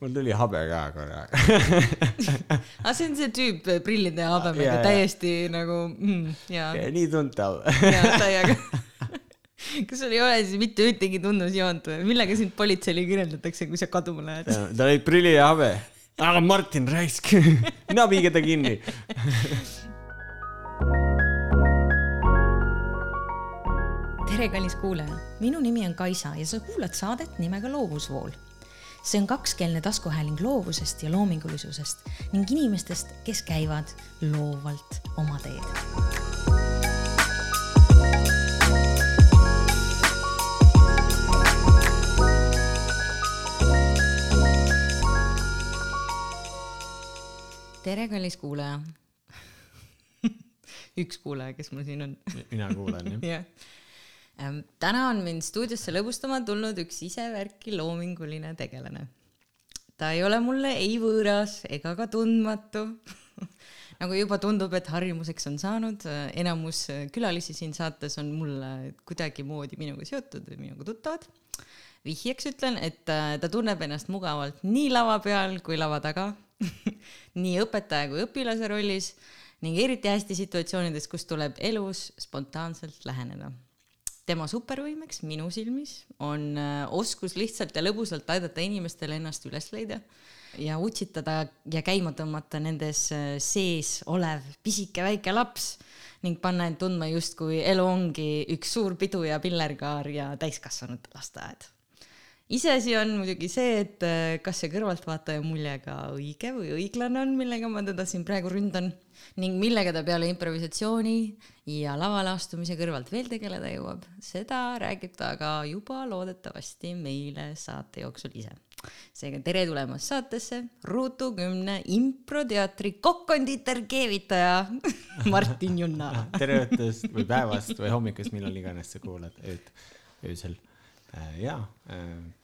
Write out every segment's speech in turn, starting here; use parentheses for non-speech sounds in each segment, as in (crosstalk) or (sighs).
mul tuli habe ka korra (laughs) aga see on see tüüp äh, prillide ja habemega Jaa, jaa. täiesti nagu mm, ja, nii tuntav. ja täiega. kas sul ei ole siis mitte ühtegi tunnusjoont või millega sind politseile kirjeldatakse, kui sa kaduma lähed? tal olid prillid ja habe. aga Martin raisk, (laughs) mina viige ta kinni. tere, kallis kuulaja, minu nimi on Kaisa ja sa kuulad saadet nimega Loovusvool. See on kakskeelne taskuhääling loovusest ja loomingulisusest ning inimestest, kes käivad loovalt oma teed. tere, kallis kuulaja. (laughs) üks kuulaja, kes mul siin on mina kuulan jah. (laughs) jah. Täna on mind stuudiosse lõbustama tulnud üks isevärki loominguline tegelane. ta ei ole mulle ei võõras ega ka tundmatu. (laughs) nagu juba tundub, et harjumuseks on saanud, enamus külalisi siin saates on mulle kuidagimoodi minuga seotud või minuga tuttavad. vihjeks ütlen, et äh, ta tunneb ennast mugavalt nii lava peal kui lava taga, (laughs) nii õpetaja kui õpilase rollis ning eriti hästi situatsioonides, kus tuleb elus spontaanselt läheneda tema supervõimeks minu silmis on äh, oskus lihtsalt ja lõbusalt aidata inimestel ennast üles leida ja utsitada ja käima tõmmata nendes äh, sees olev pisike väike laps ning panna end tundma justkui elu ongi üks suur pidu ja pillerkaar ja täiskasvanute lasteaed iseasi on muidugi see, et äh, kas see kõrvaltvaataja mulje ka õige või õiglane on, millega ma teda siin praegu ründan ning millega ta peale improvisatsiooni ja lavale astumise kõrvalt veel tegeleda jõuab, seda räägib ta ka juba loodetavasti meile saate jooksul ise. seega tere tulemast saatesse Ruutu kümne improteatri kokk-kondiiter keevitaja (laughs) Martin Junna. tere õhtust või päevast või hommikust, millal iganes sa kuulad, ööd, öösel. ja äh,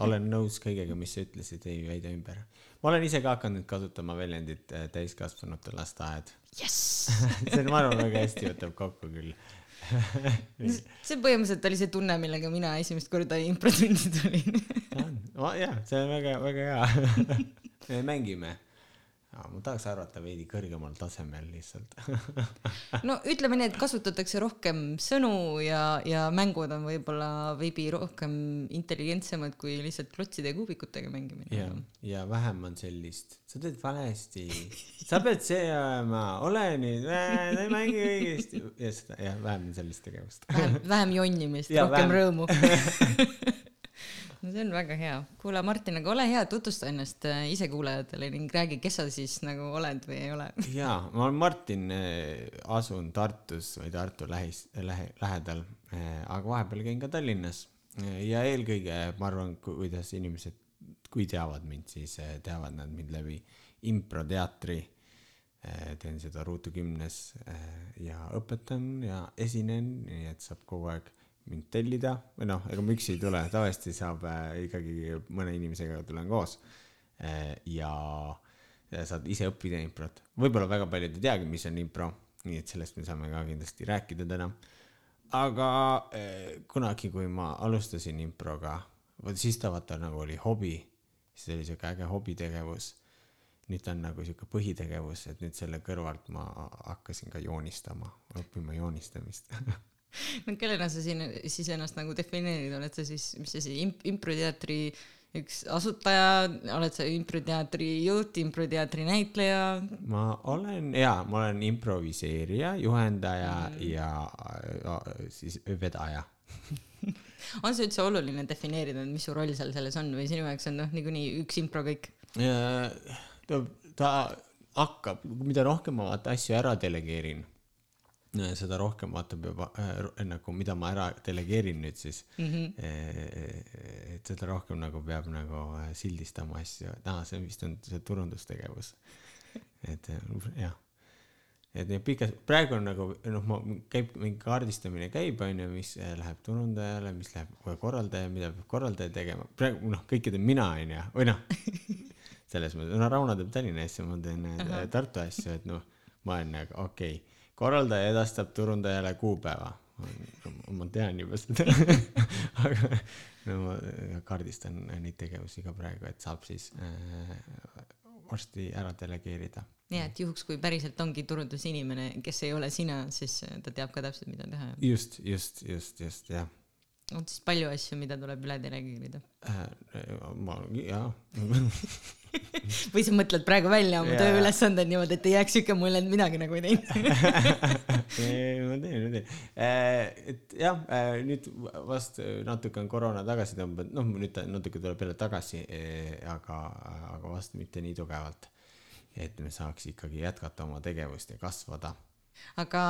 olen nõus kõigega, mis sa ütlesid, ei väida ümber. ma olen ise ka hakanud kasutama väljendit äh, täiskasvanute lasteaed. jess, see on, ma arvan, väga hästi võtab kokku küll. (laughs) see põhimõtteliselt oli see tunne, millega mina esimest korda improtundi tulin jah, see on väga, väga hea. (laughs) me mängime. Ma tahaks arvata veidi kõrgemal tasemel lihtsalt. (laughs) no ütleme nii, et kasutatakse rohkem sõnu ja, ja mängud on võib-olla veidi rohkem intelligentsemad kui lihtsalt klotside ja kuubikutega mängimine. ja, ja vähem on sellist, sa teed valesti, sa pead see olema, ole nüüd, sa ei mängi õigesti ja seda jah, vähem on sellist tegevust. vähem, vähem jonnimist, rohkem vähem. rõõmu. (laughs) (laughs) no see on väga hea. kuule, Martin, aga ole hea, tutvusta ennast äh, ise kuulajatele ning räägi, kes sa siis nagu oled või ei ole. (laughs) ja ma olen Martin, asun Tartus või Tartu lähis, lähe, lähedal, aga vahepeal käin ka Tallinnas ja eelkõige ma arvan, kuidas inimesed, kui teavad mind, siis teavad nad mind läbi improteatri. teen seda Ruutu kümnes ja õpetan ja esinen, nii et saab kogu aeg mind tellida või noh, ega ma üksi ei tule, tavalisti saab äh, ikkagi mõne inimesega tulen koos äh,. ja ja saad ise õppida improt. võib-olla väga paljud ei teagi, mis on impro, nii et sellest me saame ka kindlasti rääkida täna. aga eh, kunagi, kui ma alustasin improga, vot siis ta vaata nagu oli hobi, siis oli siuke äge hobitegevus. nüüd ta on nagu siuke põhitegevus, et nüüd selle kõrvalt ma hakkasin ka joonistama, õppima joonistamist (laughs) (laughs) no kellena sa siin siis ennast nagu defineerid, oled sa siis, mis see siis imp-, improteatri üks asutaja, oled sa improteatri juht, improteatri näitleja? ma olen jaa, ma olen improviseerija, juhendaja mm. ja äh, siis vedaja. (laughs) on see üldse oluline defineerida, mis su roll seal selles on või sinu jaoks on noh, niikuinii üks impro kõik? ta, ta hakkab, mida rohkem ma vaata asju ära delegeerin, seda rohkem vaatab juba äh, nagu, mida ma ära delegeerin nüüd siis mm. -hmm. et seda rohkem nagu peab nagu äh, sildistama asju, et aa, see vist on see turundustegevus. et äh, jah et need pikas, praegu on nagu noh, ma käib mingi kaardistamine käib onju, mis äh, läheb turundajale, mis läheb korraldaja, mida peab korraldaja tegema, praegu noh, kõike teen mina onju, või noh, (laughs) selles mõttes, no Rauno teeb Tallinna asju, ma teen -huh. Tartu asju, et noh, ma olen nagu okei okay., korraldaja edastab turundajale kuupäeva, ma tean juba seda (laughs) aga no ma kaardistan neid tegevusi ka praegu, et saab siis äh, varsti ära delegeerida. ja, et juhuks, kui päriselt ongi turundusinimene, kes ei ole sina, siis ta teab ka täpselt, mida teha. just, just, just, just, jah on siis palju asju, mida tuleb üle delegeerida äh,? ma, jaa (laughs) (laughs) või sa mõtled praegu välja oma tööülesanded niimoodi, et ei jääks siuke mulje, et midagi nagu ei teinud (laughs) ei, ma teen, ma teen. Äh, et jah, äh, nüüd vast natuke on koroona tagasi tõmbunud, noh, nüüd natuke tuleb jälle tagasi, äh, aga, aga vast mitte nii tugevalt. et me saaks ikkagi jätkata oma tegevust ja kasvada aga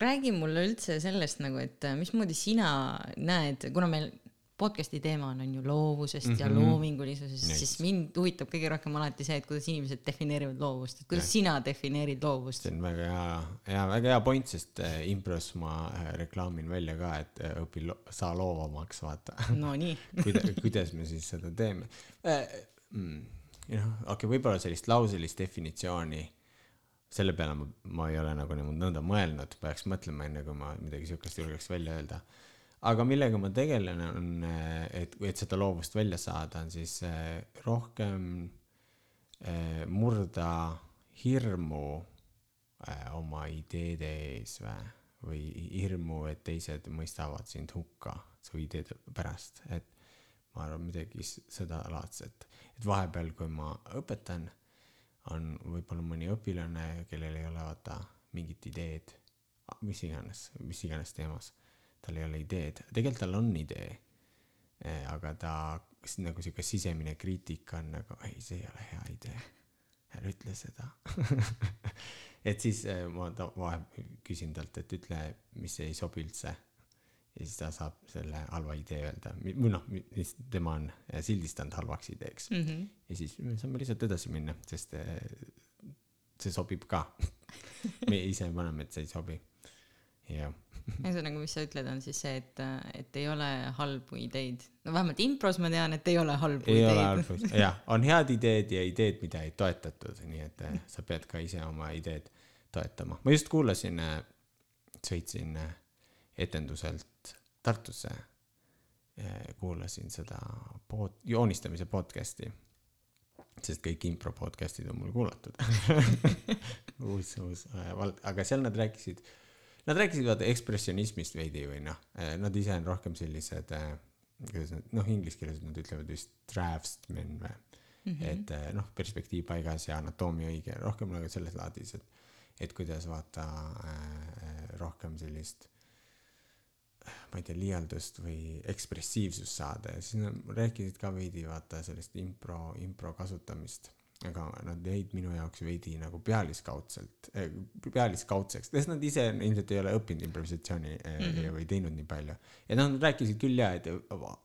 räägi mulle üldse sellest nagu, et mismoodi sina näed, kuna meil podcast'i teema on, on ju loovusest mm -hmm. ja mhm. loomingulisusest, siis mind huvitab kõige rohkem alati see, et kuidas inimesed defineerivad loovust, et kuidas ja. sina defineerid loovust? see on väga hea, hea, väga hea point, sest äh, impros ma äh, reklaamin välja ka, et äh, õpi lo, saa loovamaks, vaata. Nonii (laughs) kuidas, kuidas me siis seda teeme? Mm, noh, okei okay,, võib-olla sellist lauselist definitsiooni selle peale ma, ma ei ole nagu niimoodi nõnda mõelnud, peaks mõtlema enne, kui ma midagi siukest julgeks välja öelda aga millega ma tegelen, on, et, et seda loovust välja saada, on siis eh, rohkem eh, murda hirmu eh, oma ideede ees või, või hirmu, et teised mõistavad sind hukka su ideede pärast, et ma arvan midagi sedalaadset, et vahepeal, kui ma õpetan, on võib-olla mõni õpilane, kellel ei ole vaata mingit ideed, mis iganes, mis iganes teemas tal ei ole ideed, tegelikult tal on idee. Eh, aga ta nagu sihuke sisemine kriitika on nagu, ei, see ei ole hea idee. ära ütle seda (laughs) et siis eh, ma ta vahel küsin talt, et ütle, mis ei sobi üldse. ja siis ta saab selle halva idee öelda või noh, mis tema on sildistanud halvaks ideeks mm. -hmm. ja siis me saame lihtsalt edasi minna, sest eh, see sobib ka (laughs) me ise paneme, et see ei sobi. jah ühesõnaga, mis sa ütled, on siis see, et, et ei ole halbu ideid. no vähemalt impros ma tean, et ei ole halbu ei ideid. jah, on head ideed ja ideed, mida ei toetatud, nii et eh, sa pead ka ise oma ideed toetama. ma just kuulasin, eh, sõitsin eh, etenduselt Tartusse, kuulasin seda pod-, joonistamise podcast'i sest kõik impro podcast'id on mul kuulatud (laughs) uus, uus vald, aga seal nad rääkisid äh, Nad rääkisid vaata ekspressionismist veidi või noh, eh, nad ise on rohkem sellised, eh, kuidas nad, noh, inglise keeles nad ütlevad vist draftsmen või mm. -hmm. et eh, noh, perspektiiv paigas ja anatoomia õige, rohkem nagu selles laadis, et, et kuidas vaata äh, rohkem sellist ma ei tea, liialdust või ekspressiivsust saada ja siis nad rääkisid ka veidi vaata sellest impro, impro kasutamist aga nad jäid minu jaoks veidi nagu pealiskaudselt äh,, pealiskaudseks, sest nad ise ilmselt ei ole õppinud improvisatsiooni mm -hmm. või teinud nii palju. ja nad rääkisid küll ja, et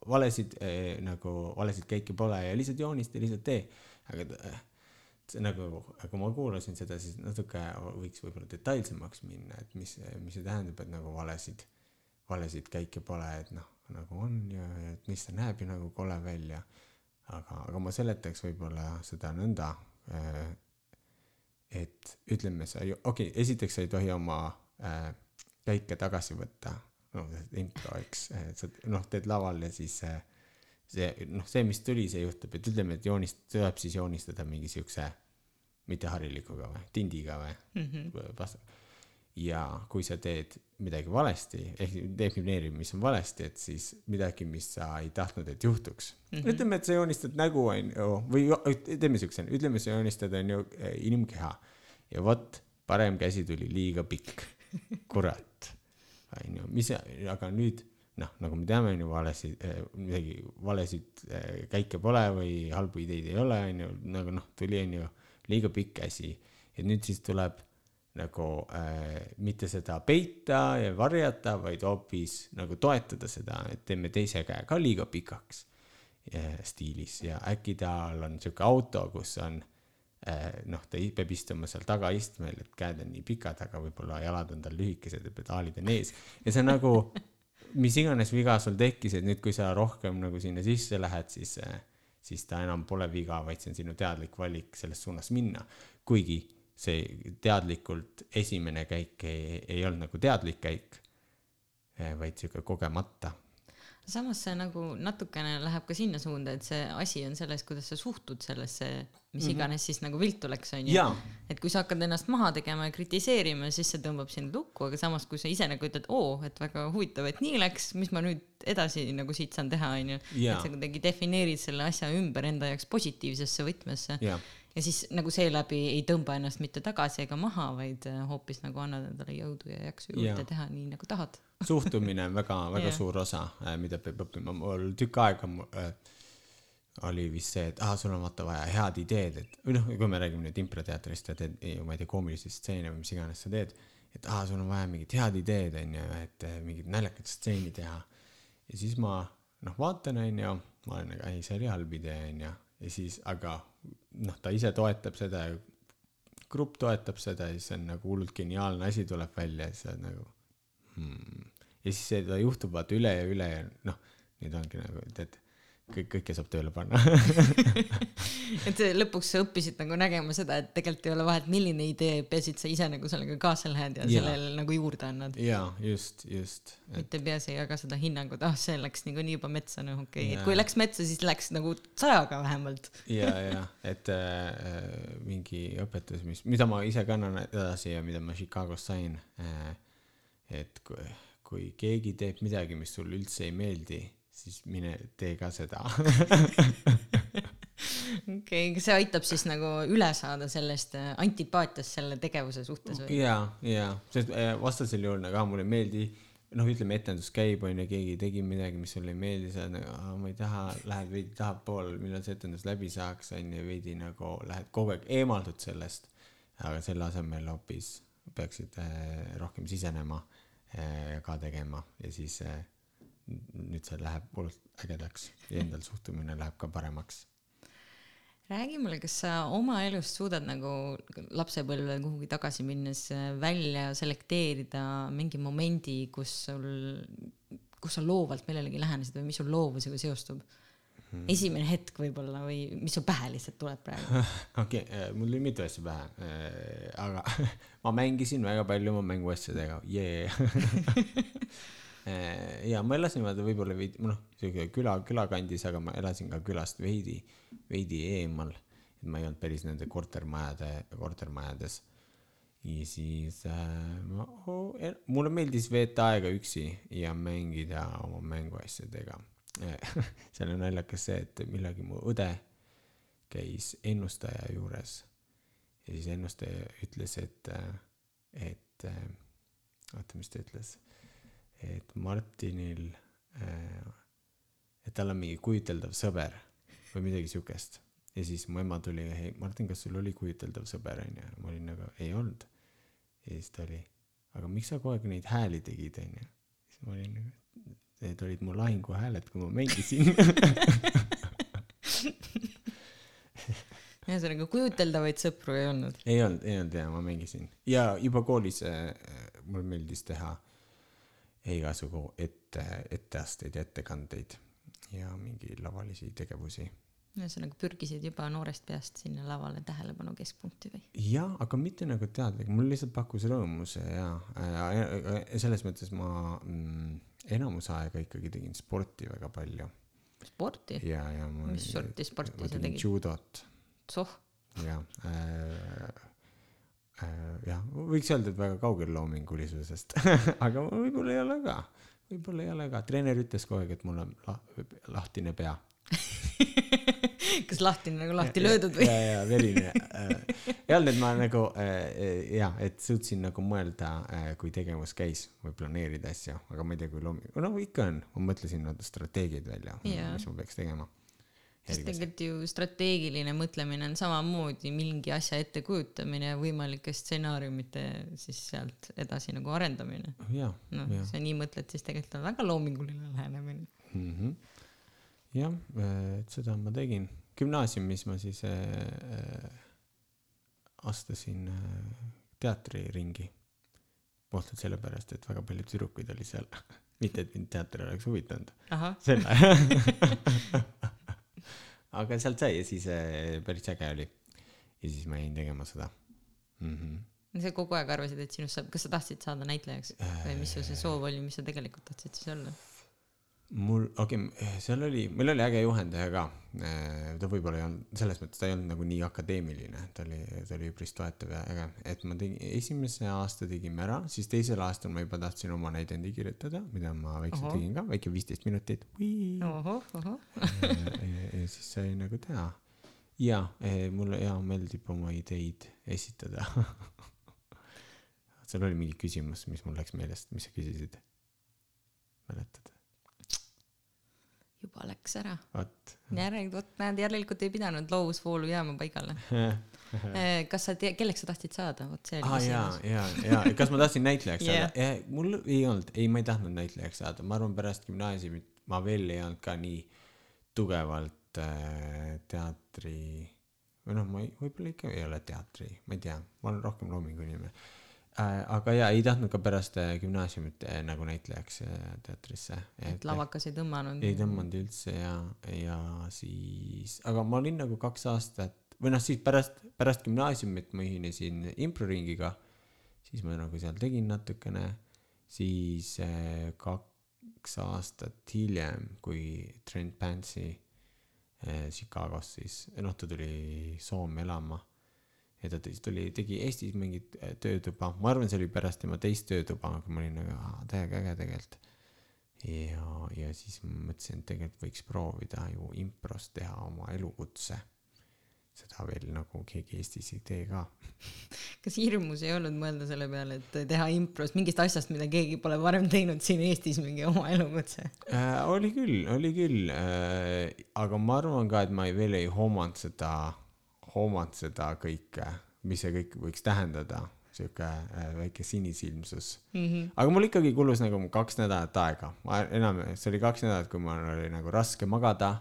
valesid äh, nagu, valesid käike pole ja lihtsalt joonista lihtsalt tee. aga see nagu, kui ma kuulasin seda, siis natuke võiks võib-olla detailsemaks minna, et mis, mis see tähendab, et nagu valesid, valesid käike pole, et noh, nagu on ja, ja et mis ta näeb ju nagu kole välja aga, aga ma seletaks võib-olla seda nõnda, äh, et ütleme, sa ju, okei okay,, esiteks sa ei tohi oma äh, käike tagasi võtta, noh, impro, eks, sa noh, teed laval ja siis äh, see, noh, see, mis tuli, see juhtub, et ütleme, et joonist-, tuleb siis joonistada mingi siukse, mitte harilikuga või, tindiga või mm, -hmm. Ja kui sa teed midagi valesti, ehk defineerib, mis on valesti, et siis midagi, mis sa ei tahtnud, et juhtuks mm. -hmm. ütleme, et sa joonistad nägu, onju, või teeme siukse, ütleme, sa joonistad, onju, inimkeha ja vot, parem käsi tuli liiga pikk, kurat, onju, mis, aga nüüd noh, nagu me teame, onju, valesid, eh, midagi valesid eh, käike pole või halbu ideid ei ole, onju, nagu noh, tuli, onju, liiga pikk käsi ja nüüd siis tuleb nagu äh, mitte seda peita ja varjata, vaid hoopis nagu toetada seda, et teeme teise käe ka liiga pikaks äh, stiilis. Ja äkki tal on sihuke auto, kus on äh, noh, ta peab istuma seal tagaistmel, et käed on nii pikad, aga võib-olla jalad on tal lühikesed ja pedaalid on ees. Ja see nagu mis iganes viga sul tekkis, et nüüd, kui sa rohkem nagu sinna sisse lähed, siis, äh, siis ta enam pole viga, vaid see on sinu teadlik valik selles suunas minna, kuigi see teadlikult esimene käik ei, ei olnud nagu teadlik käik. vaid sihuke kogemata samas see nagu natukene läheb ka sinna suunda, et see asi on selles, kuidas sa suhtud sellesse, mis mhm. iganes siis nagu viltu läks, onju. et kui sa hakkad ennast maha tegema ja kritiseerima, siis see tõmbab sind lukku, aga samas, kui sa ise nagu ütled, oo, et väga huvitav, et nii läks, mis ma nüüd edasi nagu siit saan teha, onju. et sa kuidagi defineerid selle asja ümber enda jaoks positiivsesse võtmesse. ja siis nagu seeläbi ei tõmba ennast mitte tagasi ega maha, vaid äh, hoopis nagu annad endale jõudu ja jaksu juurde ja. teha nii nagu tahad (laughs) suhtumine on väga, väga yeah. suur osa, äh, mida peab õppima, mul tükk aega äh, oli vist see, et ah, sul on vaata vaja head ideed, et või noh, kui me räägime nüüd improteatrist ja teed, ma ei tea, koomilisi stseene või mis iganes sa teed, et ah, sul on vaja mingit head ideed, onju, et äh, mingit naljakat stseeni teha. ja siis ma noh, vaatan, onju, ma olen nagu, ei, see oli halb idee, onju, ja siis, aga noh, ta ise toetab seda ja grupp toetab seda ja siis on nagu hullult geniaalne asi tuleb välja ja siis on nagu hmm. ja siis seda juhtub vaata üle ja üle ja noh, nüüd ongi nagu tead kõik, kõike saab tööle panna (laughs) (laughs) et lõpuks sa õppisid nagu nägema seda, et tegelikult ei ole vahet, milline idee, peaasi, et sa ise nagu sellega kaasa lähed ja, ja. sellele nagu juurde annad. jaa, just, just et.... mitte peaasi ei jaga seda hinnangut, ah see läks niikuinii juba metsa, noh okei okay., et kui läks metsa, siis läks nagu sajaga vähemalt. ja, (laughs) ja, et äh, mingi õpetus, mis, mida ma ise kannan edasi ja mida ma Chicagos sain äh,, et kui, kui keegi teeb midagi, mis sulle üldse ei meeldi, siis mine tee ka seda okei okay,, see aitab siis nagu üle saada sellest äh, antipaatiast selle tegevuse suhtes või? ja, ja, sest äh, vastasel juhul nagu mulle ei meeldi, noh, ütleme etendus käib onju, keegi tegi midagi, mis sulle ei meeldi, sa oled nagu, ma ei taha, lähed veidi tahapoole, millal see etendus läbi saaks onju, veidi nagu lähed kogu aeg eemaldud sellest. aga selle asemel hoopis peaksid äh, rohkem sisenema ka tegema ja siis nüüd see läheb hullult ägedaks ja endal suhtumine läheb ka paremaks. räägi mulle, kas sa oma elust suudad nagu lapsepõlve kuhugi tagasi minnes äh, välja selekteerida mingi momendi, kus sul, kus sa loovalt millelegi lähenesid või mis sul loovusega seostub hmm.? esimene hetk võib-olla või mis sul pähe lihtsalt tuleb praegu? (laughs) okei okay,, äh, mul tuli mitu asja pähe, äh, aga (laughs) ma mängisin väga palju oma mänguasjadega, jee Äh, (laughs) ja ma elasin vaata võib-olla veidi, noh, sihuke küla, külakandis, aga ma elasin ka külast veidi, veidi eemal. et ma ei olnud päris nende kortermajade, kortermajades. ja siis äh, ma oh,, mulle meeldis veeta aega üksi ja mängida oma mänguasjadega (laughs) seal on naljakas see, et millalgi mu õde käis ennustaja juures ja siis ennustaja ütles, et, et oota, mis ta ütles et Martinil, äh, et tal on mingi kujuteldav sõber või midagi siukest. ja siis mu ema tuli, hei Martin, kas sul oli kujuteldav sõber onju, ma olin nagu ei olnud. ja siis ta oli, aga miks sa kogu aeg neid hääli tegid onju. siis ma olin nagu, need olid mu lahinguhääled, kui ma mängisin (laughs) ühesõnaga kujuteldavaid sõpru ei olnud? ei olnud, ei olnud ja ma mängisin ja juba koolis äh, mulle meeldis teha äh, igasugu ette, etteasteid ja ettekandeid ja mingi lavalisi tegevusi. ühesõnaga pürgisid juba noorest peast sinna lavale tähelepanu keskpunkti või? jah, aga mitte nagu teadlik, mul lihtsalt pakkus rõõmu see ja, ja selles mõttes ma mm, enamus aega ikkagi tegin sporti väga palju. sporti? ja, ja ma. mis sorti sporti sa tegid? judot. soh. äh, Äh, jah, võiks öelda, et väga kaugel loomingulisusest (laughs) aga võib-olla ei ole ka, võib-olla ei ole ka, treener ütles kogu aeg, et mul on lah, lahtine pea. (laughs) Kas lahtine nagu lahti löödud või? ja, ja verine äh, ei olnud, et ma nagu äh, ja, et suutsin nagu mõelda, kui tegevus käis või planeerida asju, aga ma ei tea, kui looming, no ikka on, ma mõtlesin nagu strateegiaid välja, mis ma peaks tegema sest tegelikult ju strateegiline mõtlemine on samamoodi mingi asja ettekujutamine ja võimalike stsenaariumite siis sealt edasi nagu arendamine. noh, kui sa nii mõtled, siis tegelikult on väga loominguline lähenemine mm. -hmm. jah, et seda ma tegin. gümnaasiumis ma siis äh, astusin äh, teatriringi. puhtalt sellepärast, et väga palju tüdrukuid oli seal (laughs) mitte, et mind teater oleks huvitanud. selle (laughs) aga sealt sai ja siis äh, päris äge oli. ja siis ma jäin tegema seda mm. -hmm. sa kogu aeg arvasid, et sinust saab, kas sa tahtsid saada näitlejaks või mis su see soov oli, mis sa tegelikult tahtsid siis olla? mul, okei okay,, seal oli, meil oli äge juhendaja ka. ta võib-olla ei olnud, selles mõttes ta ei olnud nagu nii akadeemiline, ta oli, ta oli üpris toetav ja äge, et ma tegin, esimese aasta tegime ära, siis teisel aastal ma juba tahtsin oma näidendi kirjutada, mida ma väikselt Ohoh. tegin ka, väike viisteist minutit. ja, ja, ja siis sai nagu teha. ja eh, mulle hea meeldib oma ideid esitada. (laughs) seal oli mingi küsimus, mis mul läks meelest, mis sa küsisid? mäletad? Juba läks ära. järelikult, vot näed, järelikult ei pidanud loovusvoolu jääma paigale. (laughs) kas sa tead, kelleks sa tahtsid saada, vot see oli jaa küsimus., jaa, jaa, kas ma tahtsin näitlejaks Jah. saada (laughs) yeah.? mul ei olnud, ei, ma ei tahtnud näitlejaks saada, ma arvan, pärast gümnaasiumit ma veel ei olnud ka nii tugevalt äh, teatri või noh, ma võib-olla ikka ei ole teatri, ma ei tea, ma olen rohkem loomingu inimene äh,. Aga jaa, ei tahtnud ka pärast äh, gümnaasiumit äh, nagu näitlejaks äh, teatrisse. et lavakas ei tõmmanud. ei tõmmanud üldse ja, ja siis, aga ma olin nagu kaks aastat või noh, siis pärast, pärast gümnaasiumit ma ühinesin improringiga, siis ma nagu seal tegin natukene, siis kaks aastat hiljem, kui Trent eh, Chicagos siis, noh, ta tuli Soome elama ja ta tuli, tegi Eestis mingit eh, töötuba, ma arvan, see oli pärast tema teist töötuba, aga ma olin nagu, täiega äge tegelikult ja, ja siis ma mõtlesin, et tegelikult võiks proovida ju impros teha oma elukutse. seda veel nagu keegi Eestis ei tee ka. (laughs) kas hirmus ei olnud mõelda selle peale, et teha impros mingist asjast, mida keegi pole varem teinud siin Eestis mingi oma elukutse? Äh, oli küll, oli küll äh,, aga ma arvan ka, et ma ei, veel ei hoomanud seda, hoomanud seda kõike, mis see kõik võiks tähendada, sihuke äh, väike sinisilmsus Mm -hmm. aga mul ikkagi kulus nagu kaks nädalat aega, ma enam, see oli kaks nädalat, kui mul oli nagu raske magada.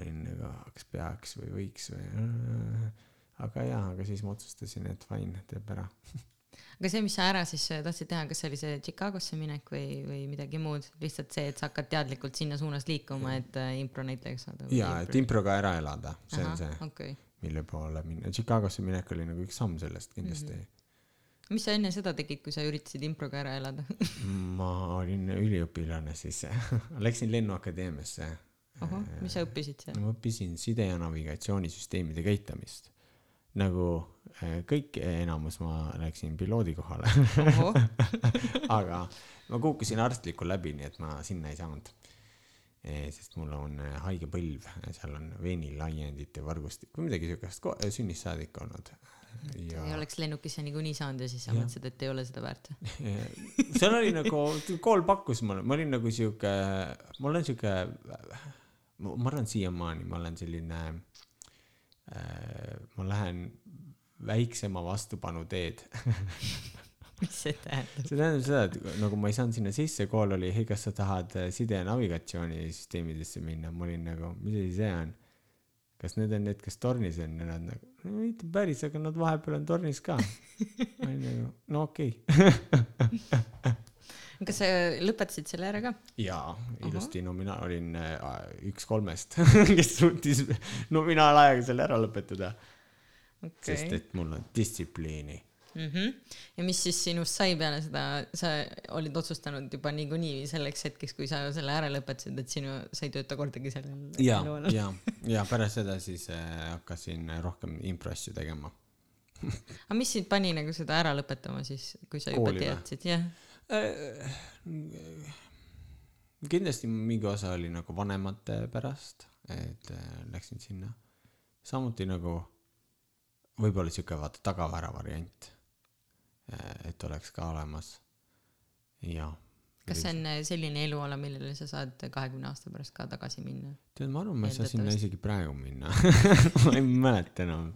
olin nagu, kas peaks või võiks või. aga jaa, aga siis ma otsustasin, et fine, teeb ära. aga see, mis sa ära siis äh, tahtsid teha, kas see oli see Chicagosse minek või, või midagi muud, lihtsalt see, et sa hakkad teadlikult sinna suunas liikuma, et äh, impronäitlejaks saada? jaa, et improga ära elada, see on see, okei. Mille poole minna. Chicagosse minek oli nagu üks samm sellest kindlasti mm. mis sa enne seda tegid, kui sa üritasid improga ära elada? (laughs) -hmm. ma olin üliõpilane siis, (laughs) läksin Lennuakadeemiasse. ahah, mis sa õppisid seal? ma õppisin side- ja navigatsioonisüsteemide käitamist. nagu eh, kõik, enamus ma läksin piloodi kohale, (laughs) aga ma kukkusin arstlikku läbi, nii et ma sinna ei saanud. Sest mul on eh, haige põlv, seal on veenilaiendite võrgustik või midagi siukest ko- sünnist saadik olnud. ja ei oleks lennukisse niikuinii saanud ja siis sa mõtlesid, et ei ole seda väärt. (laughs) seal oli nagu, kool pakkus mulle, ma olin nagu sihuke, ma olen sihuke, ma arvan siiamaani ma olen selline äh,, ma lähen väiksema vastupanu teed. (laughs) mis see tähendab? see tähendab seda, et nagu ma ei saanud sinna sisse, kool oli, hei, kas sa tahad äh, side- ja navigatsioonisüsteemidesse minna, ma olin nagu, mis asi see on? kas need on need, kes tornis on ja nad nagu, no mitte päris, aga nad vahepeal on tornis ka. ma olin nagu, no okei okay. (laughs) kas sa lõpetasid selle ära ka? jaa, ilusti nominaal, olin äh, üks kolmest, (laughs) kes suutis nominaalajaga selle ära lõpetada okay., sest et mul on distsipliini. Mhm. ja mis siis sinust sai peale seda, sa olid otsustanud juba niikuinii selleks hetkeks, kui sa selle ära lõpetasid, et sinu, sa ei tööta kordagi sellel ja ja, ja pärast seda siis äh, hakkasin rohkem improasju tegema. (laughs) aga mis sind pani nagu seda ära lõpetama siis, kui sa juba teadsid, jah? Äh, kindlasti mingi osa oli nagu vanemate pärast, et äh, läksin sinna. samuti nagu võib-olla sihuke vaata tagavara variant, et oleks ka olemas. ja. kas see on äh, selline eluala, millele sa saad kahekümne aasta pärast ka tagasi minna? tead, ma arvan, ma ei saa sinna isegi praegu minna. (laughs) ma ei mäleta enam.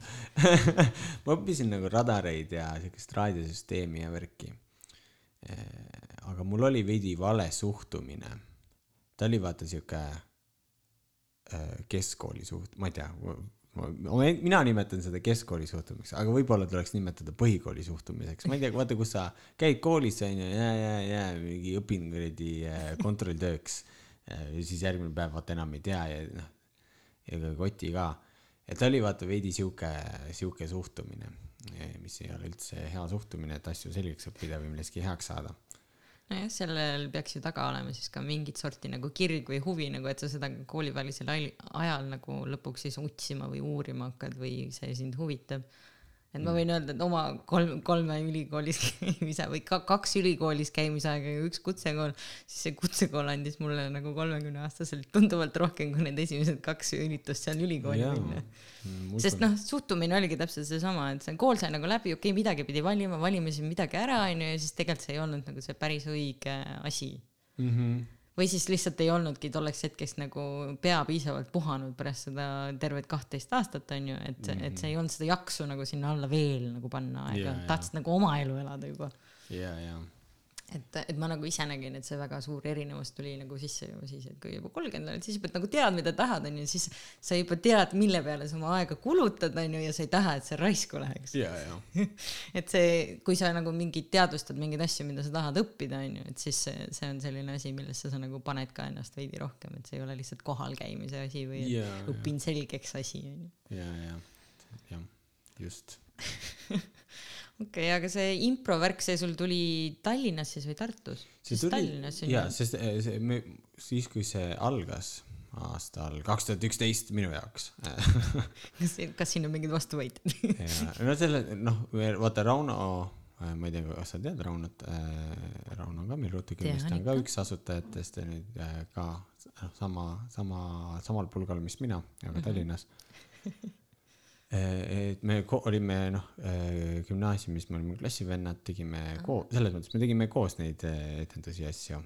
(laughs) ma õppisin nagu radareid ja siukest raadiosüsteemi ja värki. aga mul oli veidi vale suhtumine. ta oli vaata siuke äh, keskkooli suht-, ma ei tea, mina nimetan seda keskkooli suhtumiseks, aga võib-olla tuleks nimetada põhikooli suhtumiseks, ma ei tea, vaata, kus sa käid koolis onju, ja, ja, ja mingi õpin kuradi äh, kontrolltööks. ja siis järgmine päev vaata enam ei tea ja noh, ja koti ka. et oli vaata veidi sihuke, sihuke suhtumine, mis ei ole üldse hea suhtumine, et asju selgeks õppida või milleski heaks saada nojah, sellel peaks ju taga olema siis ka mingit sorti nagu kirg või huvi nagu, et sa seda koolivälisel ajal nagu lõpuks siis otsima või uurima hakkad või see sind huvitab et ma võin öelda, et oma kolm, kolme ülikoolis (laughs) käimise või ka kaks ülikoolis käimise aega ja üks kutsekool, siis see kutsekool andis mulle nagu kolmekümne aastaselt tunduvalt rohkem kui need esimesed kaks üritust seal ülikooli Jaa. minna. Mm, sest noh, suhtumine oligi täpselt seesama, et see kool sai nagu läbi, okei okay,, midagi pidi valima, valime siin midagi ära, onju, ja siis tegelikult see ei olnud nagu see päris õige asi mm. -hmm või siis lihtsalt ei olnudki tolleks hetkeks nagu pea piisavalt puhanud pärast seda tervet kahtteist aastat onju, et mm, -hmm. et see ei olnud seda jaksu nagu sinna alla veel nagu panna aega yeah,, tahtsid nagu oma elu elada juba. ja, ja et, et ma nagu ise nägin, et see väga suur erinevus tuli nagu sisse juba siis, et kui juba kolmkümmend oled, siis juba nagu tead, mida tahad, onju, siis sa juba tead, mille peale sa oma aega kulutad, onju, ja sa ei taha, et see raisku läheks. (laughs) et see, kui sa nagu mingit teadvustad mingeid asju, mida sa tahad õppida, onju, et siis see, see on selline asi, millesse sa nagu paned ka ennast veidi rohkem, et see ei ole lihtsalt kohal käimise asi või ja, õpin ja. selgeks asi, onju. ja, ja, jah, just (laughs) okei okay,, aga see improvärk, see sul tuli Tallinnas siis või Tartus? see tuli, jaa, sest eh, see, me, siis kui see algas aastal kaks tuhat üksteist minu jaoks. (laughs) Kas, kas siin on mingeid vastuväiteid jaa, no selle, noh, vaata Rauno, äh, ma ei tea, kas sa tead Raunot äh,, Rauno on ka meil Ruutikülist, ta on ka üks asutajatest ja nüüd äh, ka noh, sama, sama, samal pulgal, mis mina, aga -hmm. Tallinnas. Eh, (laughs) et me olime noh eh, gümnaasiumis, me olime klassivennad, tegime koos, selles mõttes me tegime koos neid eh, etendusi ja asju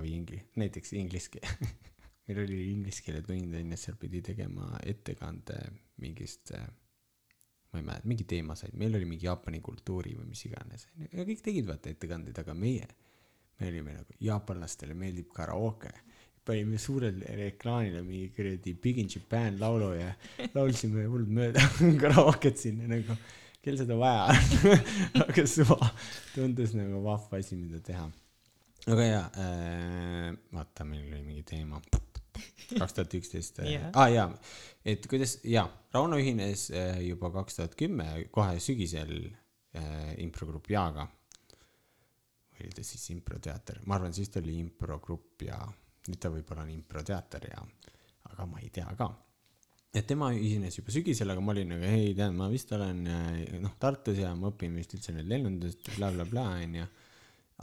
või ingli-, näiteks inglise keel (laughs) meil oli inglise keele tund onju, seal pidi tegema ettekande mingist, ma ei mäleta, mingi teema sai, meil oli mingi Jaapani kultuuri või mis iganes onju ja kõik tegid vaata ettekandeid, aga meie, me olime nagu jaapanlastele meeldib karaoke panime suurele ekraanile mingi kuradi Big in Japan laulu ja laulsime hullult mööda (laughs) karaaket sinna nagu, kel seda vaja on. (laughs) Aga suva, tundus nagu vahva asi, mida teha. aga jaa äh,, vaata, meil oli mingi teema, kaks tuhat üksteist, aa ah, jaa, et kuidas, jaa, Rauno ühines äh, juba kaks tuhat kümme, kohe sügisel äh, improgrupp Jaaga. või oli ta siis improteater, ma arvan, siis ta oli improgrupp ja nüüd ta võib-olla on improteater ja, aga ma ei tea ka. et tema ühines juba sügisel, aga ma olin nagu ei tead, ma vist olen noh Tartus ja ma õpin vist üldse nüüd lennundust bla, bla, blablabla onju.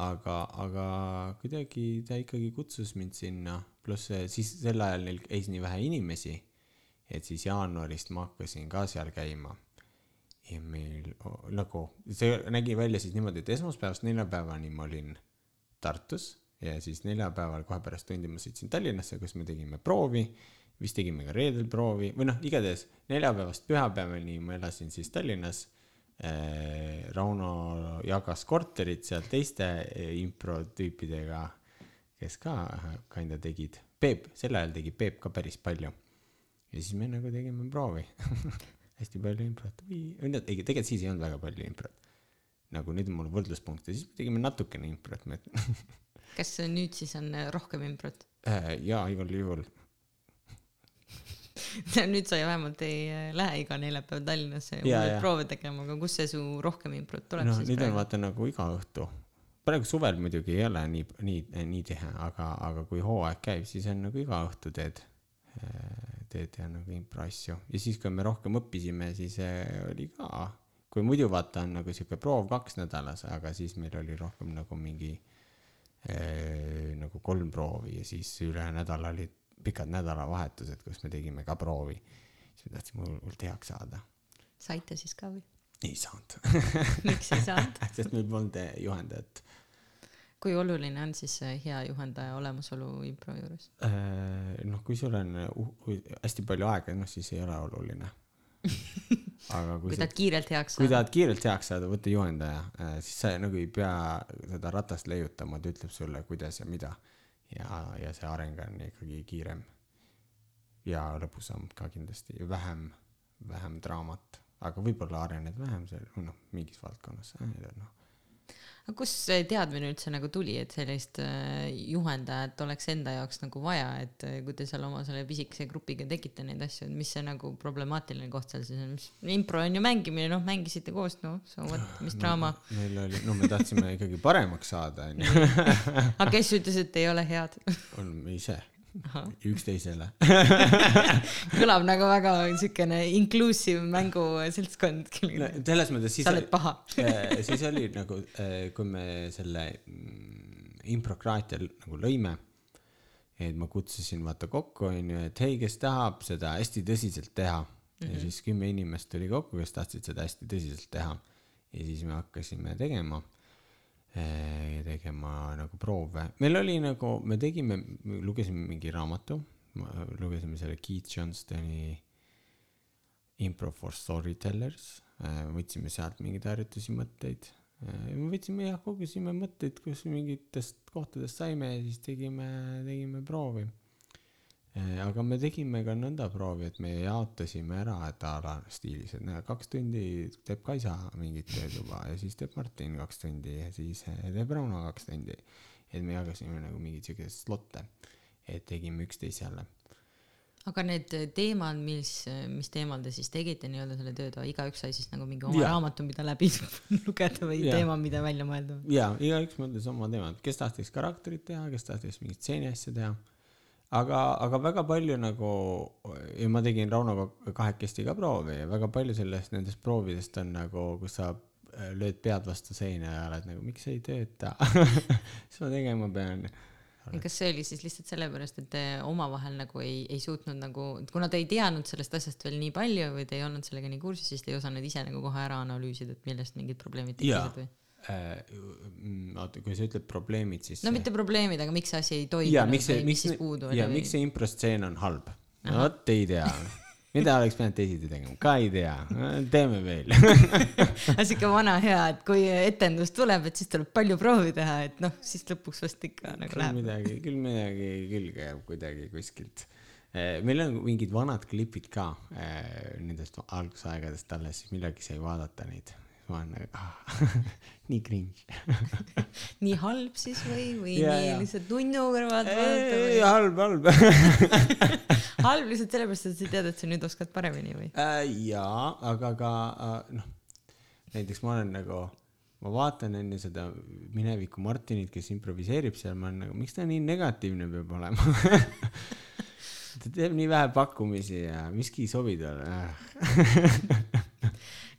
aga, aga kuidagi ta ikkagi kutsus mind sinna, pluss siis sel ajal neil käis nii vähe inimesi, et siis jaanuarist ma hakkasin ka seal käima ja meil nagu see nägi välja siis niimoodi, et esmaspäevast neljapäevani ma olin Tartus ja siis neljapäeval kohe pärast tundi ma sõitsin Tallinnasse, kus me tegime proovi, vist tegime ka reedel proovi või noh, igatahes neljapäevast pühapäevani ma elasin siis Tallinnas äh,. Rauno jagas korterit seal teiste äh, impro tüüpidega, kes ka kinda tegid. Peep, sel ajal tegi Peep ka päris palju. ja siis me nagu tegime proovi (laughs) hästi palju improt või, ei tegelikult siis ei olnud väga palju improt. nagu nüüd on mul võrdluspunkte, siis me tegime natukene improt (laughs) kas nüüd siis on äh, rohkem improt äh,? jaa, igal juhul (laughs) nüüd sa ju vähemalt ei äh, lähe iga neljapäev Tallinnasse ja, ja proove tegema, aga kust see su rohkem improt tuleb no, siis? nüüd praegu? on vaata nagu iga õhtu. praegu suvel muidugi ei ole nii, nii, nii tihe, aga, aga kui hooaeg käib, siis on nagu iga õhtu teed, äh, teed ja nagu impro asju. ja siis, kui me rohkem õppisime, siis oli ka, kui muidu vaata on nagu sihuke proov kaks nädalas, aga siis meil oli rohkem nagu mingi nagu kolm proovi ja siis üle nädala olid pikad nädalavahetused, kus me tegime ka proovi. siis me tahtsime hullult heaks saada. saite siis ka või? ei saanud (laughs) miks ei saanud (laughs) sest meil polnud juhendajat. kui oluline on siis hea juhendaja olemasolu impro juures? Eh, noh, kui sul on hästi palju aega, noh siis ei ole oluline aga kui, kui tahad kiirelt heaks saada. kui tahad kiirelt heaks saada, võta juhendaja, äh, siis sa nagu ei pea seda ratast leiutama, ta ütleb sulle, kuidas ja mida. ja, ja see areng on ikkagi kiirem. ja lõbusam ka kindlasti vähem, vähem draamat, aga võib-olla arened vähem seal, noh, mingis valdkonnas, noh aga kust see teadmine üldse nagu tuli, et sellist äh, juhendajat oleks enda jaoks nagu vaja, et äh, kui te seal oma selle pisikese grupiga tegite neid asju, et mis see nagu problemaatiline koht seal siis on, mis impro on ju mängimine, noh, mängisite koos, noh, so what, mis draama. meil oli, no me tahtsime ikkagi paremaks saada, onju. (laughs) aga kes ütles, et ei ole head? oleme ise (laughs) üksteisele (laughs) kõlab nagu väga siukene inclusive mänguseltskond no,. selles mõttes siis. sa oled paha (laughs) äh, siis oli nagu, äh, kui me selle mm, improkraatia nagu lõime, et ma kutsusin vaata kokku, onju, et hei, kes tahab seda hästi tõsiselt teha mm. -hmm. ja siis kümme inimest tuli kokku, kes tahtsid seda hästi tõsiselt teha. ja siis me hakkasime tegema tegema nagu proove. meil oli nagu, me tegime, lugesime mingi raamatu, lugesime selle Keith Johnstoni Impro for Storytellers, eh, võtsime sealt mingeid harjutusi, mõtteid. Eh, me võtsime jah, kogusime mõtteid, kus mingitest kohtadest saime ja siis tegime, tegime proovi aga me tegime ka nõnda proovi, et me jaotasime ära, et a la stiilis, et näe, kaks tundi teeb Kaisa mingit tööd juba ja siis teeb Martin kaks tundi ja siis äh, teeb Rauno kaks tundi. et me jagasime nagu mingeid siukseid slot'e, et tegime üksteisele. aga need teemad, mis, mis teemal te siis tegite nii-öelda selle töötoa, igaüks sai siis nagu mingi oma ja. raamatu, mida läbi (laughs) lugeda või ja. teema, mida välja mõelda? jaa, igaüks mõtles oma teemat, kes tahtis karakterit teha, kes tahtis mingit stseeni asja teha aga, aga väga palju nagu ja ma tegin Raunoga kahekesti ka proovi ja väga palju sellest, nendest proovidest on nagu, kus sa äh, lööd pead vastu seina ja oled nagu, miks ei tööta (laughs) mis ma tegema pean? kas see oli siis lihtsalt sellepärast, et te omavahel nagu ei, ei suutnud nagu, kuna te ei teadnud sellest asjast veel nii palju või te ei olnud sellega nii kursis, siis te ei osanud ise nagu kohe ära analüüsida, et millest mingid probleemid tekkisid või? Äh, mm, oota, kui sa ütled probleemid, siis. no mitte probleemid, aga miks see asi ei toiminud või mis siis puudu oli? ja miks see improstseen on halb? vot ei tea mida oleks pidanud teisiti tegema, ka ei tea, teeme veel (laughs) siuke vana hea, et kui etendus tuleb, et siis tuleb palju proovi teha, et noh, siis lõpuks vast ikka nagu küll läheb. midagi, küll midagi külge jääb kuidagi kuskilt. Äh, meil on mingid vanad klipid ka äh, nendest algusaegadest alles, millalgi sai vaadata neid ma olen nagu ah, (laughs) nii cringe (laughs) nii halb siis või, või ja, nii ja. lihtsalt nunnu kõrvalt vaadata või? halb, halb (laughs) halb lihtsalt sellepärast, et sa tead, et sa nüüd oskad paremini või äh,? jaa, aga ka äh, noh, näiteks ma olen nagu, ma vaatan enne seda mineviku Martinit, kes improviseerib seal, ma olen nagu, miks ta nii negatiivne peab olema ta teeb nii vähe pakkumisi ja miski ei sobi talle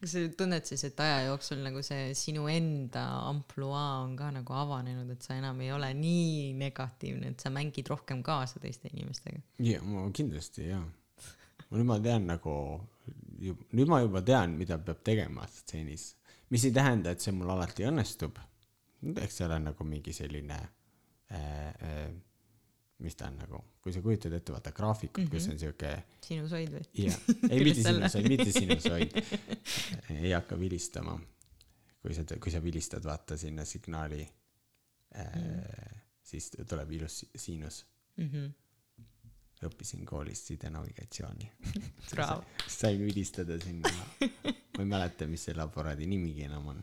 kas sa tunned siis, et aja jooksul nagu see sinu enda ampluaa on ka nagu avanenud, et sa enam ei ole nii negatiivne, et sa mängid rohkem kaasa teiste inimestega? jaa, ma kindlasti jaa. nüüd ma tean nagu, nüüd ma juba tean, mida peab tegema stseenis, mis ei tähenda, et see mul alati õnnestub. eks see ole nagu mingi selline äh, äh, mis ta on nagu, kui sa kujutad ette, vaata graafikut mm, -hmm. kus mhm. on siuke. sinusoid või? jah, (laughs) ei mitte sinusoid, mitte sinusoid. (laughs) ei hakka vilistama. kui sa, kui sa vilistad, vaata sinna signaali äh, mm, -hmm. siis tuleb ilus siinus mm. -hmm õppisin koolis sidenavigatsiooni (laughs) sain vilistada sinna ma ei mäleta, mis selle aparaadi nimigi enam on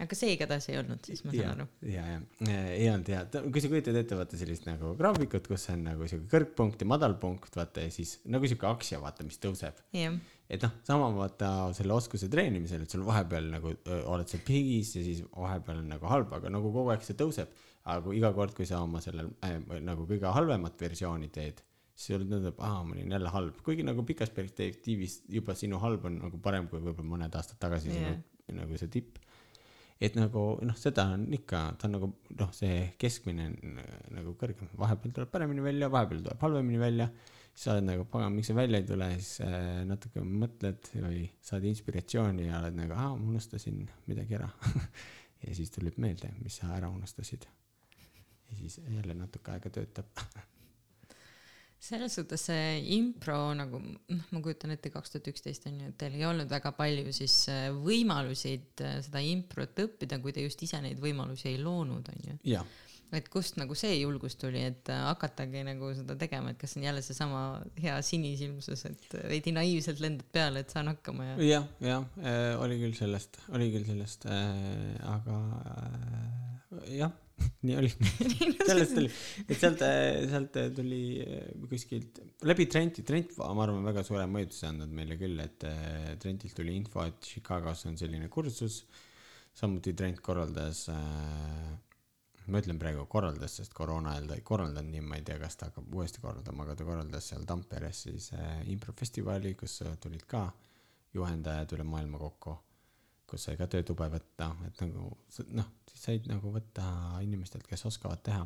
aga see igatahes ei olnud siis, ma saan aru. ja, ja, ja ei olnud ja, kui sa kujutad ette, vaata sellist nagu graafikut, kus on nagu siuke kõrgpunkt ja madalpunkt, vaata ja siis nagu siuke aksja, vaata, mis tõuseb yeah.. et noh, sama vaata selle oskuse treenimisel, et sul vahepeal nagu öö, oled sa pigis ja siis vahepeal on nagu halb, aga nagu kogu aeg see tõuseb. aga kui iga kord, kui sa oma sellel äh, nagu kõige halvemat versiooni teed siis sulle tundub, aa, ma olin jälle halb, kuigi nagu pikas perspektiivis juba sinu halb on nagu parem kui võib-olla mõned aastad tagasi yeah. sinu nagu see tipp et nagu noh, seda on ikka, ta on nagu noh, see keskmine on nagu kõrgem, vahepeal tuleb paremini välja, vahepeal tuleb halvemini välja. siis sa oled nagu, pagan, miks see välja ei tule, siis äh, natuke mõtled või saad inspiratsiooni ja oled nagu, aa, ma unustasin midagi ära (laughs) ja siis tuleb meelde, mis sa ära unustasid. ja siis jälle natuke aega töötab (laughs) selles suhtes see impro nagu noh, ma kujutan ette, kaks tuhat üksteist on ju, et teil ei olnud väga palju siis äh, võimalusid äh, seda improt õppida, kui te just ise neid võimalusi ei loonud, on ju. et kust nagu see julgus tuli, et äh, hakatagi nagu seda tegema, et kas see on jälle seesama hea sinisilmsus, et veidi naiivselt lendad peale, et saan hakkama ja. jah, jah oli küll sellest, oli küll sellest äh,, aga äh, jah, (laughs) nii oli. (laughs) sellest oli, et sealt, sealt tuli äh, kuskilt läbi Trenti, Trent, ma arvan, väga suure mõjutuse andnud meile küll, et äh, Trentilt tuli info, et Chicagos on selline kursus. samuti Trent korraldas äh,, ma ütlen praegu korraldas, sest koroona ajal ta ei korraldanud nii, ma ei tea, kas ta hakkab uuesti korraldama, aga ta korraldas seal Tamperes siis äh, improfestivali, kus tulid ka juhendajad üle maailma kokku kus sai ka töötube võtta, et nagu noh, siis said nagu võtta inimestelt, kes oskavad teha.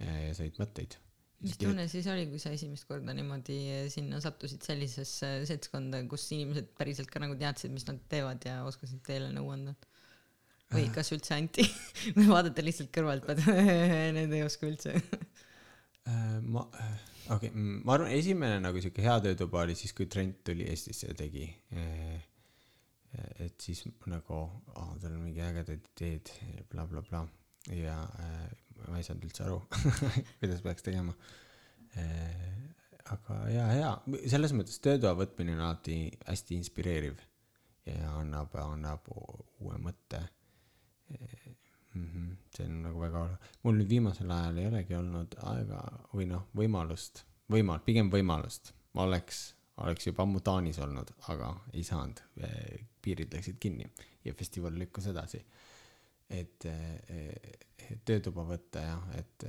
ja said mõtteid. mis tunne siis oli, kui sa esimest korda niimoodi sinna sattusid sellisesse seltskonda, kus inimesed päriselt ka nagu teadsid, mis nad teevad ja oskasid teile nõu anda? või kas üldse anti (laughs) või vaadata lihtsalt kõrvalt, et (laughs) need ei oska üldse? ma, okei okay,, ma arvan, esimene nagu sihuke hea töötuba oli siis, kui Trent tuli Eestisse ja tegi. Et siis nagu, aa, tal on mingi ägedad ideed ja blablabla bla, ja äh, ma ei saanud üldse aru, (laughs) kuidas peaks tegema. aga ja, ja selles mõttes töötoa võtmine on alati hästi inspireeriv ja annab, annab uue mõtte mm. -hmm. see on nagu väga, mul nüüd viimasel ajal ei olegi olnud aega või noh, võimalust, võimal-, pigem võimalust, ma oleks, oleks juba ammu Taanis olnud, aga ei saanud, piirid läksid kinni ja festival lükkus edasi. et, et töötuba võtta jah, et,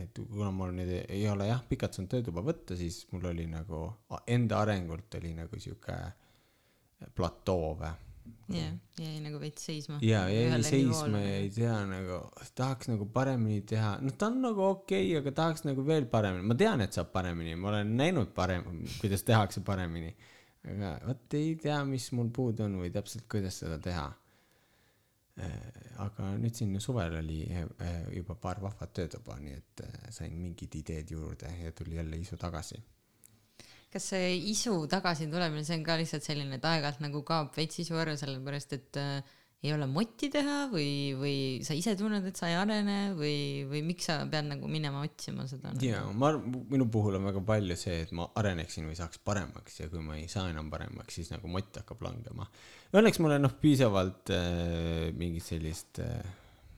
et kuna mul nüüd ei- ole jah pikalt saanud töötuba võtta, siis mul oli nagu enda arengult oli nagu sihuke platoo või jah, jäi nagu veits seisma. ja jäi seisma ja ei tea nagu tahaks nagu paremini teha. Noh ta on nagu okei okay, aga tahaks nagu veel paremini. Ma tean et saab paremini. Ma olen näinud parem kuidas tehakse paremini. Aga vot ei tea mis mul puudu on või täpselt kuidas seda teha. Aga nüüd siin suvel oli eh, juba paar vahvat töötuba nii et eh, sain mingid ideed juurde ja tuli jälle isu tagasi kas see isu tagasitulemine, see on ka lihtsalt selline, et aeg-ajalt nagu kaob veits isu ära, sellepärast et äh, ei ole motti teha või, või sa ise tunned, et sa ei arene või, või miks sa pead nagu minema otsima seda nagu? jaa, ma minu puhul on väga palju see, et ma areneksin või saaks paremaks ja kui ma ei saa enam paremaks, siis nagu mott hakkab langema. Õnneks mul on noh, piisavalt äh, mingit sellist äh,,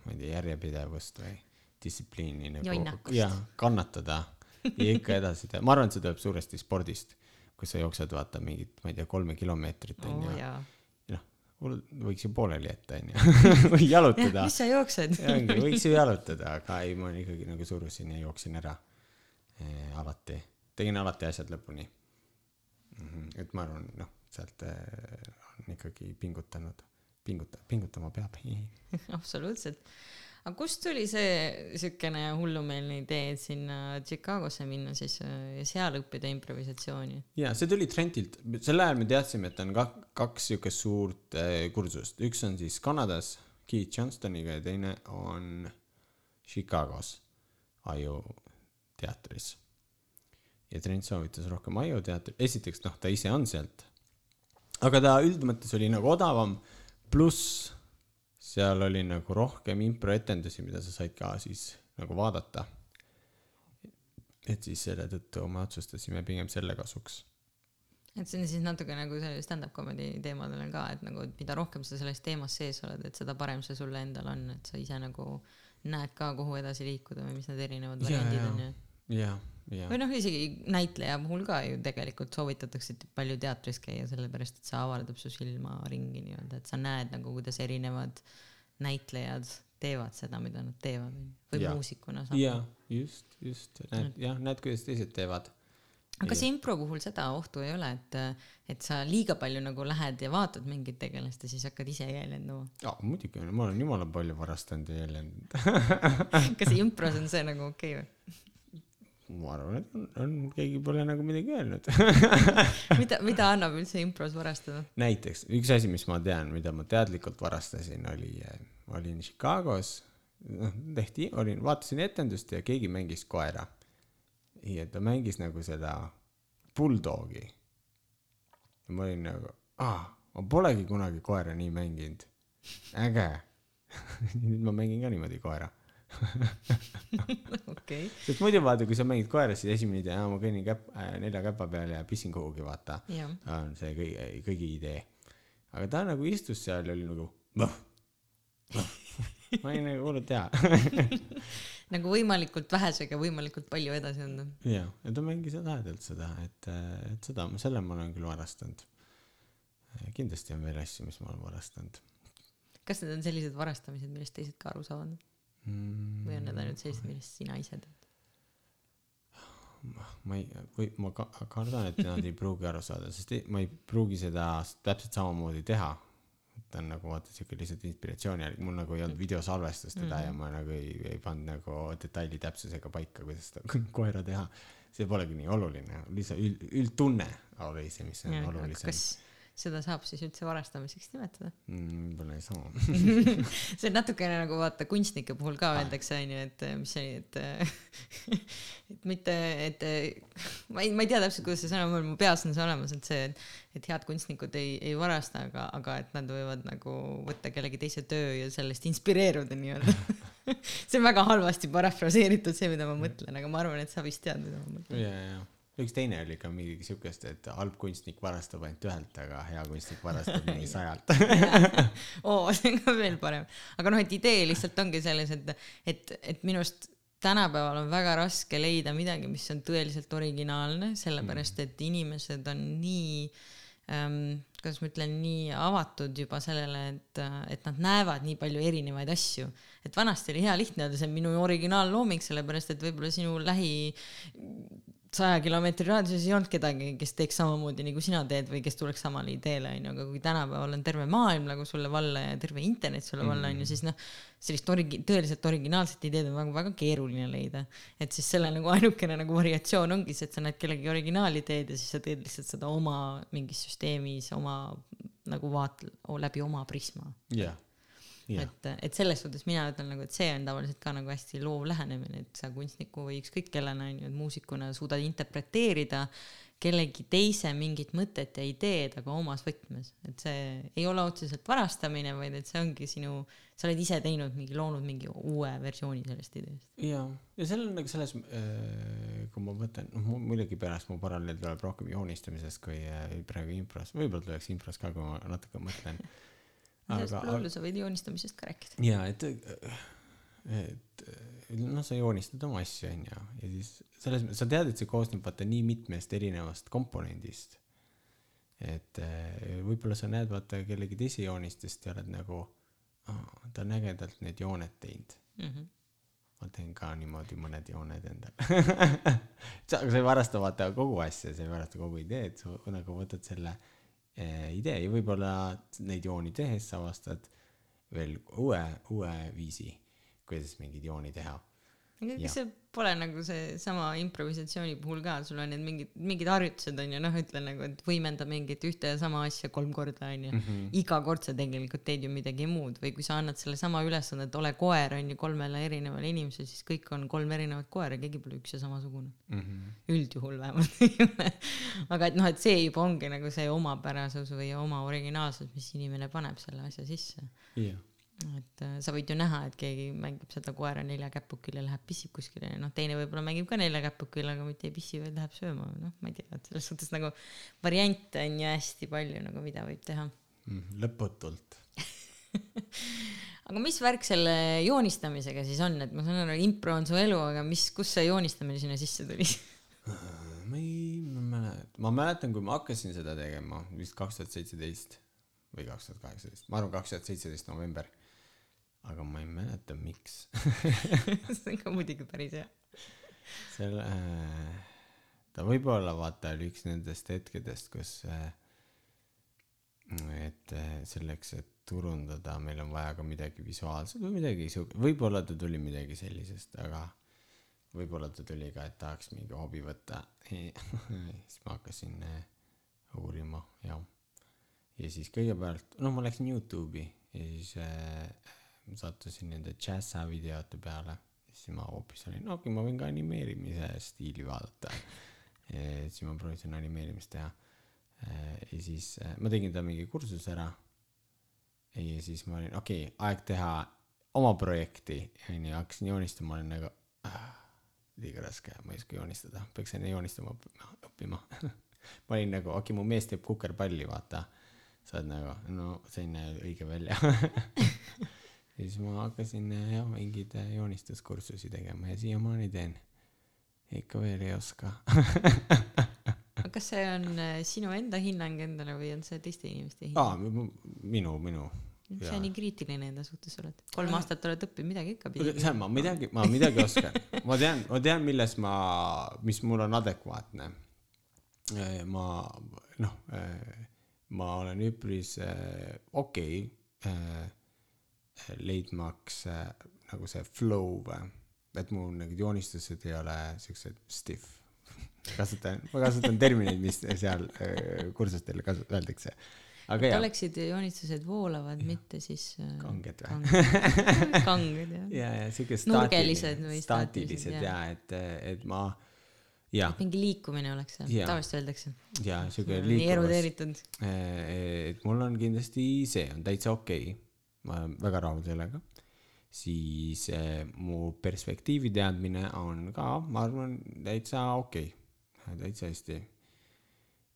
ma ei tea, järjepidevust või distsipliini nagu jah, kannatada (laughs) ja ikka edasi teha, ma arvan, et see tuleb suuresti spordist, kus sa jooksed, vaata mingit, ma ei tea, kolme kilomeetrit onju, jaa. noh, mul võiks ju pooleli jätta onju, (laughs) või jalutada mis sa jooksed? võiks ju jalutada, aga ei, ma ikkagi nagu surusin ja jooksin ära eh, alati, tegin alati asjad lõpuni mm. -hmm. et ma arvan, noh, sealt eh, on ikkagi pingutanud, pinguta-, pingutama peab. (laughs) absoluutselt. Aga kust tuli see siukene hullumeelne idee, et sinna Chicagosse minna siis äh, ja seal õppida improvisatsiooni? ja see tuli Trentilt, sel ajal me teadsime, et on kak-, kaks siukest suurt eh, kursust, üks on siis Kanadas Keith Johnstoniga ja teine on Chicagos Aju teatris. ja Trent soovitas rohkem Aju teatri, esiteks noh, ta ise on sealt, aga ta üldmõttes oli nagu odavam, pluss seal oli nagu rohkem improetendusi, mida sa said ka siis nagu vaadata. et siis selle tõttu me otsustasime pigem selle kasuks et see on siis natuke nagu see stand-up comedy teemadel on ka, et nagu, mida rohkem sa selles teemas sees oled, et seda parem see sulle endal on, et sa ise nagu näed ka, kuhu edasi liikuda või mis need erinevad variandid on ju. ja, ja või noh, isegi näitleja puhul ka ju tegelikult soovitatakse palju teatris käia, sellepärast et see avardab su silmaringi nii-öelda, et sa näed nagu, kuidas erinevad näitlejad teevad seda, mida nad teevad või Jaa. muusikuna ja just, just näed jah, näed, kuidas teised teevad. aga kas impro puhul seda ohtu ei ole, et, et sa liiga palju nagu lähed ja vaatad mingit tegelast ja siis hakkad ise jäljendama? jaa, muidugi, ma olen jumala palju varastanud ja jäljendanud. kas impros on see nagu okei okay või? Ma arvan, et on, on, keegi pole nagu midagi öelnud. (laughs) mida, mida annab üldse impros varastada? näiteks üks asi, mis ma tean, mida ma teadlikult varastasin, oli, olin Chicagos, noh, tehti, olin, vaatasin etendust ja keegi mängis koera. ja ta mängis nagu seda bulldogi. ja ma olin nagu, aa, ma polegi kunagi koera nii mänginud. äge. (laughs) nüüd ma mängin ka niimoodi koera. okei, sest muidu vaata, kui sa mängid koera, siis esimene idee, ma kõnnin käp- äh,, nelja käpa peal ja pissin kuhugi, vaata. on see kõigi, kõigi idee. aga ta nagu istus seal ja oli nagu noh, noh. ma olin nagu hullult hea (laughs) nagu võimalikult vähesega võimalikult palju edasi anda. ja, ja ta mängis lahedalt seda, et, et seda, selle ma olen küll varastanud. kindlasti on veel asju, mis ma olen varastanud kas need on sellised varastamised, millest teised ka aru saavad. Või on need ainult sellised, millest sina ise tead? ma ei, või ma ka, kardan, et nad ei pruugi aru saada, sest ei, ma ei pruugi seda täpselt samamoodi teha. ta on nagu vaata siuke lihtsalt inspiratsiooni järgi, mul nagu ei olnud videosalvestust teda mm -hmm. ja ma nagu ei, ei pannud nagu detaili täpsusega paika, kuidas seda (laughs) koera teha. see polegi nii oluline, lihtsalt üld, üldtunne oli see, mis on olulisem. kas seda saab siis üldse varastamiseks nimetada? mm,. võib-olla ei saa. (laughs) see on natukene nagu vaata kunstnike puhul ka öeldakse onju, et eh, mis see oli, et (laughs) et mitte, et eh, ma ei, ma ei tea täpselt, kuidas see sõna on, mu peas on see olemas, et see, et head kunstnikud ei, ei varasta, aga, aga et nad võivad nagu võtta kellegi teise töö ja sellest inspireeruda nii-öelda. (laughs) see on väga halvasti parafraseeritud, see, mida ma mõtlen, aga ma arvan, et sa vist tead, mida ma mõtlen. ja, ja, üks teine oli ka midagi siukest, et halb kunstnik varastab ainult ühelt, aga hea kunstnik varastab mingi (laughs) sajalt. (laughs) oo, see on ka veel parem. aga noh, et idee lihtsalt ongi selles, et, et, et minu arust tänapäeval on väga raske leida midagi, mis on tõeliselt originaalne, sellepärast et inimesed on nii ähm,, kuidas ma ütlen, nii avatud juba sellele, et, et nad näevad nii palju erinevaid asju. et vanasti oli hea lihtne öelda, see on minu originaallooming, sellepärast et võib-olla sinu lähi saja kilomeetri raadiuses ei olnud kedagi, kes teeks samamoodi nagu sina teed või kes tuleks samale ideele, onju, aga kui tänapäeval on terve maailm nagu sulle valla ja terve internet sulle valla, onju, siis noh, sellist origi-, tõeliselt originaalset ideed on väga, väga keeruline leida. et siis selle nagu ainukene nagu variatsioon ongi see, et sa näed kellegi originaalideed ja siis sa teed lihtsalt seda oma mingis süsteemis, oma nagu vaat-, läbi oma prisma. jah, jah, et, et selles suhtes mina ütlen nagu, et see on tavaliselt ka nagu hästi loov lähenemine, et sa kunstniku või ükskõik kellena on ju, et muusikuna suudad interpreteerida kellegi teise mingit mõtet ja ideed, aga omas võtmes, et see ei ole otseselt varastamine, vaid et see ongi sinu, sa oled ise teinud mingi, loonud mingi uue versiooni sellest ideest. ja, ja seal on nagu selles, kui ma mõtlen, noh millegipärast mu paralleel tuleb rohkem joonistamisest kui äh, praegu impros, võib-olla tuleks impros ka, kui ma natuke mõtlen. Sellest hullu, sa võid joonistamisest ka rääkida. ja et, et noh, sa joonistad oma asju, onju, ja siis selles mõttes, sa tead, et see koosneb vaata nii mitmest erinevast komponendist. et eh, võib-olla sa näed vaata kellegi teise joonistest ja oled nagu, ta on ägedalt need jooned teinud. ma teen ka niimoodi mõned jooned endale. (laughs) aga sa ei varasta vaata kogu asja, sa ei varasta kogu ideed, sa nagu võtad selle eh, idee ja võib-olla neid jooni tehes sa avastad veel uue, uue viisi, kuidas mingeid jooni teha. Kas see pole nagu seesama improvisatsiooni puhul ka, sul on need mingid, mingid harjutused on ju, noh, ütlen nagu, et võimenda mingit ühte ja sama asja kolm korda on ju mm. -hmm. iga kord sa tegelikult teed ju midagi muud või kui sa annad sellesama ülesande, et ole koer on ju kolmele erinevale inimesele, siis kõik on kolm erinevat koera, keegi pole üks ja samasugune. mm. -hmm. üldjuhul vähemalt ei ole. aga et noh, et see juba ongi nagu see omapärasus või oma originaalsus, mis inimene paneb selle asja sisse jah, et äh, sa võid ju näha, et keegi mängib seda koera neljakäpukil ja läheb pissib kuskile ja noh, teine võib-olla mängib ka neljakäpukil, aga mitte ei pissi, vaid läheb sööma, noh, ma ei tea, et selles suhtes nagu variante on ju hästi palju nagu, mida võib teha. Mhm. lõputult. (laughs) aga mis värk selle joonistamisega siis on, et ma saan aru, impro on su elu, aga mis, kus see joonistamine sinna sisse tuli? (laughs) ma ei mäleta, ma mäletan, kui ma hakkasin seda tegema vist kaks tuhat seitseteist või kaks tuhat kaheksateist, ma arvan, kaks tuhat seitseteist november. Aga ma ei mäleta, miks. (laughs) see on ka muidugi päris hea. selle, ta võib-olla vaata oli üks nendest hetkedest, kus, et eh, selleks, et turundada, meil on vaja ka midagi visuaalset või midagi siuk-, võib-olla ta tuli midagi sellisest, aga võib-olla ta tuli ka, et tahaks mingi hobi võtta. (laughs) siis ma hakkasin eh, uurima ja, ja siis kõigepealt, no ma läksin Youtube'i ja siis äh, sattusin nende džässa videote peale. siis ma hoopis olin, okei okay,, ma võin ka animeerimise stiili vaadata. siis ma proovisin animeerimist teha. ja siis äh, ma tegin ta mingi kursuse ära. ja siis ma olin, okei okay,, aeg teha oma projekti, onju, hakkasin joonistama, olin nagu ah, liiga raske, ma ei oska joonistada, peaks enne joonistama õppima. (laughs) ma olin nagu, okei okay,, mu mees teeb kukerpalli, vaata. sa oled nagu, no see ei näe õige välja. (laughs) ja siis ma hakkasin äh, jah mingeid äh, joonistuskursusi tegema ja siiamaani teen. Ikka veel ei oska. (laughs) Aga kas see on äh, sinu enda hinnang endale või on see teiste inimeste hinnang? Aa minu minu. Jaa. sa nii kriitiline enda suhtes oled. Kolm aastat oled õppinud midagi ikka pidi see ma midagi ma midagi oskan. Ma tean ma tean milles ma mis mul on adekvaatne. Eh, ma noh eh, ma olen üpris eh, okei okay, leidmaks eh, nagu see flow või? Et mu need joonistused ei ole siuksed stiff. (laughs) Kasutan ma kasutan termineid mis seal eh, kursustel kasu- öeldakse. Et jah oleksid joonistused voolavad mitte siis äh, kanged või? kanged, (laughs) jah. Ja ja siuke Nurgelised või staatilised staatilised, ja et et ma ja mingi liikumine oleks seal tavaliselt öeldakse. Ja siuke nii liikuvus. erudeeritud. Et mul on kindlasti see on täitsa okei. okay. Ma olen väga rahul sellega. Siis eh, mu perspektiivi teadmine on ka ma arvan täitsa okei. Okay. täitsa hästi.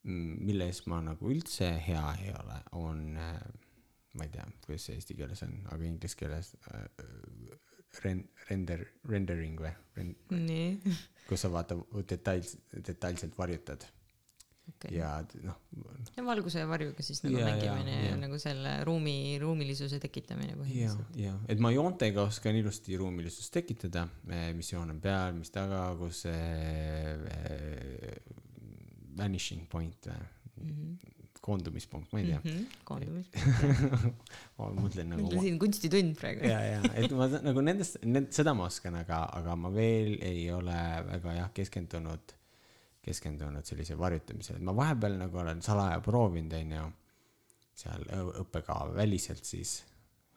Milles ma nagu üldse hea ei ole on eh, ma ei tea kuidas see eesti keeles on aga inglise keeles äh, ren- render rendering või? Nii. kus sa vaata details detailselt varjutad okei ja noh ja valguse ja varjuga siis nagu jaa, mängimine ja jaa. nagu selle ruumi ruumilisuse tekitamine ja põhimõtteliselt, ja et ma joontega oskan ilusti ruumilisust tekitada, mis joon on peal, mis taga, kus see eh, vanishing point või Mhm. koondumispunkt, ma ei tea mm. -hmm. ma mõtlen nagu meil on siin kunstitund praegu ja, ja et ma nagu nendest, need, seda ma oskan, aga, aga ma veel ei ole väga jah keskendunud, keskendunud sellise varjutamisele, et ma vahepeal nagu olen salaja proovinud, onju, seal õ- õppekava väliselt siis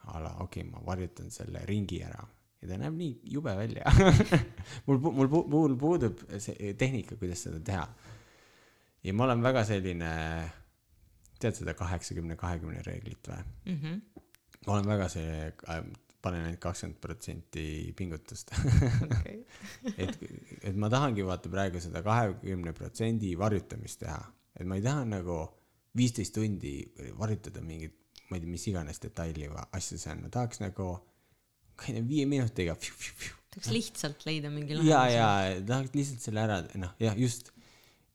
a la okei okay,, ma varjutan selle ringi ära ja ta näeb nii jube välja (laughs) mul, mul, mul puudub see tehnika, kuidas seda teha. ja ma olen väga selline, tead seda kaheksakümne, kahekümne reeglit või? Mhm. ma olen väga see, panen ainult kakskümmend protsenti pingutust okei (laughs) et, et ma tahangi vaata praegu seda kahekümne protsendi varjutamist teha, et ma ei taha nagu viisteist tundi varjutada mingit, ma ei tea, mis iganes detaili või asja seal, ma tahaks nagu, ma ei tea, viie minutiga. tahaks lihtsalt leida mingi ja, lahenduse ja tahaks lihtsalt selle ära, noh, jah, just.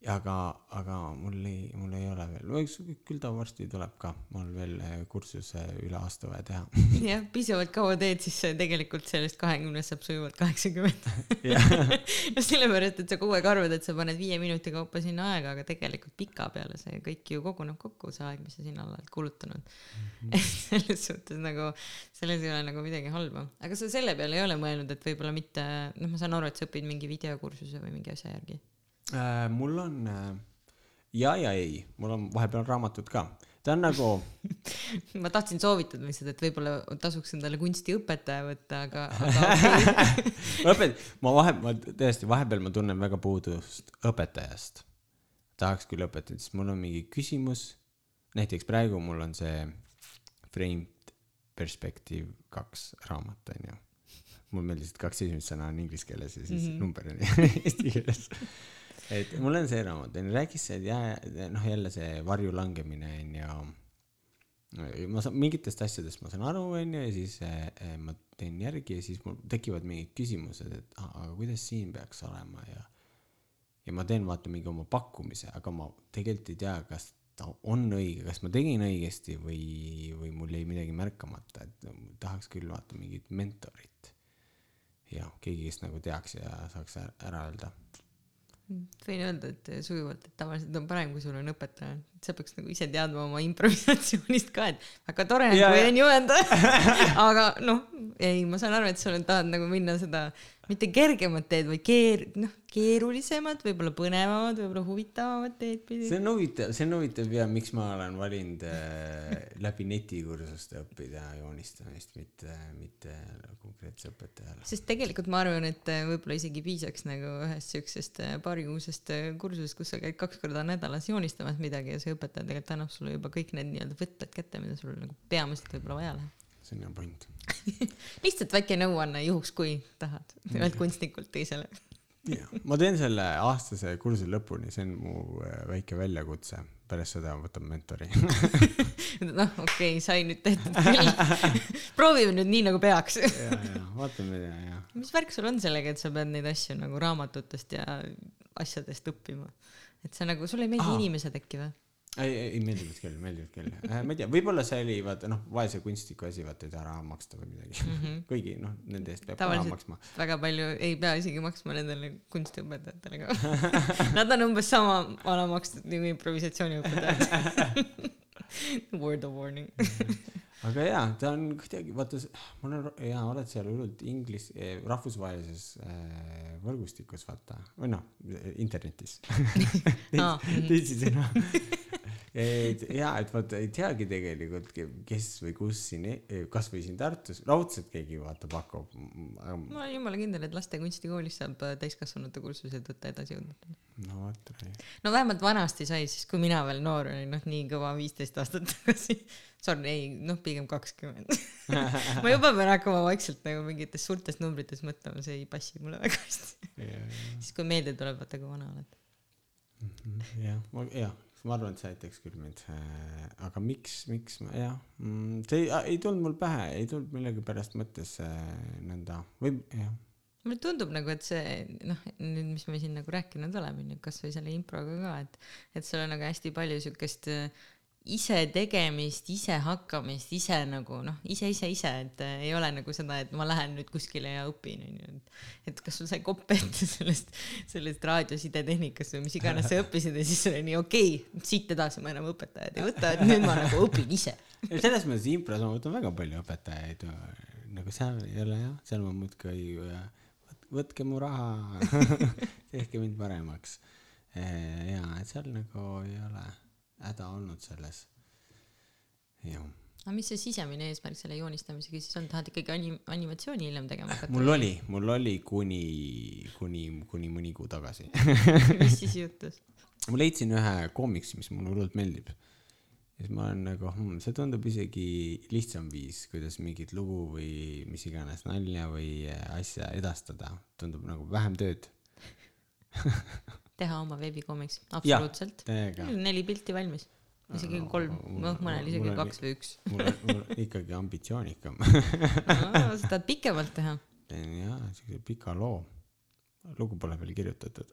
aga, aga mul ei, mul ei ole veel, küll ta varsti tuleb ka, mul veel eh, kursuse üle aasta vaja teha. (laughs) jah, piisavalt kaua teed, siis tegelikult sellest kahekümnest saab sujuvalt kaheksakümmend. (laughs) (laughs) sellepärast, et sa kogu aeg arvad, et sa paned viie minuti kaupa sinna aega, aga tegelikult pikapeale see kõik ju koguneb kokku, see aeg, mis sa sinna oled kulutanud mm. -hmm. selles suhtes nagu, selles ei ole nagu midagi halba. aga sa selle peale ei ole mõelnud, et võib-olla mitte, noh, ma saan aru, et sa õpid mingi videokursuse või mingi asja järgi. Äh, mul on äh, ja ja ei, mul on vahepeal raamatud ka. ta on nagu, (laughs) ma tahtsin soovitada lihtsalt, et võib-olla tasuks endale kunstiõpetaja võtta, aga, (laughs) aga (laughs) õpet-, ma vahe, ma tõesti vahepeal ma tunnen väga puudust õpetajast. tahaks küll õpetada, sest mul on mingi küsimus. näiteks praegu mul on see Framed Perspective kaks raamat onju. mul meeldis, et kaks esimest sõna on inglise keeles ja siis mm -hmm. number on eesti keeles. Et mul on see raamat onju, rääkis see ja noh, jälle see varju langemine onju ma saan mingitest asjadest ma saan aru onju ja siis eh, ma teen järgi ja siis mul tekivad mingid küsimused et aga kuidas siin peaks olema? Ja ja ma teen vaata mingi oma pakkumise aga ma tegelikult ei tea kas ta on õige kas ma tegin õigesti või või mul jäi midagi märkamata. Et tahaks küll vaata mingit mentorit. Ja keegi kes nagu teaks ja saaks ära öelda võin öelda, et sujuvalt, et tavaliselt on parem, kui sul on õpetaja, et sa peaks nagu ise teadma oma (laughs) improvisatsioonist ka, et väga tore on, kui on juhenda. aga noh, ei, ma saan aru, et sa tahad nagu minna seda mitte kergemat teed, vaid keer-, noh, keerulisemat, võib-olla põnevamat, võib-olla huvitavamat teed pidi see. on huvitav see on huvitav ja miks ma olen valinud äh, läbi netikursuste õppida joonistamist mitte mitte konkreetse õpetajale sest tegelikult ma arvan, et äh, võib-olla isegi piisaks nagu ühest siuksest äh, paarikuusest äh, kursusest, kus sa käid kaks korda nädalas joonistamas midagi ja see õpetaja tegelikult annab sulle juba kõik need nii-öelda võtmed kätte, mida sul nagu peamiselt võib-olla vaja läheb. see on point (laughs) lihtsalt väike nõuanne juhuks, kui tahad, ühelt kunstnikult teisele. jah ma teen selle aastase kursi lõpuni see on mu äh, väike väljakutse pärast seda võtan mentori (laughs) noh, okei okay,, sai nüüd tehtud küll. (laughs) proovime nüüd nii, nagu peaks. ja, ja vaatame ja, ja. mis värk sul on sellega, et sa pead neid asju nagu raamatutest ja asjadest õppima? et sa nagu, sulle ei meeldi inimesed äkki või? ei, ei meeldivad küll, meeldivad küll. ma ei tea, võib-olla see oli vaata noh, vaese kunstniku asi vaata ei taha raha maksta või midagi mm. -hmm. kuigi noh, nende eest peab ka raha Tavaliselt- maksma. väga palju ei pea isegi maksma nendele kunstiõpetajatele ka. (laughs) Nad on umbes sama vana makstud nagu improvisatsiooniõpetajad. (laughs) Word of warning. (laughs) aga jaa, ta on kuidagi vaata, mul on, jaa, oled seal hullult inglis-, rahvusvahelises äh, võrgustikus vaata või noh, internetis. Mhm. teisisõnu. Et jaa, et vaata ei teagi tegelikult, kes või kus siin, kasvõi siin Tartus, raudselt keegi vaata pakub. ma olen jumala kindel, et laste kunstikoolis saab äh, täiskasvanute kursuseid võtta edasijõudnud. no vot, no vähemalt vanasti sai, siis kui mina veel noor olin, noh nii kõva viisteist aastat tagasi. Sorry, ei noh, pigem kakskümmend. (laughs) ma juba pean hakkama vaikselt nagu mingites suurtes numbrites mõtlema, see ei passi mulle väga hästi. siis kui meelde tuleb, vaata kui vana oled. jah, ma jah, ma arvan, et see aitaks küll mind. aga miks, miks ma jah, see ei, ei tulnud mul pähe, ei tulnud millegipärast mõttesse nõnda või jah, mulle tundub nagu, et see noh, nüüd, mis me siin nagu rääkinud oleme, onju, kasvõi selle improga ka, et, et sul on nagu hästi palju siukest äh, ise tegemist, ise hakkamist, ise nagu noh, ise, ise, ise, et äh, ei ole nagu seda, et ma lähen nüüd kuskile ja õpin, onju, et et kas sul sai kopp ette (laughs) sellest, sellest raadiosidetehnikast või mis iganes sa õppisid ja siis oli nii okei okay,, siit edasi ma enam õpetajat ei võta, et nüüd ma nagu õpin ise. (laughs) selles mõttes impros ma võtan väga palju õpetajaid, nagu seal ei ole jah, seal ma muudkui äh, võt- võtke mu raha, (laughs) tehke mind paremaks. ja, et seal nagu ei ole häda olnud selles. jah aga mis see sisemine eesmärk selle joonistamisega siis on, tahad ikkagi anim-, animatsiooni hiljem tegema hakata? mul oli, mul oli kuni, kuni, kuni mõni kuu tagasi. (laughs) mis siis juhtus? ma leidsin ühe koomiksi, mis mulle hullult meeldib. ja siis ma olen nagu hmm,, see tundub isegi lihtsam viis, kuidas mingit lugu või mis iganes nalja või asja edastada, tundub nagu vähem tööd. (laughs) teha oma veebikomiks, absoluutselt. neli pilti valmis, isegi kolm, noh, mõnel isegi kaks või üks. mul on, mul on ikkagi ambitsioonikam. (laughs) sa tahad pikemalt teha? teen jaa, siukse pika loo. Lugu pole veel kirjutatud.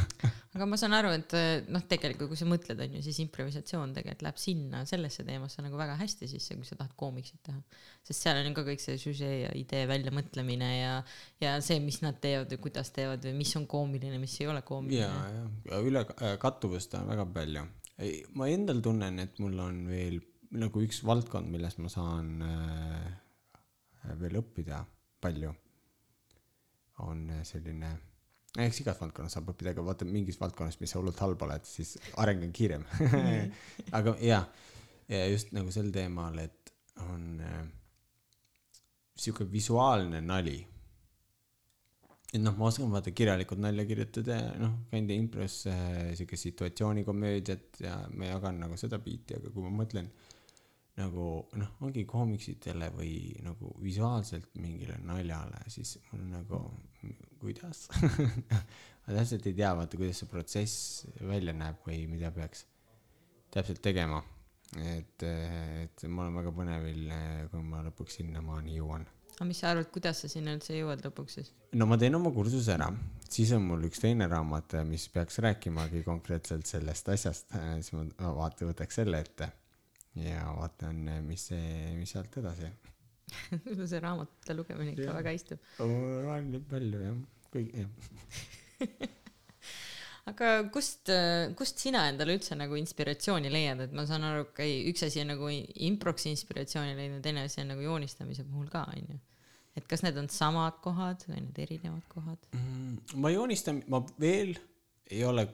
(laughs) aga ma saan aru, et noh, tegelikult kui sa mõtled, on ju, siis improvisatsioon tegelikult läheb sinna, sellesse teemasse nagu väga hästi sisse, kui sa tahad koomiksit teha. sest seal on ju ka kõik see süžee ja idee väljamõtlemine ja, ja see, mis nad teevad või kuidas teevad või mis on koomiline, mis ei ole ja, koomiline. ja üle, kattuvust on väga palju. ma endal tunnen, et mul on veel nagu üks valdkond, milles ma saan äh, veel õppida palju, on äh, selline, eks igas valdkonnas saab õppida, aga vaata mingis valdkonnas, mis sa hullult halb oled, siis areng on kiirem. (laughs) aga jaa, ja just nagu sel teemal, et on äh, sihuke visuaalne nali et noh, ma oskan vaata kirjalikult nalja kirjutada ja noh, käin impros äh, siuke situatsioonikomöödiat ja ma jagan nagu seda biiti, aga kui ma mõtlen nagu noh, ongi koomiksitele või nagu visuaalselt mingile naljale, siis mul nagu kuidas? (laughs) Ma täpselt ei tea, vaata kuidas see protsess välja näeb või mida peaks täpselt tegema. et, et ma olen väga põnevil, kui ma lõpuks sinnamaani jõuan. Aga mis sa arvad, kuidas sa sinna üldse jõuad lõpuks siis? no ma teen oma kursuse ära, siis on mul üks teine raamat, mis peaks rääkimagi konkreetselt sellest asjast, siis ma vaata, võtaks selle ette ja vaatan, mis see, mis sealt edasi. (laughs) sul see raamatute lugemine ikka Jah. väga istub. loen nii palju jah, kõik jah. (laughs) aga kust, kust sina endale üldse nagu inspiratsiooni leiad, et ma saan aru, okei, üks asi on nagu improks inspiratsiooni leidnud, teine asi on nagu joonistamise puhul ka, onju. et kas need on samad kohad või need erinevad kohad? Mm, ma joonistan, ma veel ei ole,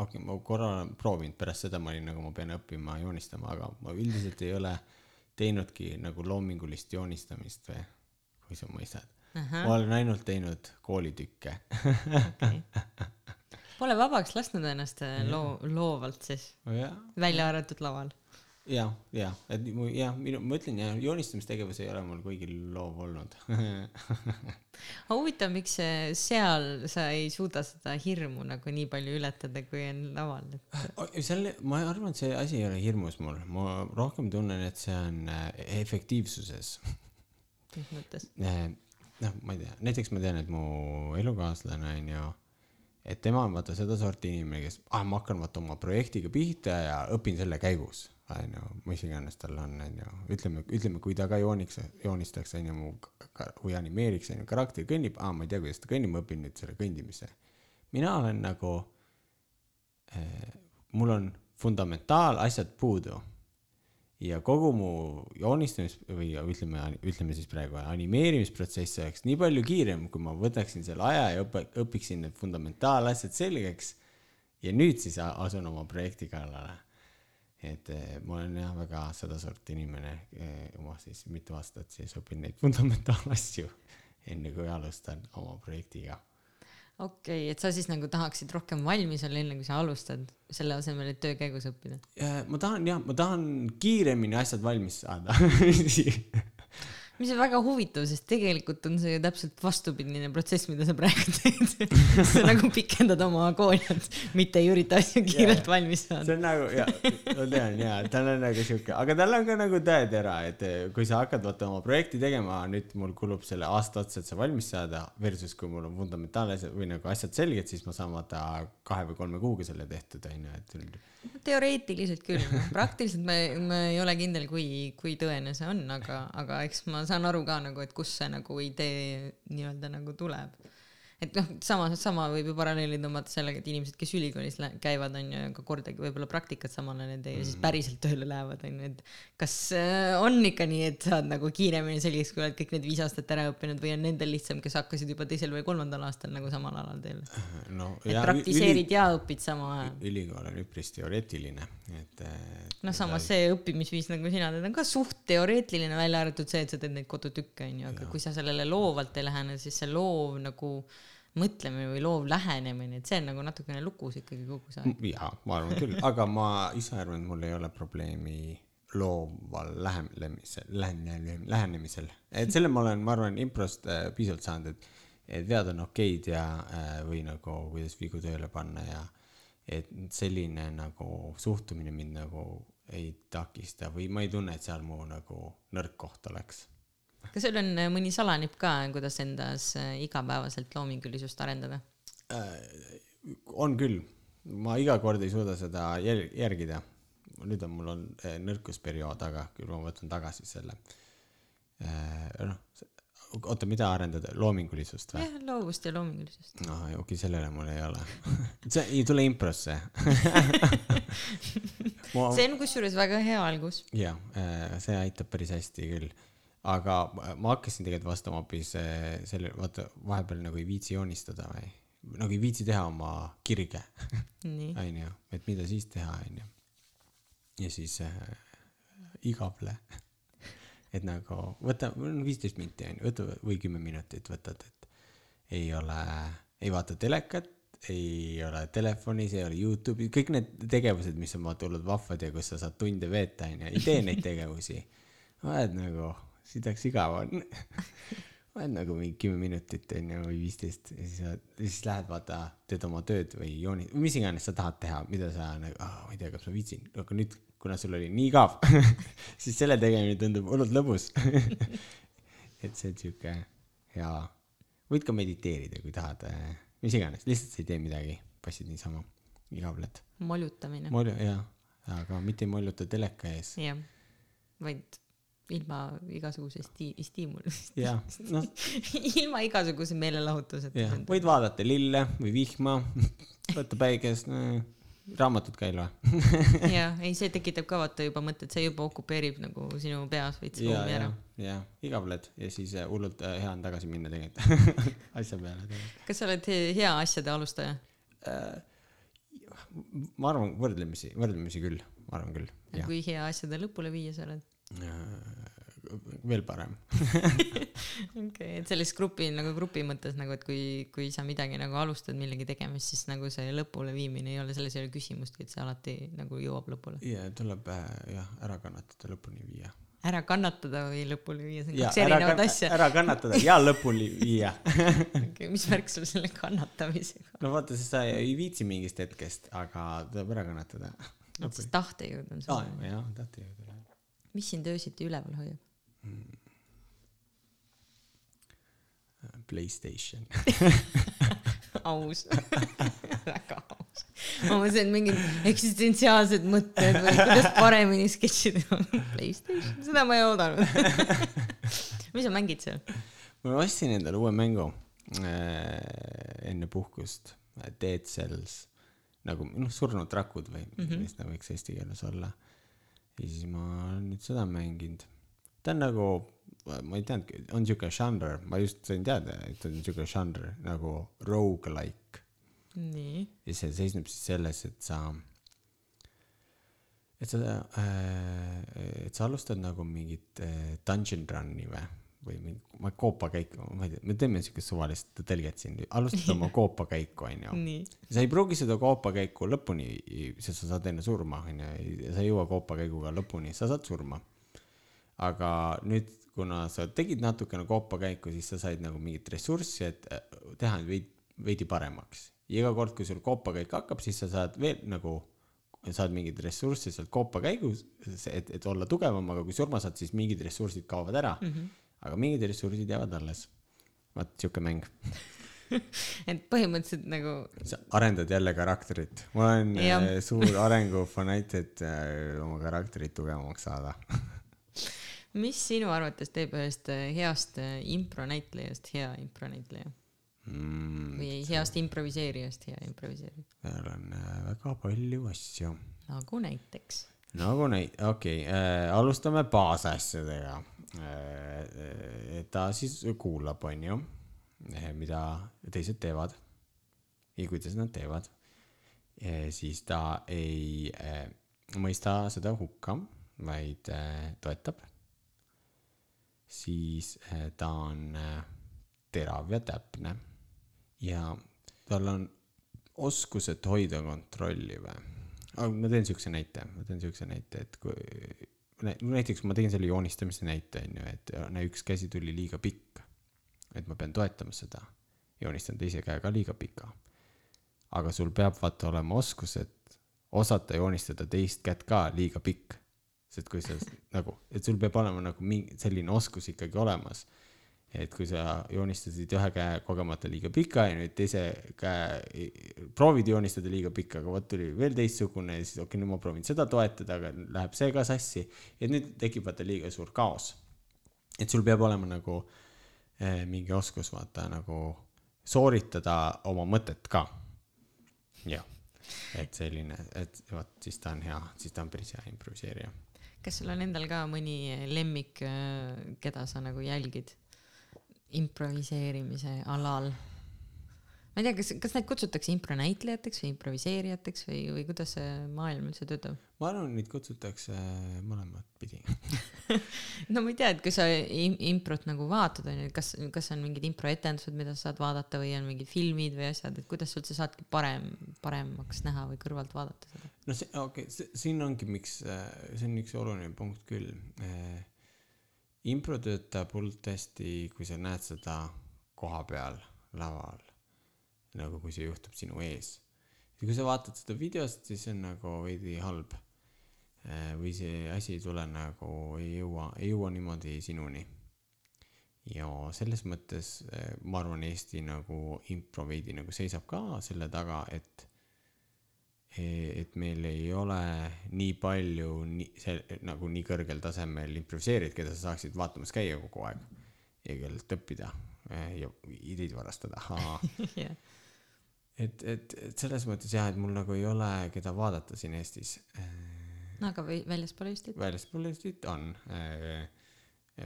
okei okay,, ma korra olen proovinud, pärast seda ma olin nagu, ma pean õppima joonistama, aga ma üldiselt ei ole teinudki nagu loomingulist joonistamist või, kui sa mõistad. ma olen ainult teinud koolitükke Okay. (laughs) Pole vabaks lasknud ennast äh, loo-, loovalt siis, välja arvatud laval. jah, jah, et mu jah, minu, ma ütlen jah, joonistamistegevus ei ole mul kuigi loov olnud. (laughs) Aga huvitav, miks seal sa ei suuda seda hirmu nagu nii palju ületada, kui on laval, et selle, ma arvan, et see asi ei ole hirmus mul, ma rohkem tunnen, et see on äh, efektiivsuses. mis mõttes? (laughs) noh, ma ei tea, näiteks ma tean, et mu elukaaslane on ju, et tema on vaata sedasorti inimene, kes, ah ma hakkan vaata oma projektiga pihta ja õpin selle käigus, on ju, mis iganes tal on, on ju, ütleme, ütleme, kui ta ka jooniks, joonistaks, on ju, mu või animeeriks, on ju, karakter kõnnib, aa, ma ei tea, kuidas ta kõnnib, ma õpin nüüd selle kõndimise. mina olen nagu eh, mul on fundamentaalasjad puudu ja kogu mu joonistamis või ütleme, ütleme siis praegu animeerimisprotsess oleks nii palju kiirem, kui ma võtaksin selle aja ja õpe-, õpiksin need fundamentaalasjad selgeks ja nüüd siis asun oma projekti kallale. Et eh, ma olen jah väga sedasorti inimene eh,, oma siis mitu aastat siis õpin neid fundamentaalasju enne kui alustan oma projektiga okei okay,, et sa siis nagu tahaksid rohkem valmis olla, enne kui sa alustad, selle asemel, et töö käigus õppida. Ja ma tahan jah, ma tahan kiiremini asjad valmis saada (laughs) mis on väga huvitav, sest tegelikult on see ju täpselt vastupidine protsess, mida sa praegu (laughs) teed. sa nagu pikendad oma agooniat, mitte ei ürita asju kiirelt Jaa. valmis saada. see on nagu ja, ma tean ja tal on nagu siuke, aga tal on ka nagu tõetera, et eh, kui sa hakkad vaata oma projekti tegema, nüüd mul kulub selle aasta otsa, et see valmis saada, versus kui mul on fundamentaalasjad või nagu asjad selged, siis ma saan vaata kahe või kolme kuuga selle tehtud onju, et teoreetiliselt küll, praktiliselt ma, ma ei ole kindel, kui, kui tõene see on, aga, aga eks ma saan aru ka nagu, et kust see nagu idee nii-öelda nagu tuleb. Et noh, sama, sama võib ju paralleeli tõmmata sellega, et inimesed, kes ülikoolis käivad, on ju, ega kordagi võib-olla praktikat samal ajal ei tee ja siis päriselt tööle lähevad, on ju, et kas äh, on ikka nii, et saad nagu kiiremini selgeks, kui oled kõik need viis aastat ära õppinud või on nendel lihtsam, kes hakkasid juba teisel või kolmandal aastal nagu samal alal tööle? no et praktiseerid ja õpid sama ajal. ülikool on üpris teoreetiline, et. noh, samas see õppimisviis, nagu sina teed, on ka suht teoreetiline, välja arvatud see, et sa teed neid kodutükke, onju, aga kui sa sellele loovalt ei lähene, siis see loov nagu mõtlemine või loov lähenemine, et see on nagu natukene lukus ikkagi kogu see aeg. jaa, ma arvan küll, aga ma ise arvan, et mul ei ole probleemi looval lähenemisel, lähenemisel, lähenemisel, et selle ma olen, ma arvan, improst äh, piisavalt saanud, et, vead on okeid ja äh, või nagu kuidas vigu tööle panna ja et selline nagu suhtumine mind nagu ei takista või ma ei tunne, et seal mu nagu nõrk koht oleks kas sul on äh, mõni salanipp ka, kuidas endas äh, igapäevaselt loomingulisust arendada? äh,. on küll, ma iga kord ei suuda seda jälg-, järgida. nüüd on mul on äh, nõrkusperiood, aga küll ma võtan tagasi selle äh,. noh, oota, mida arendada, loomingulisust või? jah, loovust ja loomingulisust. no okei okay,, sellele mul ei ole. (laughs) see ei tule improsse. (laughs) ma see on kusjuures väga hea algus. jah, see aitab päris hästi küll, aga ma hakkasin tegelikult vastama hoopis eh, selle, vaata vahepeal nagu ei viitsi joonistada või? Nagu ei viitsi teha oma kirge, onju, et mida siis teha, onju. ja siis äh, igavle, (laughs) et nagu võta, viisteist minti onju, võta või kümme minutit võtad, et ei ole, ei vaata telekat, ei ole telefonis, ei ole Youtube'i, kõik need tegevused, mis on vaata hullult vahvad ja kus sa saad tunde veeta, onju, ei tee neid (laughs) tegevusi. oled nagu, sidaks igav on. (laughs) oled nagu mingi kümme minutit onju või viisteist ja siis, siis lähed vaata, teed oma tööd või jooni-, mis iganes sa tahad teha, mida sa nagu ah,, ma ei tea, kas ma viitsin, aga nüüd, kuna sul oli nii igav, (laughs) siis selle tegemine tundub hullult lõbus. (laughs) et see on siuke hea, võid ka mediteerida, kui tahad, mis iganes, lihtsalt sa ei tee midagi, passid niisama, igavled. molutamine. molju, jaa, aga mitte ei molluta teleka ees. jah, vaid ilma igasuguse sti-, stiimulist. jah, noh, (laughs) ilma igasuguse meelelahutuseta jah, võid vaadata lille või vihma, võtta päikest, raamatut ka ei loe. (laughs) jah, ei, see tekitab ka vaata juba mõtet, see juba okupeerib nagu sinu peas veits ruumi ja ära., ja igavled ja siis äh, hullult äh, hea on tagasi minna tegelikult (laughs) asja peale kas sa oled he- hea asjade alustaja? ma arvan võrdlemisi, võrdlemisi küll, ma arvan küll, jah. kui hea asjade lõpule viia sa oled? Veel parem. (laughs) okei, et selles grupi nagu grupi mõttes nagu, et kui, kui sa midagi nagu alustad millegi tegemist, siis nagu see lõpule viimine ei ole, selles ei ole küsimustki, et see alati nagu jõuab lõpule. ja tuleb äh, jah, ära kannatada, lõpuni viia. ära kannatada või lõpule viia, see on ja kaks erinevat asja. ära kannatada ja lõpuni viia. (laughs) Okay, mis värk sul selle kannatamisega no vaata, siis sa ei viitsi mingist hetkest, aga tuleb ära kannatada. on? sest tahtejõud on sul. jah, tahti jõuda. Mis sind öösiti üleval hoiab? Playstation. (laughs) aus, väga aus. ma mõtlesin, et mingid eksistentsiaalsed mõtted või kuidas paremini sketši teha. Playstation, seda ma ei oodanud. (laughs) mis sa mängid seal? ma ostsin endale uue mängu äh, enne puhkust, Dead Cells, nagu noh, surnud rakud või mm -hmm. mis ta võiks eesti keeles olla. Ja siis ma olen nüüd seda mänginud. ta on nagu, ma ei teadnudki, on siuke žanr, ma just sain teada, et on siuke žanr nagu rogu-like nii, ja see seisneb siis selles, et sa, et sa äh,, et sa alustad nagu mingit äh, dungeon run'i või, või mingi, ma koopakäiku, ma ei tea, me teeme siukest suvalist tõlget siin, alustad oma (laughs) koopakäiku, onju. sa ei pruugi seda koopakäiku lõpuni, sest sa saad enne surma, onju, sa ei jõua koopakäiguga lõpuni, sa saad surma. aga nüüd, kuna sa tegid natukene koopakäiku, siis sa said nagu mingit ressurssi, et äh, teha veidi, veidi paremaks. ja iga kord, kui sul koopakäik hakkab, siis sa saad veel nagu, saad mingeid ressursse sealt koopakäigus, et, et olla tugevam, aga kui surma saad, siis mingid ressursid kaovad ära mm. -hmm. Aga mingid ressursid jäävad alles. vaat siuke mäng. (laughs) et põhimõtteliselt nagu sa arendad jälle karakterit. ma olen Jah. äh, suur arengufanat, et äh, oma karakterit tugevamaks saada. (laughs) mis sinu arvates teeb ühest äh, heast impronäitlejast hea impronäitleja Mm, või heast improviseerijast hea improviseerija? seal on väga palju asju. nagu näiteks. nagu neid, okei okay, äh,, alustame baasasjadega. Ta siis kuulab, onju, mida teised teevad ja kuidas nad teevad. siis ta ei äh, mõista seda hukka, vaid äh, toetab. siis äh, ta on äh, terav ja täpne ja tal on oskused hoida kontrolli või? ma teen siukse näite, ma teen siukse näite, et kui näiteks ma tegin selle joonistamise näite onju, et näe üks käsi tuli liiga pikk. et ma pean toetama seda, joonistan teise käega liiga pika. aga sul peab vaata olema oskused osata joonistada teist kätt ka liiga pikk. sest kui sa nagu, et sul peab olema nagu mingi selline oskus ikkagi olemas et kui sa joonistasid ühe käe kogemata liiga pika ja nüüd teise käe proovid joonistada liiga pikka, aga vot tuli veel teistsugune ja siis okei okay,, nüüd ma proovin seda toetada, aga läheb see ka sassi. ja nüüd tekib vaata liiga suur kaos. et sul peab olema nagu eh, mingi oskus vaata nagu sooritada oma mõtet ka. jah, et selline, et vot siis ta on hea, siis ta on päris hea improviseerija. kas sul on endal ka mõni lemmik, keda sa nagu jälgid improviseerimise alal? ma ei tea, kas, kas neid kutsutakse impronäitlejateks või improviseerijateks või, või kuidas see maailm üldse töötab? ma arvan, neid kutsutakse mõlemat pidi. (laughs) no ma ei tea, et kui sa im- improt nagu vaatad, onju, kas, kas on mingid improetendused, mida sa saad vaadata või on mingid filmid või asjad, et kuidas sa üldse saadki parem, paremaks näha või kõrvalt vaadata seda? no see, okei okay,, siin ongi, miks, see on üks oluline punkt küll. Impro töötab hullult hästi, kui sa näed seda koha peal, laval, nagu kui see juhtub sinu ees. ja kui sa vaatad seda videost, siis see on nagu veidi halb. või see asi ei tule nagu, ei jõua, ei jõua niimoodi sinuni. ja selles mõttes eh, ma arvan, Eesti nagu impro veidi nagu seisab ka selle taga, et et meil ei ole nii palju nii see nagu nii kõrgel tasemel improviseerijaid, keda sa saaksid vaatamas käia kogu aeg ja kellelt õppida eh, ja ideid varastada. (laughs) jah, et, et, et selles mõttes jah, et mul nagu ei ole, keda vaadata siin Eestis. no aga või- väljaspool Eestit? väljaspool Eestit on.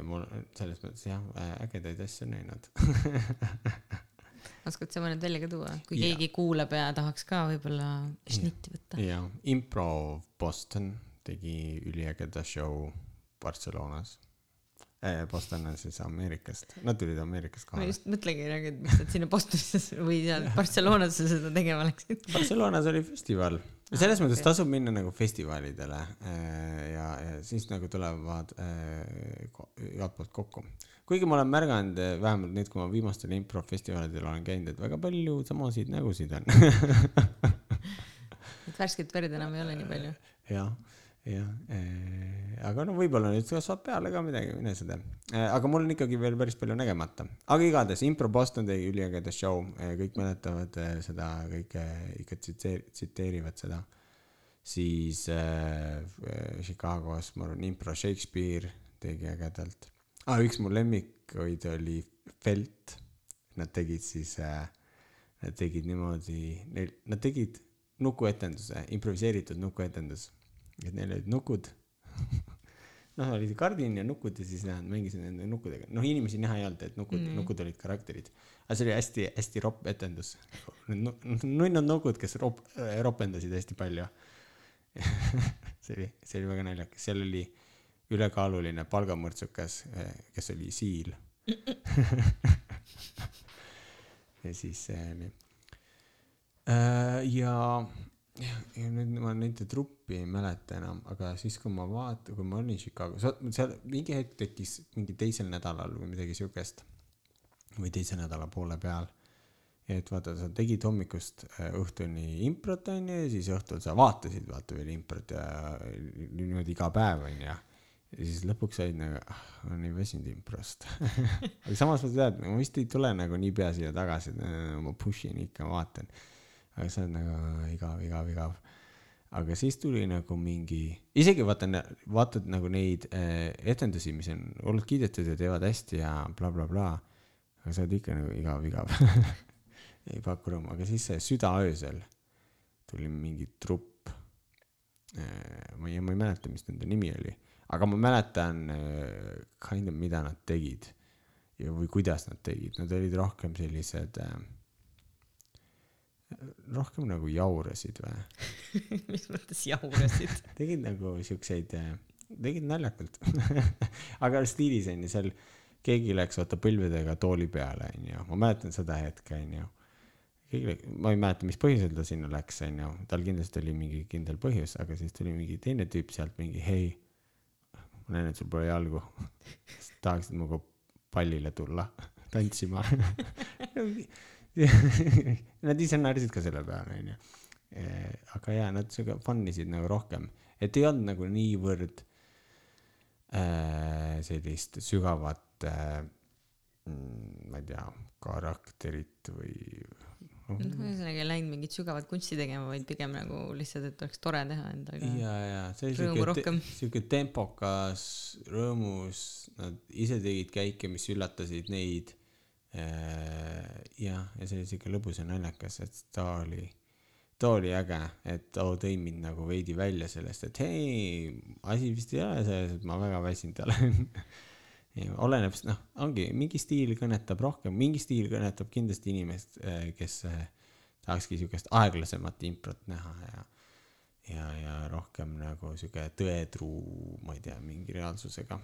mul selles mõttes jah, ägedaid asju näinud. (laughs) oskad sa mõned välja ka tuua, kui Jaa. keegi kuulab ja tahaks ka võib-olla šnitti võtta? ja Improv Boston tegi üliägeda show Barcelonas. Boston on siis Ameerikast, nad tulid Ameerikast ma kohale. just mõtlengi nagu, et miks nad sinna Bostonisse (laughs) või seal Barcelonasse seda tegema läksid. (laughs) Barcelonas oli festival, selles Ah, mõttes okei. tasub minna nagu festivalidele äh, ja, ja siis nagu tulevad äh, igalt poolt kokku. Kuigi ma olen märganud, vähemalt nüüd, kui ma viimastel improfestivalidel olen käinud, et väga palju samasid nägusid on. (laughs) et värsket verd enam ei ole nii palju. jah, jah, aga no võib-olla nüüd kasvab peale ka midagi, mine sa tea. aga mul on ikkagi veel päris palju nägemata, aga igatahes Impro Boston tegi üliägeda show, kõik mäletavad eh, seda kõike ikka tsiteer-, tsiteerivad seda. siis Chicagos, ma arvan, Impro Shakespeare tegi ägedalt ah,. üks mu lemmikuid oli Felt, nad tegid siis äh,, nad tegid niimoodi, neil, nad tegid nukuetenduse, improviseeritud nukuetendus. et neil olid nukud (laughs) noh, oli see kardin ja nukud ja siis nad mängisid nende nukkudega, noh inimesi näha ei olnud, et nukud mm., nukud olid karakterid. aga see oli hästi-hästi ropp etendus. nunnud nukud, kes rop-, ropendasid hästi palju. (laughs) see oli, see oli väga naljakas, seal oli ülekaaluline palgamõrtsukas, kes oli siil. (laughs) ja siis see oli. ja, ja, ja nüüd ma nende truppi ei mäleta enam, aga siis, kui ma vaatan, kui ma olin Chicagos, seal mingi hetk tekkis mingi teisel nädalal või midagi siukest või teise nädala poole peal. et vaata, sa tegid hommikust õhtuni improt onju ja siis õhtul sa vaatasid vaata veel improt ja niimoodi iga päev onju ja siis lõpuks olid nagu, ah, ma olen nii väsinud improst. (laughs) aga samas ma tean, ma vist ei tule nagu niipea siia tagasi, et ma push in ikka, vaatan. aga see on nagu igav, igav, igav. aga siis tuli nagu mingi, isegi vaatan, vaatad nagu neid äh, etendusi, mis on olnud kiidetud ja teevad hästi ja blablabla bla,. Bla. aga sa oled ikka nagu igav, igav. (laughs) ei paku rõõmu, aga siis see südaöösel tuli mingi trupp. ma ei, ma ei mäleta, mis nende nimi oli, aga ma mäletan äh, kind of, mida nad tegid ja, või kuidas nad tegid, nad olid rohkem sellised äh,, rohkem nagu jaurasid või, (laughs) mis mõttes jaurasid? (laughs) tegid nagu siukseid, tegid naljakalt. (laughs) aga stiilis onju, seal keegi läks vaata põlvedega tooli peale onju, ma mäletan seda hetke onju. keegi ma ei mäleta, mis põhjusel ta sinna läks onju, tal kindlasti oli mingi kindel põhjus, aga siis tuli mingi teine tüüp sealt mingi hei, ma näen, et sul pole jalgu. tahaksid minuga pallile tulla tantsima? Nad ise naersid ka selle peale onju. aga jaa, nad siuke fun isid nagu rohkem, et ei olnud nagu niivõrd äh, sellist sügavat äh,, ma ei tea, karakterit või ühesõnaga ei läinud mingit sügavat kunsti tegema, vaid pigem nagu lihtsalt, et oleks tore teha endaga. ja, ja see oli siuke siuke tempokas, rõõmus, nad ise tegid käike, mis üllatasid neid. jah, ja see oli siuke lõbus ja naljakas, et ta oli, ta oli äge, et too tõi mind nagu veidi välja sellest, et hei, asi vist ei ole selles, et ma väga väsinud olen. (laughs) oleneb, noh, ongi mingi stiil kõnetab rohkem, mingi stiil kõnetab kindlasti inimest, kes eh, tahakski siukest aeglasemat improt näha ja ja, ja rohkem nagu sihuke tõetruu, ma ei tea, mingi reaalsusega.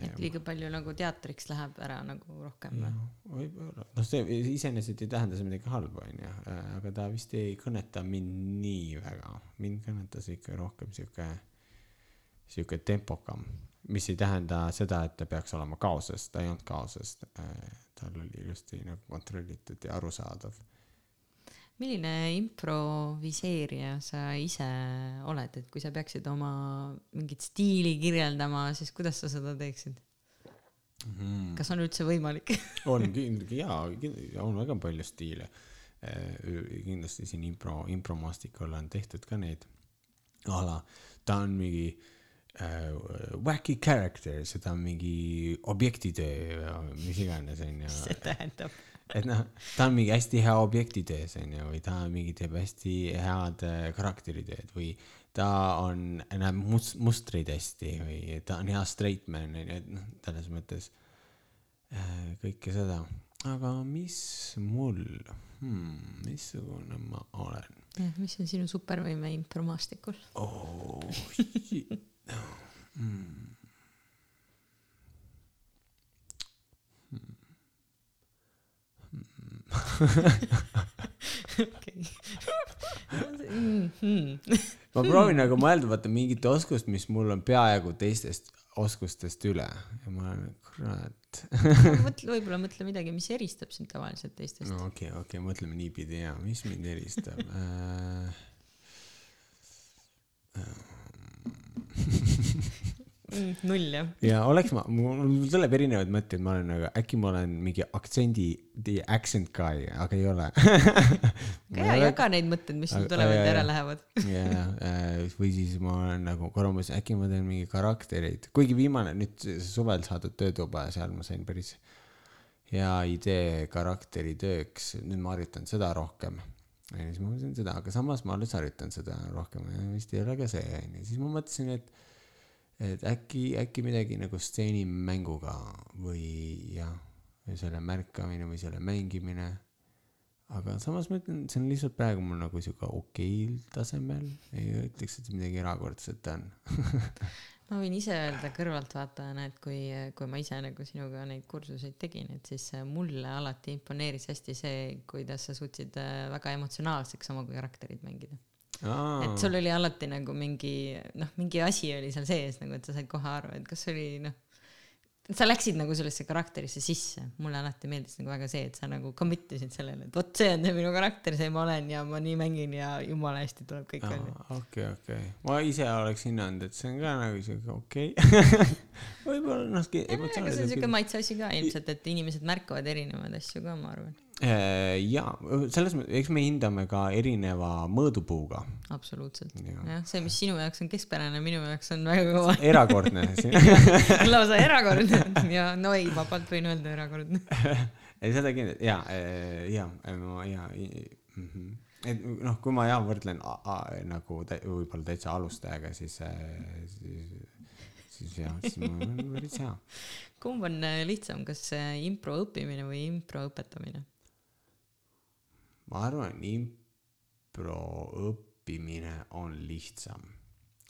et liiga palju nagu teatriks läheb ära nagu rohkem või? võib-olla, noh, see iseenesest ei tähenda see midagi halba, onju, aga ta vist ei kõneta mind nii väga, mind kõnetas ikka rohkem sihuke, sihuke tempokam, mis ei tähenda seda, et ta peaks olema kaoses, ta ei olnud kaoses, tal oli ilusti nagu kontrollitud ja arusaadav milline improviseerija sa ise oled, et kui sa peaksid oma mingit stiili kirjeldama, siis kuidas sa seda teeksid? mm.. kas on üldse võimalik? (laughs) on kindlasti jaa, on väga palju stiile. kindlasti siin impro, impromaastikul on tehtud ka neid a la, ta on mingi äh, wacky character, seda mingi objektitöö, mis iganes onju. mis see tähendab? et noh, ta on mingi hästi hea objektitöös onju või ta mingi teeb hästi head äh, karakteritööd või ta on, näeb must-, mustreid hästi või ta on hea straight man onju, et noh, selles mõttes äh, kõike seda. aga mis mul hmm,, missugune ma olen mis on sinu supervõime impromaastikul? oh,? Hmm. (laughs) ma proovin nagu mõelda, vaata mingit oskust, mis mul on peaaegu teistest oskustest üle. Ja ma olen, kurat. Mõtle, võib-olla mõtle midagi, mis eristab sind tavaliselt teistest. no okei okay,, okei okay,, mõtleme niipidi ja, mis mind eristab? (laughs) Äh... äh null jah. Ja oleks ma mul tuleb erinevaid mõtteid ma olen nagu äkki ma olen mingi aktsendi the accent guy aga ei ole. Aga (laughs) jaa jaga neid mõtteid mis sul tulevad ja ära lähevad. (laughs) Ja või siis ma olen nagu korra mõtlesin äkki ma teen mingi karaktereid. Kuigi viimane nüüd suvel saadud töötuba ja seal ma sain päris hea idee karakteri tööks nüüd ma harjutan seda rohkem ja siis ma mõtlesin seda aga samas ma alles harjutan seda rohkem vist ei ole ka see onju siis ma mõtlesin et et äkki äkki midagi nagu stseenimänguga või jah selle märkamine või selle mängimine. Aga samas ma ütlen see on lihtsalt praegu mul nagu sihuke okeil tasemel. Ei ütleks et midagi erakordset on (laughs) ma võin ise öelda kõrvaltvaatajana et kui kui ma ise nagu sinuga neid kursuseid tegin et siis äh, mulle alati imponeeris hästi see kuidas sa suutsid äh, väga emotsionaalseks oma karakterit mängida. Et sul oli alati nagu mingi noh mingi asi oli seal sees nagu et sa said kohe aru et kas oli noh sa läksid nagu sellesse karakterisse sisse. Mulle alati meeldis nagu väga see et sa nagu commit isid sellele et vot see on see minu karakter see ma olen ja ma nii mängin ja jumala hästi tuleb kõik välja okei okei. Ma ise oleks hinnanud et see on ka nagu siuke okei. Okay. (laughs) võib-olla noh see on siuke maitse asi ka ilmselt et inimesed märkavad erinevaid asju ka ma arvan Äh, jaa selles mõttes eks me hindame ka erineva mõõdupuuga. Absoluutselt. Jaa. jah see mis sinu jaoks on keskpärane minu jaoks on väga kõva. (laughs) Erakordne (laughs) lausa erakordne. Ja no ei vabalt võin öelda erakordne. (laughs) Ei seda kindlasti ja ja ma ja mm -hmm. et noh kui ma jah võrdlen a, a, nagu tä, võib-olla täitsa alustajaga siis äh, siis siis jah siis ma olen päris hea. Kumb on äh, lihtsam kas äh, impro õppimine või impro õpetamine ma arvan impro õppimine on lihtsam.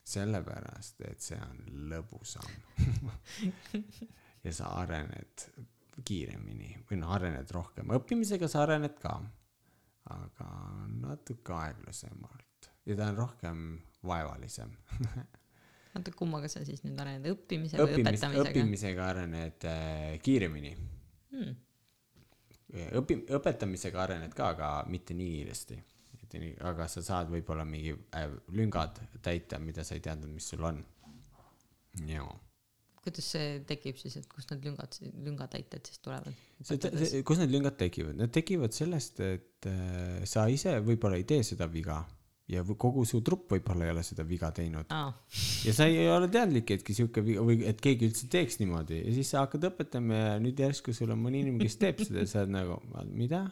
Sellepärast et see on lõbusam. (laughs) Ja sa arened kiiremini. Või noh arened rohkem. Õppimisega sa arened ka. Aga natuke aeglasemalt. Ja ta on rohkem vaevalisem. (laughs) Oota kummaga sa siis nüüd arened? Õppimise või õppimis, õpetamisega? õppimisega arened äh, kiiremini. Hmm. Õpi- õpetamisega arened ka aga mitte nii kiiresti. Mitte nii aga sa saad võib-olla mingi äh, lüngad täita mida sa ei teadnud mis sul on. Jaa. Kuidas see tekib siis et kust need lüngad lüngatäited siis tulevad? See, see, kus need lüngad tekivad? Need tekivad sellest et äh, sa ise võib-olla ei tee seda viga ja kogu su trupp võib-olla ei ole seda viga teinud. Aa. Ja sa ei ole teadlik etki siuke viga või et keegi üldse teeks niimoodi. Ja siis sa hakkad õpetama ja nüüd järsku sul on mõni inimene kes teeb seda. Ja sa oled nagu mida?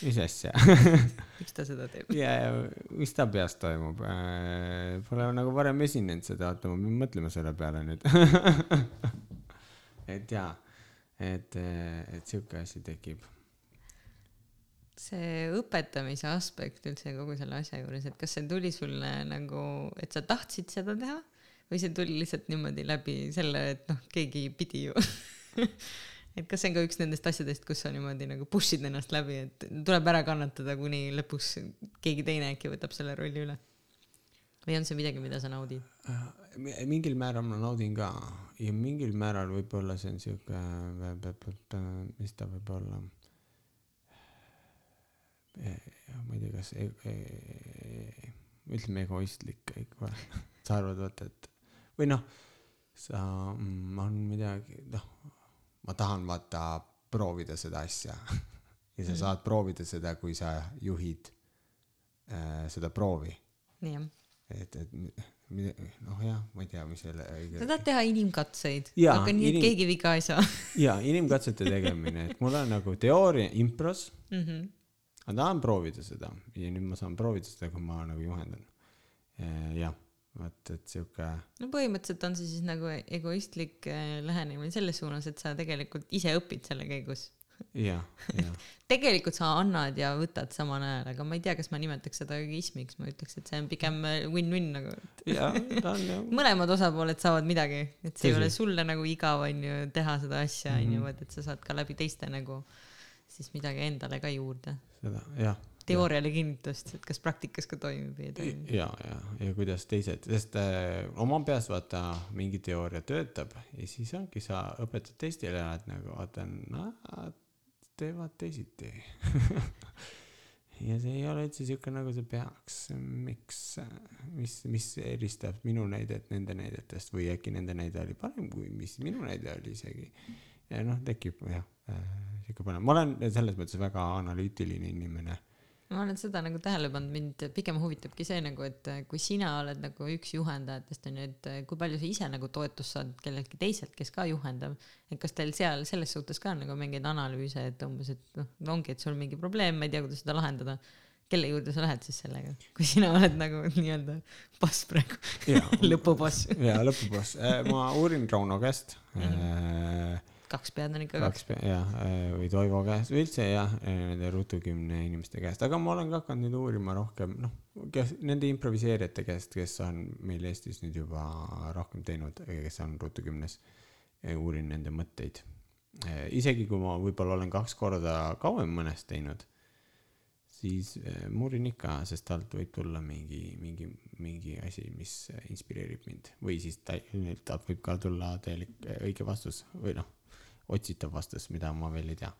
Mis asja? (laughs) Miks ta seda teeb? Ja ja mis ta peas toimub? Pole nagu varem esinenud seda. Oota ma pean mõtlema selle peale nüüd. (laughs) Et jaa et et siuke asi tekib see õpetamise aspekt üldse kogu selle asja juures et kas see tuli sulle nagu et sa tahtsid seda teha või see tuli lihtsalt niimoodi läbi selle et noh keegi pidi ju (laughs) et kas see on ka üks nendest asjadest kus sa niimoodi nagu push'id ennast läbi et tuleb ära kannatada kuni lõpuks keegi teine äkki võtab selle rolli üle? Või on see midagi mida sa naudid? Mi- mingil määral ma naudin ka ja mingil määral võib-olla see on siuke mis ta võib olla ma ei tea kas e, e, ütleme egoistlik või? (laughs) Sa arvad vaata et või noh sa mm, on midagi noh ma tahan vaata proovida seda asja. (laughs) Ja sa Mm. saad proovida seda kui sa juhid äh, seda proovi. Nii jah. Et et noh jah ma ei tea mis selle sa tahad teha inimkatseid. Aga nii et inim- keegi viga ei saa. Ja inimkatsete tegemine. Et mul on nagu teooria impros. Mm -hmm. Ma tahan proovida seda. Ja nüüd ma saan proovida seda kui ma nagu juhendan. Jah vot et siuke no põhimõtteliselt on see siis nagu egoistlik äh, lähenemine selles suunas et sa tegelikult ise õpid selle käigus. Jah jah. (laughs) Tegelikult sa annad ja võtad samal ajal aga ma ei tea kas ma nimetaks seda egoismiks. Ma ütleks et see on pigem äh, win-win nagu. On (laughs) ju mõlemad osapooled saavad midagi. Et see ei ole sulle nagu igav onju teha seda asja onju Mhm. vaid et sa saad ka läbi teiste nagu siis midagi endale ka juurde. seda, jah. teooriale kinnitust, et kas praktikas ka toimib või ei toimi. ja, ja, ja kuidas teised, sest äh, oma peas vaata mingi teooria töötab ja siis ongi, sa õpetad teistele, et nagu vaata, nad teevad teisiti (laughs) ja see ei ole üldse siuke, nagu see peaks, miks, mis, mis eristab minu näidet nende näidetest või äkki nende näide oli parem kui mis minu näide oli isegi. ja noh, tekib jah äh,, siuke põnev, ma olen selles mõttes väga analüütiline inimene ma olen seda nagu tähele pannud, mind pigem huvitabki see nagu, et kui sina oled nagu üks juhendajatest on ju, et kui palju sa ise nagu toetust saad kelleltki teiselt, kes ka juhendab. et kas teil seal selles suhtes ka nagu mingeid analüüse, et umbes, et noh, ongi, et sul mingi probleem, ma ei tea, kuidas seda lahendada. kelle juurde sa lähed siis sellega, kui sina oled nagu (laughs) nii-öelda boss praegu (laughs) lõpuboss. jaa, lõpuboss, äh, ma uurin Rauno käest mm. -hmm kaks pead on ikka kaks. pead jah, äh, või Toivo käest või üldse jah, äh, nende rutukümne inimeste käest, aga ma olen ka hakanud nüüd uurima rohkem, noh, kes nende improviseerijate käest, kes on meil Eestis nüüd juba rohkem teinud, kes on rutukümnes. uurin nende mõtteid. Äh, isegi kui ma võib-olla olen kaks korda kauem mõnest teinud, siis ma uurin ikka, sest talt võib tulla mingi, mingi, mingi asi, mis inspireerib mind või siis ta, talt võib ka tulla täielik õige vastus või noh otsitav vastus, mida ma veel ei tea.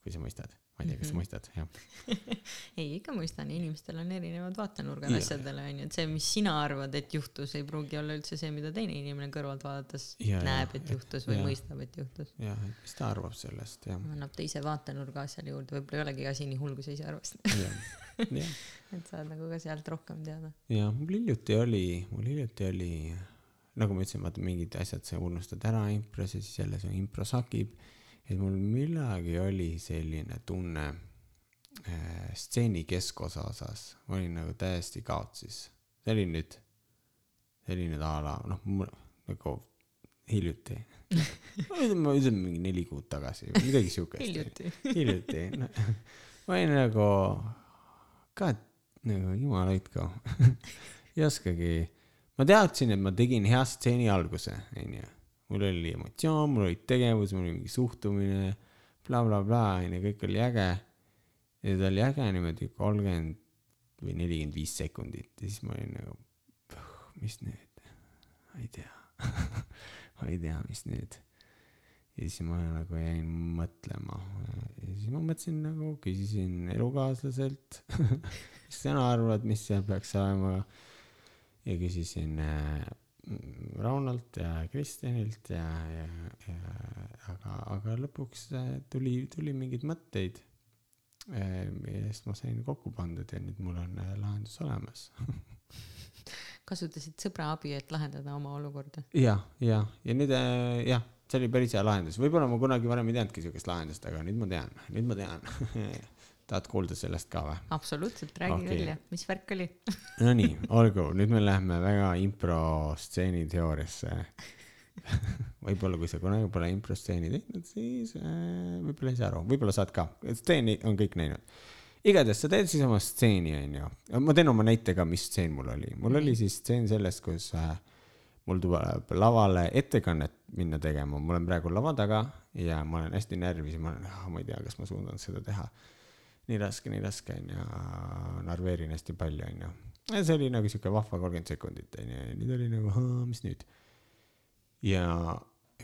kui sa mõistad, ma ei tea, kas sa mhm. mõistad, jah (laughs) ei, ikka mõistan, inimestel on erinevad vaatenurgad asjadele onju, et see, mis sina arvad, et juhtus, ei pruugi olla üldse see, mida teine inimene kõrvalt vaadates ja, näeb, et juhtus või ja. mõistab, et juhtus. jah, et mis ta arvab sellest, jah. annab teise vaatenurga asjale juurde, võib-olla ei olegi asi nii hull, kui sa ise arvasid et saad nagu ka sealt rohkem teada. jah, mul hiljuti oli, mul hiljuti oli nagu ma ütlesin, vaata mingid asjad sa unustad ära impros ja siis jälle see impro sakib. et mul millalgi oli selline tunne äh, stseeni keskosa osas, ma olin nagu täiesti kaotsis. see oli nüüd, see oli nüüd a la noh, nagu hiljuti. (laughs) Ma ütlen mingi neli kuud tagasi või midagi siukest. Hiljuti. (laughs) Hiljuti no,, ma olin nagu, ka nagu jumal hoidku. (laughs) Ei oskagi ma teadsin, et ma tegin hea stseeni alguse, onju. mul oli emotsioon, mul oli tegevus, mul oli mingi suhtumine bla, bla, blablabla, onju, kõik oli äge. ja ta oli äge niimoodi kolmkümmend või nelikümmend viis sekundit ja siis ma olin nagu, mis nüüd, ma ei tea (laughs) ma ei tea, mis nüüd. ja siis ma nagu jäin mõtlema ja siis ma mõtlesin nagu, küsisin elukaaslaselt (laughs) mis sina arvad, mis seal peaks olema ja küsisin äh, Raunolt ja Kristjanilt ja, ja, ja aga, aga lõpuks äh, tuli, tuli mingeid mõtteid äh,. millest ma sain kokku pandud ja nüüd mul on lahendus olemas (laughs) kasutasid sõbra abi, et lahendada oma olukorda? jah, ja, ja nüüd jah, see oli päris hea lahendus, võib-olla ma kunagi varem ei teadnudki siukest lahendust, aga nüüd ma tean, nüüd ma tean (laughs) tahad kuulda sellest ka või? absoluutselt, räägi okay. välja, mis värk oli (laughs) Nonii, olgu, nüüd me läheme väga improstseeni teooriasse (laughs) võib-olla kui sa kunagi pole improstseeni teinud, siis äh, võib-olla ei saa aru, võib-olla saad ka, stseeni on kõik näinud. igatahes sa teed siis oma stseeni, onju. ma teen oma näite ka, mis stseen mul oli. mul oli siis stseen sellest, kus äh, mul tuleb lavale ettekannet minna tegema, ma olen praegu lava taga ja ma olen hästi närvis ja ma olen, ah, ma ei tea, kas ma suudan seda teha nii raske, nii raske onju, narveerin hästi palju onju. ja see oli nagu siuke vahva kolmkümmend sekundit onju ja nüüd oli nagu, mis nüüd. ja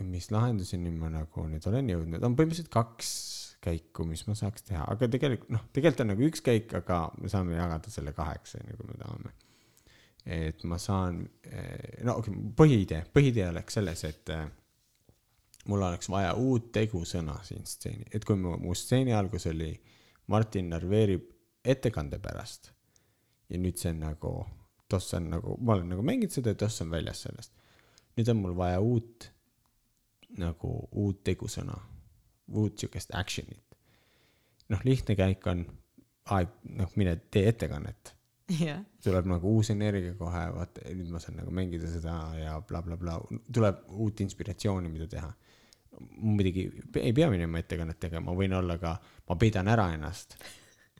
mis lahenduseni ma nagu nüüd olen jõudnud, on põhimõtteliselt kaks käiku, mis ma saaks teha, aga tegelikult noh, tegelikult on nagu üks käik, aga me saame jagada selle kaheks onju, kui me tahame. et ma saan, eh, no okei okay,, põhiidee, põhiidee oleks selles, et eh, mul oleks vaja uut tegusõna siin stseeni, et kui mu, mu stseeni algus oli äh, Martin narveerib ettekande pärast. ja nüüd see on nagu, toss on nagu, ma olen nagu mänginud seda ja toss on väljas sellest. nüüd on mul vaja uut, nagu uut tegusõna, uut siukest action'it. noh, lihtne käik on, noh, mine tee ettekannet yeah.. tuleb nagu uus energia kohe, vaata, nüüd ma saan nagu mängida seda ja blablabla bla, bla. tuleb uut inspiratsiooni, mida teha muidugi ei pea minema ettekannet tegema, võin olla ka, ma peidan ära ennast.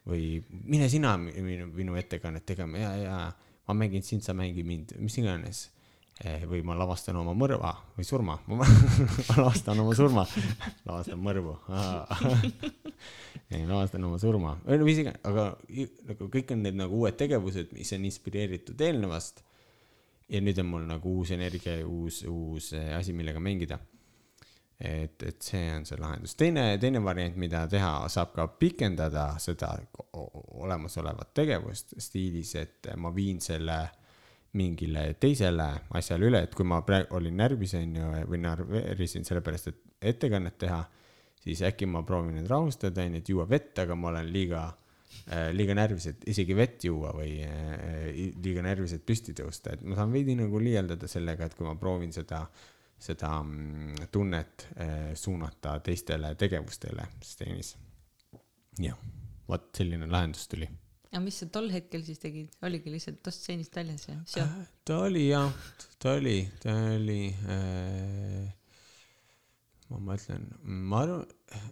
või mine sina minu, minu ettekannet tegema ja, ja ma mängin sind, sa mängi mind, mis iganes. Eh, või ma lavastan oma mõrva või surma. (laughs) Ma lavastan oma surma, lavastan mõrvu. (laughs) Ei lavastan oma surma. Või no mis iganes aga nagu kõik on need nagu uued tegevused mis on inspireeritud eelnevast. Ja nüüd on mul nagu uus energia ja uus uus eh, asi millega mängida et et see on see lahendus. Teine teine variant mida teha saab ka pikendada seda olemasolevat tegevust stiilis et ma viin selle mingile teisele asjale üle, et kui ma praegu olin närvis, on ju, või närveerisin sellepärast, et ettekannet teha, siis äkki ma proovin end rahustada, on ju, et juua vett, aga ma olen liiga äh,, liiga närvis, et isegi vett juua või äh, liiga närvis, et püsti tõusta, et ma saan veidi nagu liialdada sellega, et kui ma proovin seda, seda mm, tunnet äh, suunata teistele tegevustele stsenis. jah, vot selline lahendus tuli aga mis sa tol hetkel siis tegid, oligi lihtsalt tost stseenist väljas ja seo? ta oli jah, ta oli, ta oli äh,, ma mõtlen, ma arvan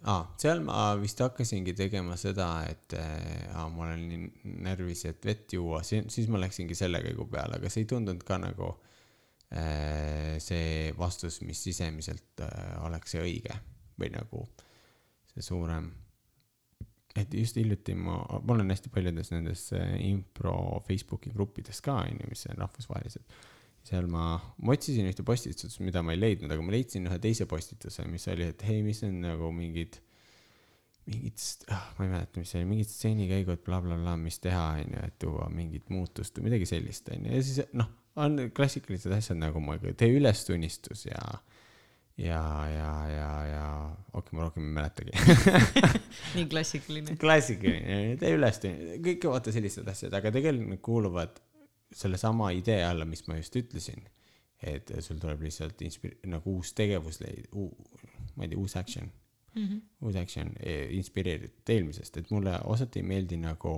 ah,, seal ma vist hakkasingi tegema seda, et ah, ma olen nii närvis, et vett juua, siis ma läksingi selle käigu peale, aga see ei tundunud ka nagu äh, see vastus, mis sisemiselt äh, oleks see õige või nagu see suurem et just hiljuti ma, ma olen hästi paljudes nendes äh, impro Facebooki gruppides ka, on ju, mis on rahvusvahelised. seal ma, ma otsisin ühte postitust, mida ma ei leidnud, aga ma leidsin ühe teise postituse, mis oli, et hei, mis on nagu mingid, mingid, ah, ma ei mäleta, mis see oli, mingid stseenikäigud bla, bla, blablabla, mis teha, on ju, et tuua mingit muutust või midagi sellist, on ju, ja siis noh, on klassikalised asjad nagu ma tee ülestunnistus ja ja, ja, ja, ja okei ma rohkem ei mäletagi (laughs) nii klassikaline. klassikaline, tee üles, kõik vaata sellised asjad, aga tegelikult need kuuluvad sellesama idee alla, mis ma just ütlesin. et sul tuleb lihtsalt inspir-, nagu uus tegevus leida, ma ei tea, uus action mm, -hmm. uus action e, inspireeritud eelmisest, et mulle osati ei meeldi nagu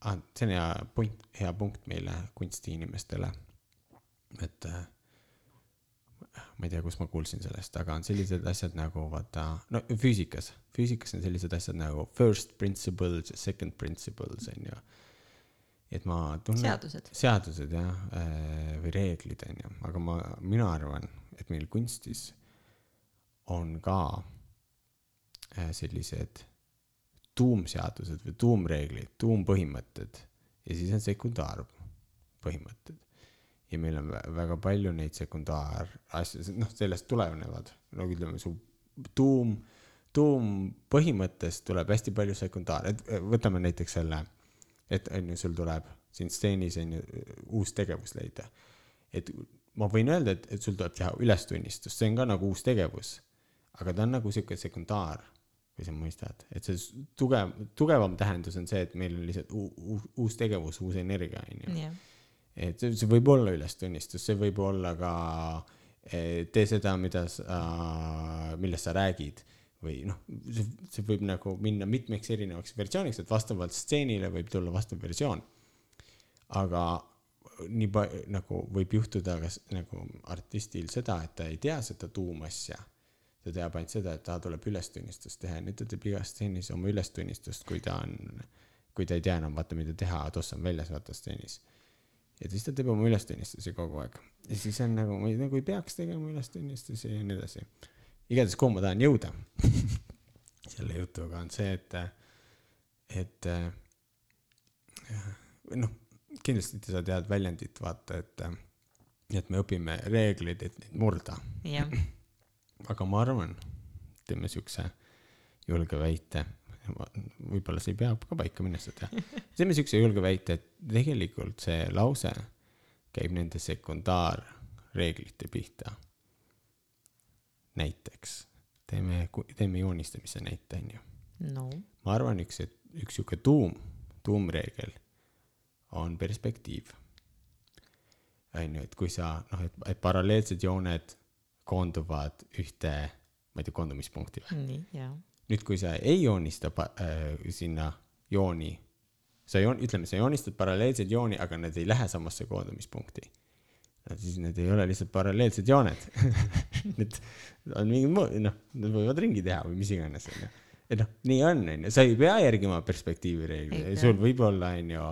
ah,, see on hea point, hea punkt meile kunstiinimestele, et äh, ma ei tea, kus ma kuulsin sellest, aga on sellised asjad nagu vaata, no füüsikas, füüsikas on sellised asjad nagu first principles ja second principles on ju. et ma tunnen. seadused. seadused jah, äh, või reeglid on ju, aga ma, mina arvan, et meil kunstis on ka äh, sellised tuumseadused või tuumreeglid, tuumpõhimõtted. Ja siis on sekundaarpõhimõtted ja meil on väga palju neid sekundaarasju, noh, sellest tulenevad, no ütleme, su tuum, tuumpõhimõttest tuleb hästi palju sekundaar, et võtame näiteks selle, et on ju, sul tuleb siin stseenis on ju uus tegevus leida. et ma võin öelda, et, et sul tuleb teha ülestunnistus, see on ka nagu uus tegevus, aga ta on nagu sihuke sekundaar, kui sa mõistad, et see tugev, tugevam tähendus on see, et meil on lihtsalt uus tegevus, uus energia, on ju et see, see võib olla ülestunnistus, see võib olla ka tee seda, mida sa, millest sa räägid või noh, see, see võib nagu minna mitmeks erinevaks versiooniks, et vastavalt stseenile võib tulla vastav versioon. aga nii palju nagu võib juhtuda ka nagu artistil seda, et ta ei tea seda tuumasja. Ta teab ainult seda, et ta tuleb ülestunnistust teha ja nüüd ta teeb igas stseenis oma ülestunnistust, kui ta on, kui ta ei tea enam vaata, mida teha, toss on väljas vaata stseenis ja siis ta teeb oma ületunnistusi kogu aeg ja siis on nagu, ma ei, nagu ei peaks tegema ületunnistusi ja nii edasi. igatahes, kuhu ma tahan jõuda (laughs) selle jutuga on see, et, et noh, kindlasti sa tead väljendit, vaata, et, et me õpime reegleid, et neid murda. Aga ma arvan, teeme siukse julge väite võib-olla see ei pea ka paika, mine sa tea. teeme siukse julge väite, et tegelikult see lause käib nende sekundaarreeglite pihta. näiteks teeme, teeme joonistamise näite, onju no.. ma arvan, üks, üks sihuke tuum, tuumreegel on perspektiiv. onju, et kui sa noh, et, et paralleelsed jooned koonduvad ühte, ma ei tea, koondumispunkti või? nii, jaa nüüd, kui sa ei joonista äh, sinna jooni, sa joon-, ütleme, sa joonistad paralleelseid jooni, aga need ei lähe samasse koondumispunkti. no siis need ei ole lihtsalt paralleelsed jooned (laughs) Need on mingi muu, noh, nad võivad ringi teha või mis iganes, onju. et noh, nii on, onju, sa ei pea järgima perspektiivireegleid, sul võib olla, onju,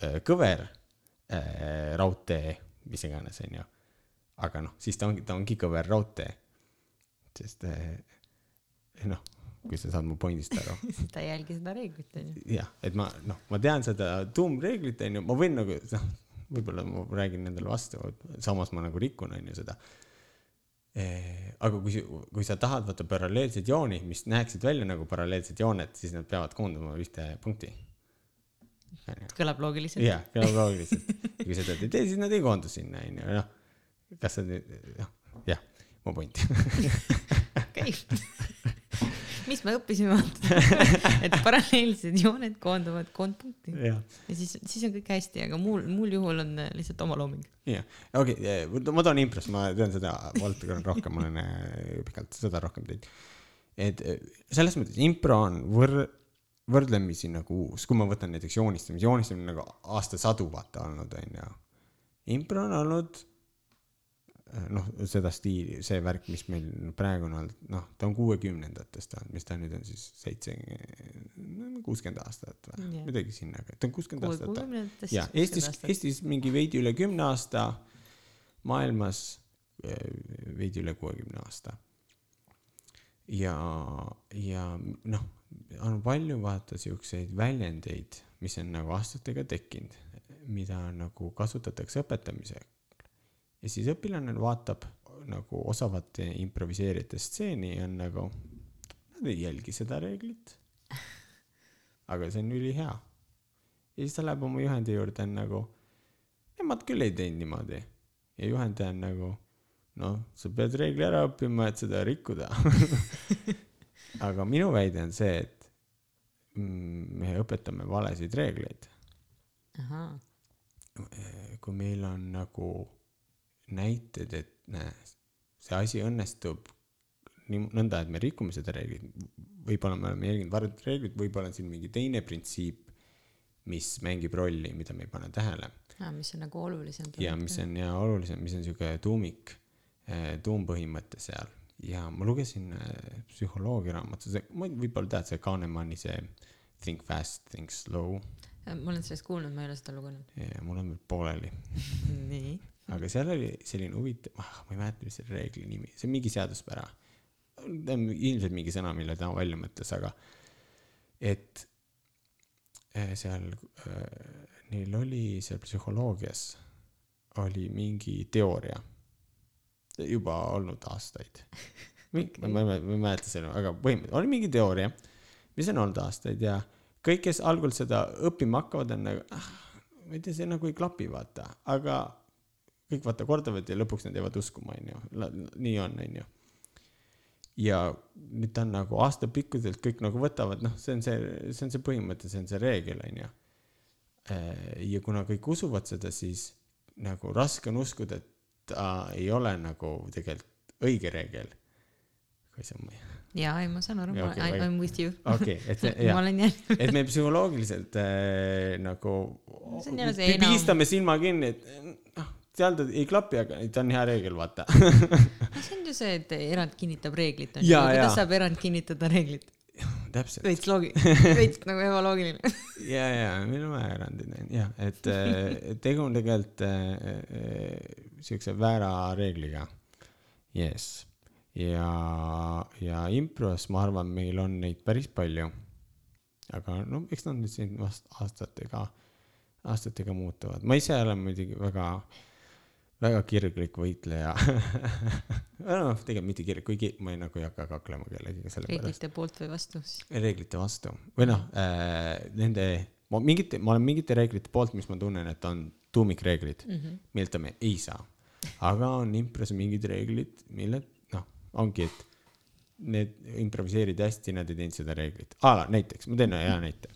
äh, kõver äh, raudtee, mis iganes, onju. Aga noh, siis ta ongi, ta ongi kõver raudtee. sest äh, noh kui sa saad mu point'ist aru (laughs) ta ei jälgi seda reeglit onju. jah, et ma noh, ma tean seda tuumreeglit onju, ma võin nagu noh, võib-olla ma räägin endale vastu, samas ma nagu rikun onju seda. aga kui, kui sa tahad vaata paralleelseid jooni, mis näeksid välja nagu paralleelsed jooned, siis nad peavad koonduma ühte punkti. kõlab loogiliselt. jah, loogiliselt. kui sa seda ei tee, siis nad ei koondu sinna onju, noh. Kas sa nüüd, noh, jah, mu point. okei. mis me õppisime, et paralleelsed jooned koonduvad koondpunkti jah ja siis, siis on kõik hästi, aga muul, muul juhul on äh, lihtsalt omalooming. jah, okei okay,, ma toon impros, ma tean seda valdkonda rohkem, ma olen äh, pikalt seda rohkem teinud. et äh, selles mõttes impro on võr-, võrdlemisi nagu uus, kui ma võtan näiteks joonistamise, joonistamine on nagu aastasadu vaata olnud, onju. impro on olnud noh, seda stiili, see värk, mis meil praegu on olnud, noh, ta on kuuekümnendatest olnud, mis ta nüüd on siis seitse, kuuskümmend aastat või Jah. midagi sinna, ta on kuuskümmend aastat. ja Eestis, Eestis mingi veidi üle kümne aasta, maailmas eh, veidi üle kuuekümne aasta. ja, ja noh, on palju vaata siukseid väljendeid, mis on nagu aastatega tekkinud, mida nagu kasutatakse õpetamisel. Ja siis õpilane vaatab nagu osavat improviseerijate stseeni ja on nagu, nad ei jälgi seda reeglit. (laughs) aga see on ülihea ja siis ta läheb oma juhendi juurde on nagu, nemad küll ei teinud niimoodi. ja juhendaja on nagu, noh, sa pead reegli ära õppima, et seda rikkuda. (laughs) aga minu väide on see, et mm, me õpetame valesid reegleid. kui meil on nagu näited, et näe, see asi õnnestub nii nõnda, et me rikume seda reeglit, võib-olla me oleme jälginud varjatud reeglit, võib-olla on siin mingi teine printsiip, mis mängib rolli, mida me ei pane tähele mis on nagu olulisem. ja mis on ja olulisem, mis on siuke tuumik, tuumpõhimõte seal ja ma lugesin äh, psühholoogia raamatu, see, ma võib-olla tead, see Kahnemani see Think fast, think slow ma olen sellest kuulnud, ma ei ole seda lugenud. mul on veel pooleli, (laughs) nii. Aga seal oli selline huvitav, ma ei mäleta, mis selle reegli nimi, see on mingi seaduspära. ilmselt mingi sõna, mille ta välja mõtles, aga et äh, seal äh, neil oli seal psühholoogias oli mingi teooria juba olnud aastaid. (laughs) ei ma ei mäleta selle, aga põhimõtteliselt oli mingi teooria, mis on olnud aastaid ja kõik, kes algul seda õppima hakkavad, on nagu ah,, ma ei tea, see nagu ei klapi, vaata, aga kõik vaata kordavad ja lõpuks nad jäävad uskuma, onju, nii on, onju. ja nüüd ta on nagu aastapikkuselt kõik nagu võtavad, noh, see on see, see on see põhimõte, see on see reegel, onju. ja kuna kõik usuvad seda, siis nagu raske on uskuda, et ta ei ole nagu tegelikult õige reegel. kui see on, jaa, ei ma saan aru, ma okei, I vaid- m with you. okei, et see, jah, olen et me psühholoogiliselt äh, nagu pigistame silma kinni, et noh, seal ta ei klapi, aga ta on hea reegel, vaata. see on ju see, et erand kinnitab reeglit, onju. Jaa, kuidas saab erand kinnitada reeglit? täpselt. veits loogi-, (laughs) veits nagu ebaloogiline. ja, ja meil on vaja erandeid, jah, et (laughs) äh, tegu on tegelikult äh, äh, siukse väära reegliga. jess, ja, ja impros ma arvan, meil on neid päris palju. aga no eks nad nüüd siin vast aastatega, aastatega muutuvad, ma ise olen muidugi väga, väga kirglik võitleja. (laughs) noh, tegelikult mitte kirglik, kuigi ma ei, nagu ei hakka kaklema kellegagi selle pärast reeglite poolt või vastu. reeglite vastu või noh äh,, nende, ma mingite, ma olen mingite reeglite poolt, mis ma tunnen, et on tuumikreeglid mm, -hmm. milleta me ei saa. aga on impros mingid reeglid, mille noh, ongi, et need improviseerid hästi, nad ei teinud seda reeglit. näiteks, ma teen ühe hea näite.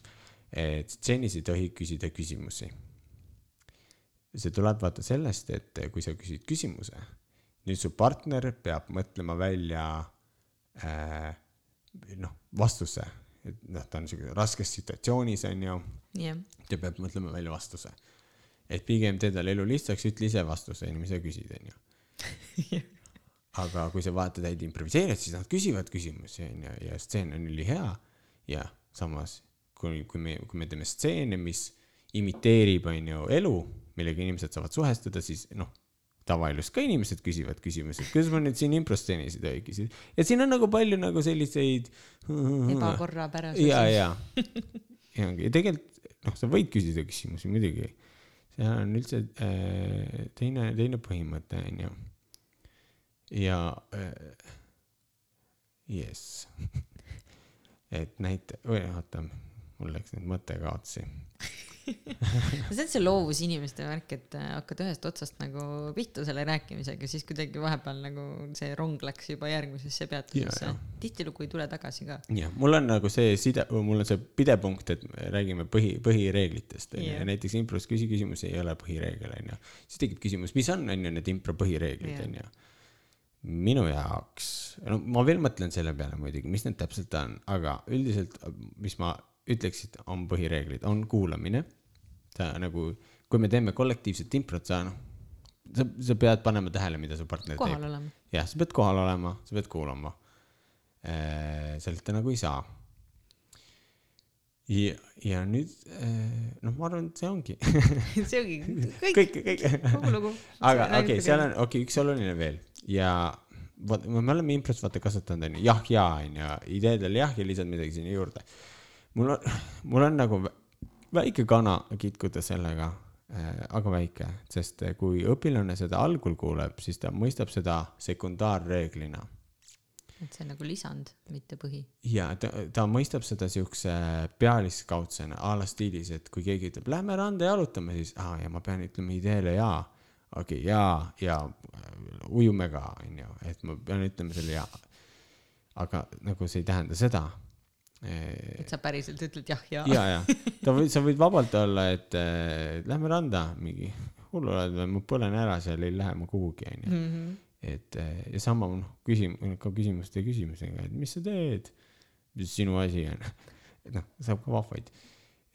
et stsenis ei tohi küsida küsimusi. See tuleb vaata sellest, et kui sa küsid küsimuse, nüüd su partner peab mõtlema välja äh, noh, vastuse, et noh, ta on siukene raskes situatsioonis onju, jah, ta peab mõtlema välja vastuse. et pigem tee talle elu lihtsaks, ütle ise vastuse, enne kui sa küsid onju. (laughs) aga kui sa vaatad häid improviseerijaid, siis nad küsivad küsimusi onju ja stseen on ülihea ja samas kui, kui me, kui me teeme stseene, mis imiteerib onju elu, millega inimesed saavad suhestuda, siis noh, tavaelus ka inimesed küsivad küsimusi, kuidas ma nüüd siin tohi küsida. ja siin on nagu palju nagu selliseid. ebakorrapärasusi. ja, ja, ja, ja tegelikult noh, sa võid küsida küsimusi muidugi. see on üldse äh, teine, teine põhimõte onju. ja äh, jess, (laughs) et näite, oota, mul läks nüüd mõte kaotsi. (laughs) see on see loovusinimeste värk, et äh, hakkad ühest otsast nagu pihta selle rääkimisega, siis kuidagi vahepeal nagu see rong läks juba järgmisesse peatusesse tihtilugu ei tule tagasi ka. jah, mul on nagu see side, mul on see pidepunkt, et me räägime põhi, põhireeglitest onju ja näiteks impros küsi küsimus ei ole põhireegel onju. siis tekib küsimus, mis on onju need impro põhireeglid onju. minu jaoks, no ma veel mõtlen selle peale muidugi, mis need täpselt on, aga üldiselt, mis ma ütleks, et on põhireeglid, on kuulamine. Sa nagu, kui me teeme kollektiivset improt, sa noh, sa, sa pead panema tähele, mida su partner teeb kohal olema. jah, sa pead kohal olema, sa pead kuulama. sealt nagu ei saa. ja, ja nüüd noh, ma arvan, et see ongi (laughs) see ongi kõik, kõik, kõik. kogu lugu. aga okei okay,, seal on, okei okay,, üks oluline veel ja vaat me oleme impros vaata kasutanud onju jah ja onju, ideedel jah ja lisad midagi sinna juurde. mul on, mul on nagu väike kana kitkuda sellega äh,, aga väike, sest kui õpilane seda algul kuuleb, siis ta mõistab seda sekundaarreeglina et see on nagu lisand, mitte põhi. ja ta, ta mõistab seda siukse pealiskaudsena a la stiilis, et kui keegi ütleb, lähme randa jalutame, siis aa ja ma pean ütlema ideele jaa. okei okay,, jaa ja äh, ujume ka, onju, et ma pean ütlema selle jaa. aga nagu see ei tähenda seda. Et sa päriselt ütled jah ja, ja, ja ta (laughs) võib, sa võid vabalt olla, et äh, lähme randa, mingi hull oled või, ma põlen ära seal, ei lähe ma kuhugi, onju. -hmm. et eh, ja sama noh, küsim-, ka küsimuste küsimusega, et mis sa teed, mis sinu asi on. (laughs) et noh, saab ka vahvaid.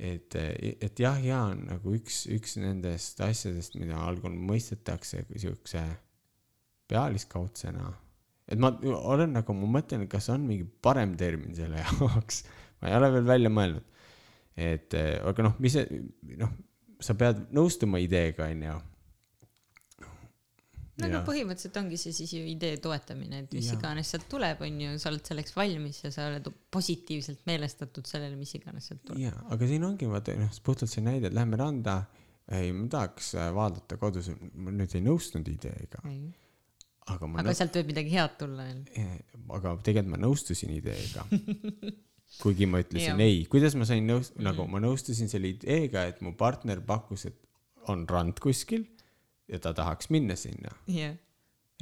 et, et jah, ja on nagu üks, üks nendest asjadest, mida algul mõistetakse siukse pealiskaudsena. Et ma olen nagu, ma mõtlen, kas on mingi parem termin selle (laughs) jaoks, ma ei ole veel välja mõelnud. et eh, aga noh, mis see, noh, sa pead nõustuma ideega, onju no aga põhimõtteliselt ongi see siis ju idee toetamine, et mis Jaa. iganes sealt tuleb, on ju, sa oled selleks valmis ja sa oled positiivselt meelestatud sellele, mis iganes sealt tuleb. jaa, aga siin ongi vaata noh, puhtalt see näide, et lähme randa. ei, ma tahaks äh, vaadata kodus, ma nüüd ei nõustunud ideega, aga aga sealt võib midagi head tulla veel. aga tegelikult ma nõustusin ideega. (laughs) kuigi ma ütlesin Jah. ei, kuidas ma sain nõus- mm, nagu ma nõustusin selle ideega, et mu partner pakkus, et on rand kuskil ja ta tahaks minna sinna, jah,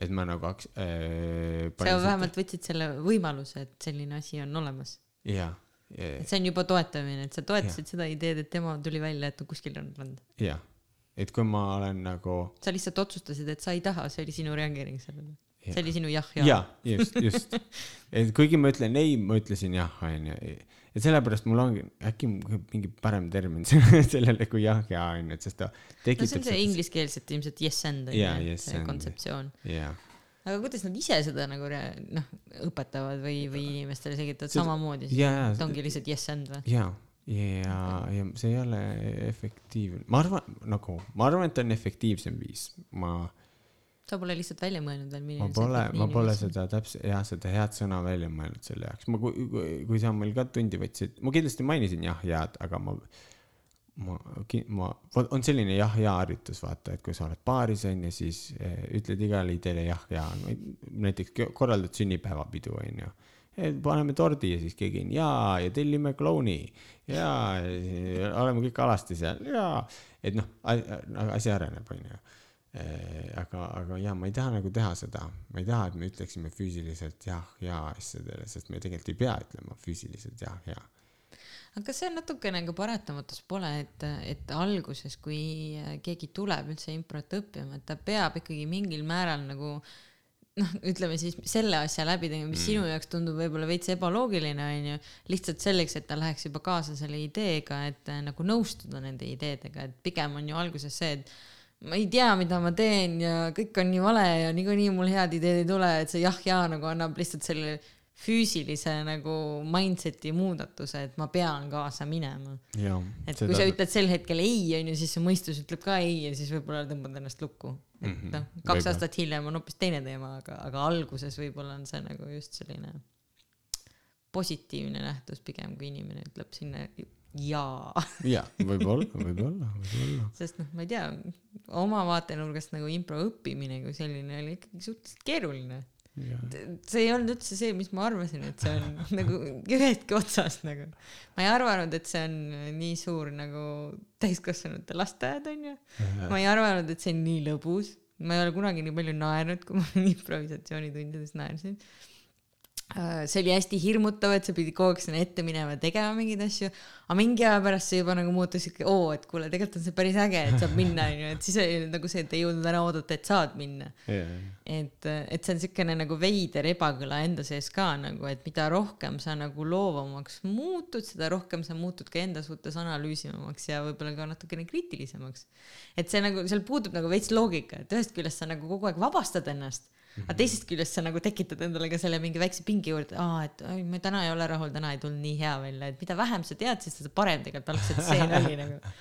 et ma nagu haks- äh,. sa vähemalt võtsid selle võimaluse, et selline asi on olemas. jaa, et see on juba toetamine, et sa toetasid seda ideed, et tema tuli välja, et kuskil on rand. jah, et kui ma olen nagu sa lihtsalt otsustasid, et sa ei taha, see oli sinu reageering sellele. Jah. see oli sinu jah ja, jaa, just, just. (laughs) et kuigi ma ütlen ei, ma ütlesin jah, onju. et sellepärast mul ongi äkki mingi parem termin (laughs) sellele kui jah ja onju, et sest ta no see tekitab on see. ingliskeelselt ilmselt yes and on Jaa, ju, yes see and. kontseptsioon. jaa, aga kuidas nad ise seda nagu noh, õpetavad või, või inimestele selgitavad samamoodi, et ongi lihtsalt yes and või? jaa, ja, ja see ei ole efektiivne, ma arvan, nagu, ma arvan, et on efektiivsem viis, ma, sa pole lihtsalt välja mõelnud veel, ma milline pole, ma pole efektiivne seda täpselt, jah, seda head sõna välja mõelnud selle jaoks, ma, kui, kui, kui sa meil ka tundi võtsid, ma kindlasti mainisin jah, jääd, aga ma ma, ma, on selline jah-jaa harjutus, vaata, et kui sa oled baaris onju, siis eh, ütled igale ideele jah-jaa, näiteks ke- korraldad sünnipäevapidu onju. Paneme tordi ja siis keegi on jaa ja tellime klouni jaa, oleme kõik alasti seal jaa, et noh, asi areneb onju. aga, aga jaa, ma ei taha nagu teha seda, ma ei taha, et me ütleksime füüsiliselt jah-jaa asjadele, sest me tegelikult ei pea ütlema füüsiliselt jah-jaa. aga kas see on natukene ka paratamatus pole, et, et alguses, kui keegi tuleb üldse improt õppima, et ta peab ikkagi mingil määral nagu noh, ütleme siis selle asja läbi tegema, mis mm. sinu jaoks tundub võib-olla veits ebaloogiline, onju, lihtsalt selleks, et ta läheks juba kaasa selle ideega, et äh, nagu nõustuda nende ideedega, et pigem on ju alguses see, et ma ei tea, mida ma teen ja kõik on nii vale ja niikuinii mul head ideed ei tule, et see jah-jaa nagu annab lihtsalt selle füüsilise nagu mindset'i muudatuse, et ma pean kaasa minema. et kui sa ütled sel hetkel ei, onju, siis su mõistus ütleb ka ei ja siis võib-olla tõmbad ennast lukku. et Mhm, noh, kaks võib-olla. aastat hiljem on hoopis teine teema, aga, aga alguses võib-olla on see nagu just selline positiivne nähtus pigem, kui inimene ütleb sinna jaa. jaa, võib-olla, võib-olla, võib-olla. sest noh, ma ei tea, oma vaatenurgast nagu impro õppimine kui selline oli ikkagi suhteliselt keeruline. See ei olnud üldse see, mis ma arvasin, et see on (laughs) nagu ühestki otsast nagu. ma ei arvanud, et see on nii suur nagu täiskasvanute lasteaed onju. ma ei arvanud, et see on nii lõbus. ma ei ole kunagi nii palju naernud, kui ma (laughs) improvisatsioonitundides naersin. See oli hästi hirmutav, et sa pidid kogu aeg sinna ette minema ja tegema mingeid asju, aga mingi aja pärast see juba nagu muutus siuke, oo, et kuule, tegelikult on see päris äge, et saab minna, onju, et siis oli nagu see, et ei jõudnud ära oodata, et saad minna. et, et see on siukene nagu veider ebakõla enda sees ka nagu, et mida rohkem sa nagu loovamaks muutud, seda rohkem sa muutud ka enda suhtes analüüsivamaks ja võib-olla ka natukene kriitilisemaks. et see nagu, seal puudub nagu veits loogika, et ühest küljest sa nagu kogu aeg vabastad ennast, aga teisest küljest sa nagu tekitad endale ka selle mingi väikse pingi juurde, aa, et oi, ma täna ei ole rahul, täna ei tulnud nii hea välja, et mida vähem sa tead, siis seda parem tegelikult algselt stseen (laughs) oli nagu.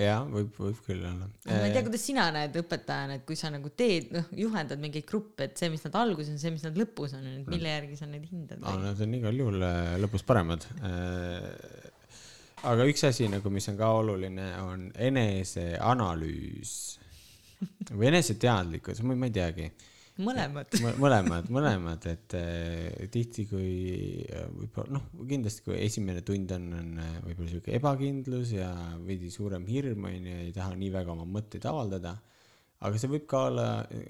jaa, võib, võib küll olla. ma ei tea, kuidas sina näed õpetajana, et kui sa nagu teed, noh, juhendad mingeid gruppe, et see, mis nad alguses on, see, mis nad lõpus on, et mille järgi sa neid hindad aa, nad on igal juhul äh, lõpus paremad. aga üks asi nagu, mis on ka oluline, on eneseanalüüs või eneseteadlikkus, ma ei teagi mõlemad. Mõ- mõlemad, mõlemad, et äh, tihti, kui äh, võib-olla noh, kindlasti kui esimene tund on, on äh, võib-olla sihuke ebakindlus ja veidi suurem hirm on ju, ei taha nii väga oma mõtteid avaldada. aga see võib ka olla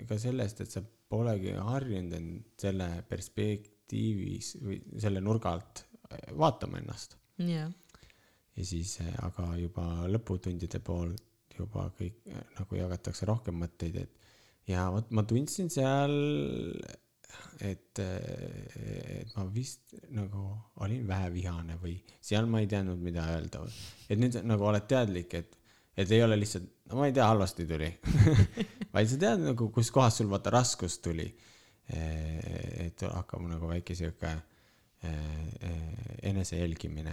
ka sellest, et sa polegi harjunud end selle perspektiivis või selle nurga alt vaatama ennast jah, ja siis aga juba lõputundide poolt juba kõik nagu jagatakse rohkem mõtteid, et ja vot ma tundsin seal, et, et ma vist nagu olin vähe vihane või seal ma ei teadnud, mida öelda. et nüüd nagu oled teadlik, et, et ei ole lihtsalt, no ma ei tea, halvasti tuli (laughs) vaid sa tead nagu, kuskohast sul vaata raskus tuli. et hakkab nagu väike sihuke eh, enese jälgimine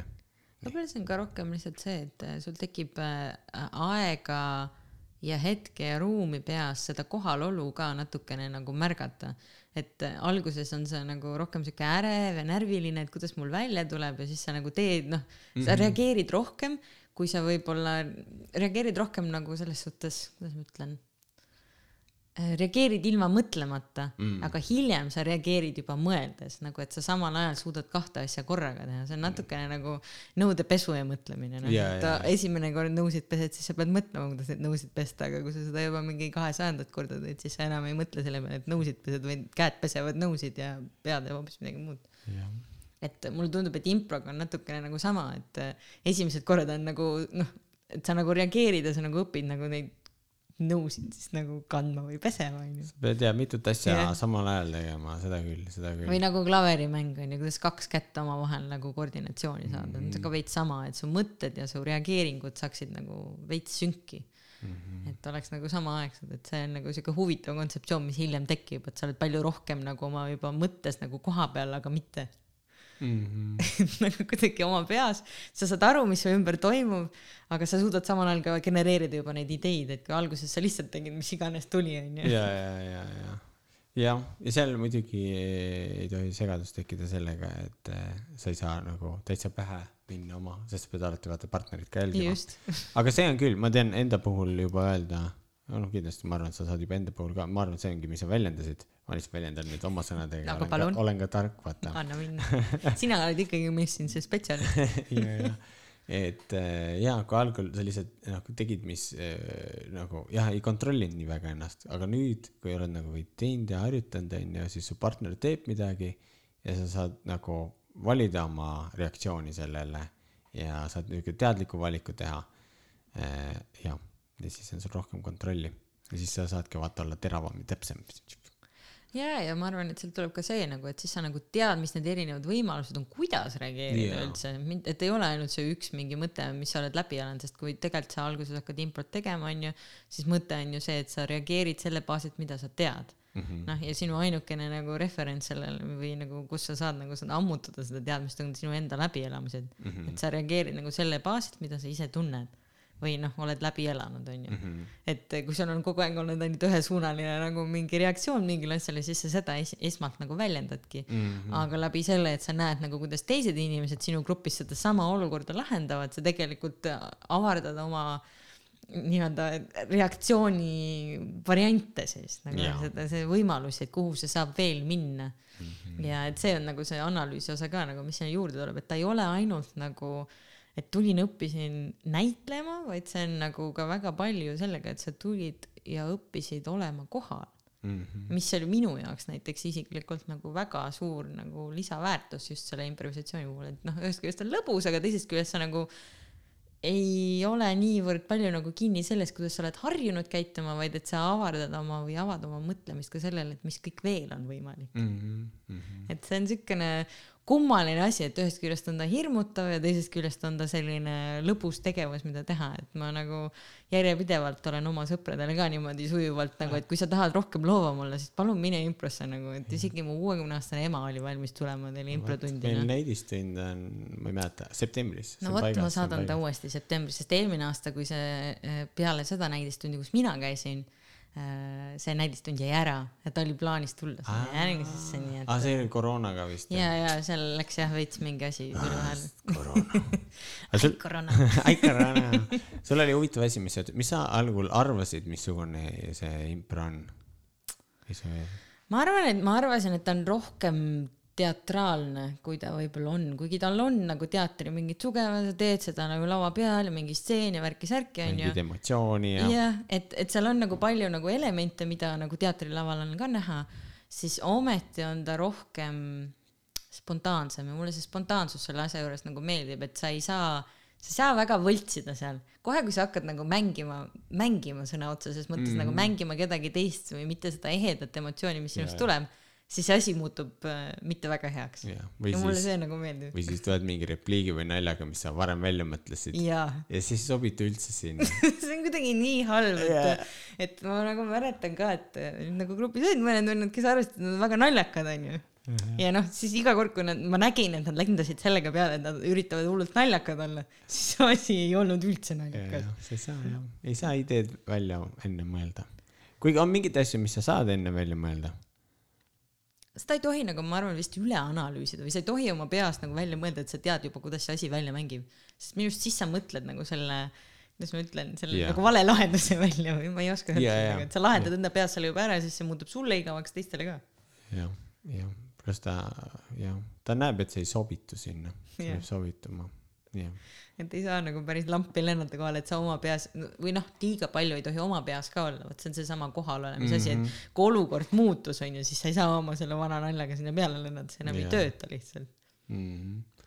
võib-olla see on ka rohkem lihtsalt see, et sul tekib aega ja hetke ja ruumi peas seda kohalolu ka natukene nagu märgata. et äh, alguses on see nagu rohkem sihuke ärev ja närviline, et kuidas mul välja tuleb ja siis sa nagu teed, noh, sa reageerid rohkem, kui sa võib-olla reageerid rohkem nagu selles suhtes, kuidas ma ütlen reageerid ilma mõtlemata mm., aga hiljem sa reageerid juba mõeldes, nagu et sa samal ajal suudad kahte asja korraga teha, see on natukene nagu nõudepesu ja mõtlemine, noh. Jaa, et jaa. esimene kord nõusid pesed, siis sa pead mõtlema, kuidas neid nõusid pesta, aga kui sa seda juba mingi kahesajandat korda teed, siis sa enam ei mõtle selle peale, et nõusid pesed, vaid käed pesevad nõusid ja pea teeb hoopis midagi muud. Jah. Et mulle tundub, et improga on natukene nagu sama, et äh, esimesed korrad on nagu noh, et sa nagu reageerid ja sa nagu õpid nagu neid nõusid siis nagu kandma või pesema onju. sa pead jah mitut asja yeah. samal ajal tegema, seda küll, seda küll või. nagu klaverimäng onju, kuidas kaks kätt omavahel nagu koordinatsiooni saada mm, -hmm. on ka veits sama, et su mõtted ja su reageeringud saaksid nagu veits sünki mm. -hmm. et oleks nagu samaaegsed, et see on nagu siuke huvitav kontseptsioon, mis hiljem tekib, et sa oled palju rohkem nagu oma juba mõttes nagu koha peal, aga mitte (laughs) Mm -hmm. nagu kuidagi oma peas, sa saad aru, mis su ümber toimub, aga sa suudad samal ajal ka genereerida juba neid ideid, et kui alguses sa lihtsalt tegid, mis iganes tuli, onju. ja, ja, ja, ja, jah, ja seal muidugi ei tohi segadust tekkida sellega, et eh, sa ei saa nagu täitsa pähe minna oma, sest sa pead alati vaata partnerit ka jälgima. aga see on küll, ma tean enda puhul juba öelda, noh kindlasti ma arvan, et sa saad juba enda puhul ka, ma arvan, et see ongi, mis sa väljendasid. ma lihtsalt väljendan nüüd oma sõnadega Aga olen, palun. ka, olen ka tark, vaata. anna minna. (laughs) sina oled ikkagi see spetsialist. ja, ja, et äh, ja kui algul sa lihtsalt nagu tegid, mis äh, nagu jah, ei kontrollinud nii väga ennast, aga nüüd, kui oled nagu teinud ja harjutanud, onju, siis su partner teeb midagi ja sa saad nagu valida oma reaktsiooni sellele ja saad niisugune teadliku valiku teha. jah, ja siis on sul rohkem kontrolli ja siis sa saadki vaata olla teravam ja täpsem. ja, ja ma arvan, et sealt tuleb ka see nagu, et siis sa nagu tead, mis need erinevad võimalused on, kuidas reageerida Jaa. üldse, et ei ole ainult see üks mingi mõte, mis sa oled läbi elanud, sest kui tegelikult sa alguses hakkad improt tegema, onju, siis mõte on ju see, et sa reageerid selle baasilt, mida sa tead. mm -hmm. noh ja sinu ainukene nagu referents sellele või nagu kus sa saad nagu seda ammutada seda teadmist on sinu enda läbielamised mm -hmm. et sa reageerid nagu selle baasilt mida sa ise tunned või noh oled läbi elanud onju mm -hmm. et kui sul on kogu aeg olnud ainult ühesuunaline nagu mingi reaktsioon mingile asjale siis sa seda es esmalt nagu väljendadki mm -hmm. aga läbi selle et sa näed nagu kuidas teised inimesed sinu grupis sedasama olukorda lahendavad sa tegelikult avardad oma äh, nii-öelda reaktsiooni variante siis nagu ja. seda, see võimalusi, et kuhu see saab veel minna mm. -hmm. ja et see on nagu see analüüsi osa ka nagu, mis sinna juurde tuleb, et ta ei ole ainult nagu, et tulin, õppisin näitlema, vaid see on nagu ka väga palju sellega, et sa tulid ja õppisid olema kohal mm. -hmm. mis oli minu jaoks näiteks isiklikult nagu väga suur nagu lisaväärtus just selle improvisatsiooni puhul, et noh, ühest küljest on lõbus, aga teisest küljest sa nagu ei ole niivõrd palju nagu kinni selles, kuidas sa oled harjunud käituma, vaid et sa avardad oma või avad oma mõtlemist ka sellele, et mis kõik veel on võimalik mm. -hmm, mm -hmm. et see on niisugune kummaline asi, et ühest küljest on ta hirmutav ja teisest küljest on ta selline lõbus tegevus, mida teha, et ma nagu järjepidevalt olen oma sõpradele ka niimoodi sujuvalt nagu, et kui sa tahad rohkem loova olla, siis palun mine improsse nagu, et isegi mu kuuekümne aastane ema oli valmis tulema teile improtundi. meil näidistund on, ma ei mäleta, septembris. no vot, ma saadan ta uuesti septembris, sest eelmine aasta, kui see eh, peale seda näidistundi, kus mina käisin see näidistund jäi ära ta oli plaanis tulla sinna järgmisesse, nii et. aa, see oli koroonaga vist. ja, ja seal läks jah veits mingi asi üle vahel. koroona. (laughs) ai koroona. (laughs) ai koroona. sul oli huvitav asi, mis sa, mis sa algul arvasid, missugune see impro on? ma arvan, et ma arvasin, et ta on rohkem teatraalne, kui ta võib-olla on, kuigi tal on nagu teatri mingid tugevad, sa teed seda nagu laua peal ja mingi stseen ja värki-särki onju. mingit emotsiooni ja. jah, et, et seal on nagu palju nagu elemente, mida nagu teatrilaval on ka näha, siis ometi on ta rohkem spontaansem ja mulle see spontaansus selle asja juures nagu meeldib, et sa ei saa, sa ei saa väga võltsida seal. kohe, kui sa hakkad nagu mängima, mängima sõna otseses mõttes mm -hmm. nagu mängima kedagi teist või mitte seda ehedat emotsiooni, mis sinust tuleb siis see asi muutub äh, mitte väga heaks. ja, ja mulle see nagu meeldib. või siis tuled mingi repliigi või naljaga, mis sa varem välja mõtlesid. ja siis ei sobitu üldse sinna (laughs) see on kuidagi nii halb, et yeah., et ma nagu mäletan ka, et nagu grupis olid mõned vennad, kes arvasid, et nad on väga naljakad, onju. ja noh, siis iga kord, kui nad, ma nägin, et nad lendasid sellega peale, et nad üritavad hullult naljakad olla, siis see asi ei olnud üldse naljakas. sa ei saa jah, ei saa ideed välja enne mõelda. kuigi on mingeid asju, mis sa saad enne välja mõelda seda ei tohi nagu, ma arvan, vist üle analüüsida või sa ei tohi oma peas nagu välja mõelda, et sa tead juba, kuidas see asi välja mängib. sest minu arust siis sa mõtled nagu selle, kuidas ma ütlen, selle yeah. nagu vale lahenduse välja või ma ei oska öelda yeah,, yeah. et sa lahendad yeah. enda peas selle juba ära ja siis see muutub sulle igavaks, teistele ka ja,. jah, jah, pluss ta, jah, ta näeb, et see ei sobitu sinna, see yeah. peab sobituma, jah et ei saa nagu päris lampi lennata kohale, et sa oma peas või noh, liiga palju ei tohi oma peas ka olla, vot see on seesama kohalolemise mm -hmm. asi, et mhm. kui olukord muutus, on ju, siis sa ei saa oma selle vana naljaga sinna peale lennata, see enam yeah. ei tööta lihtsalt mm. -hmm.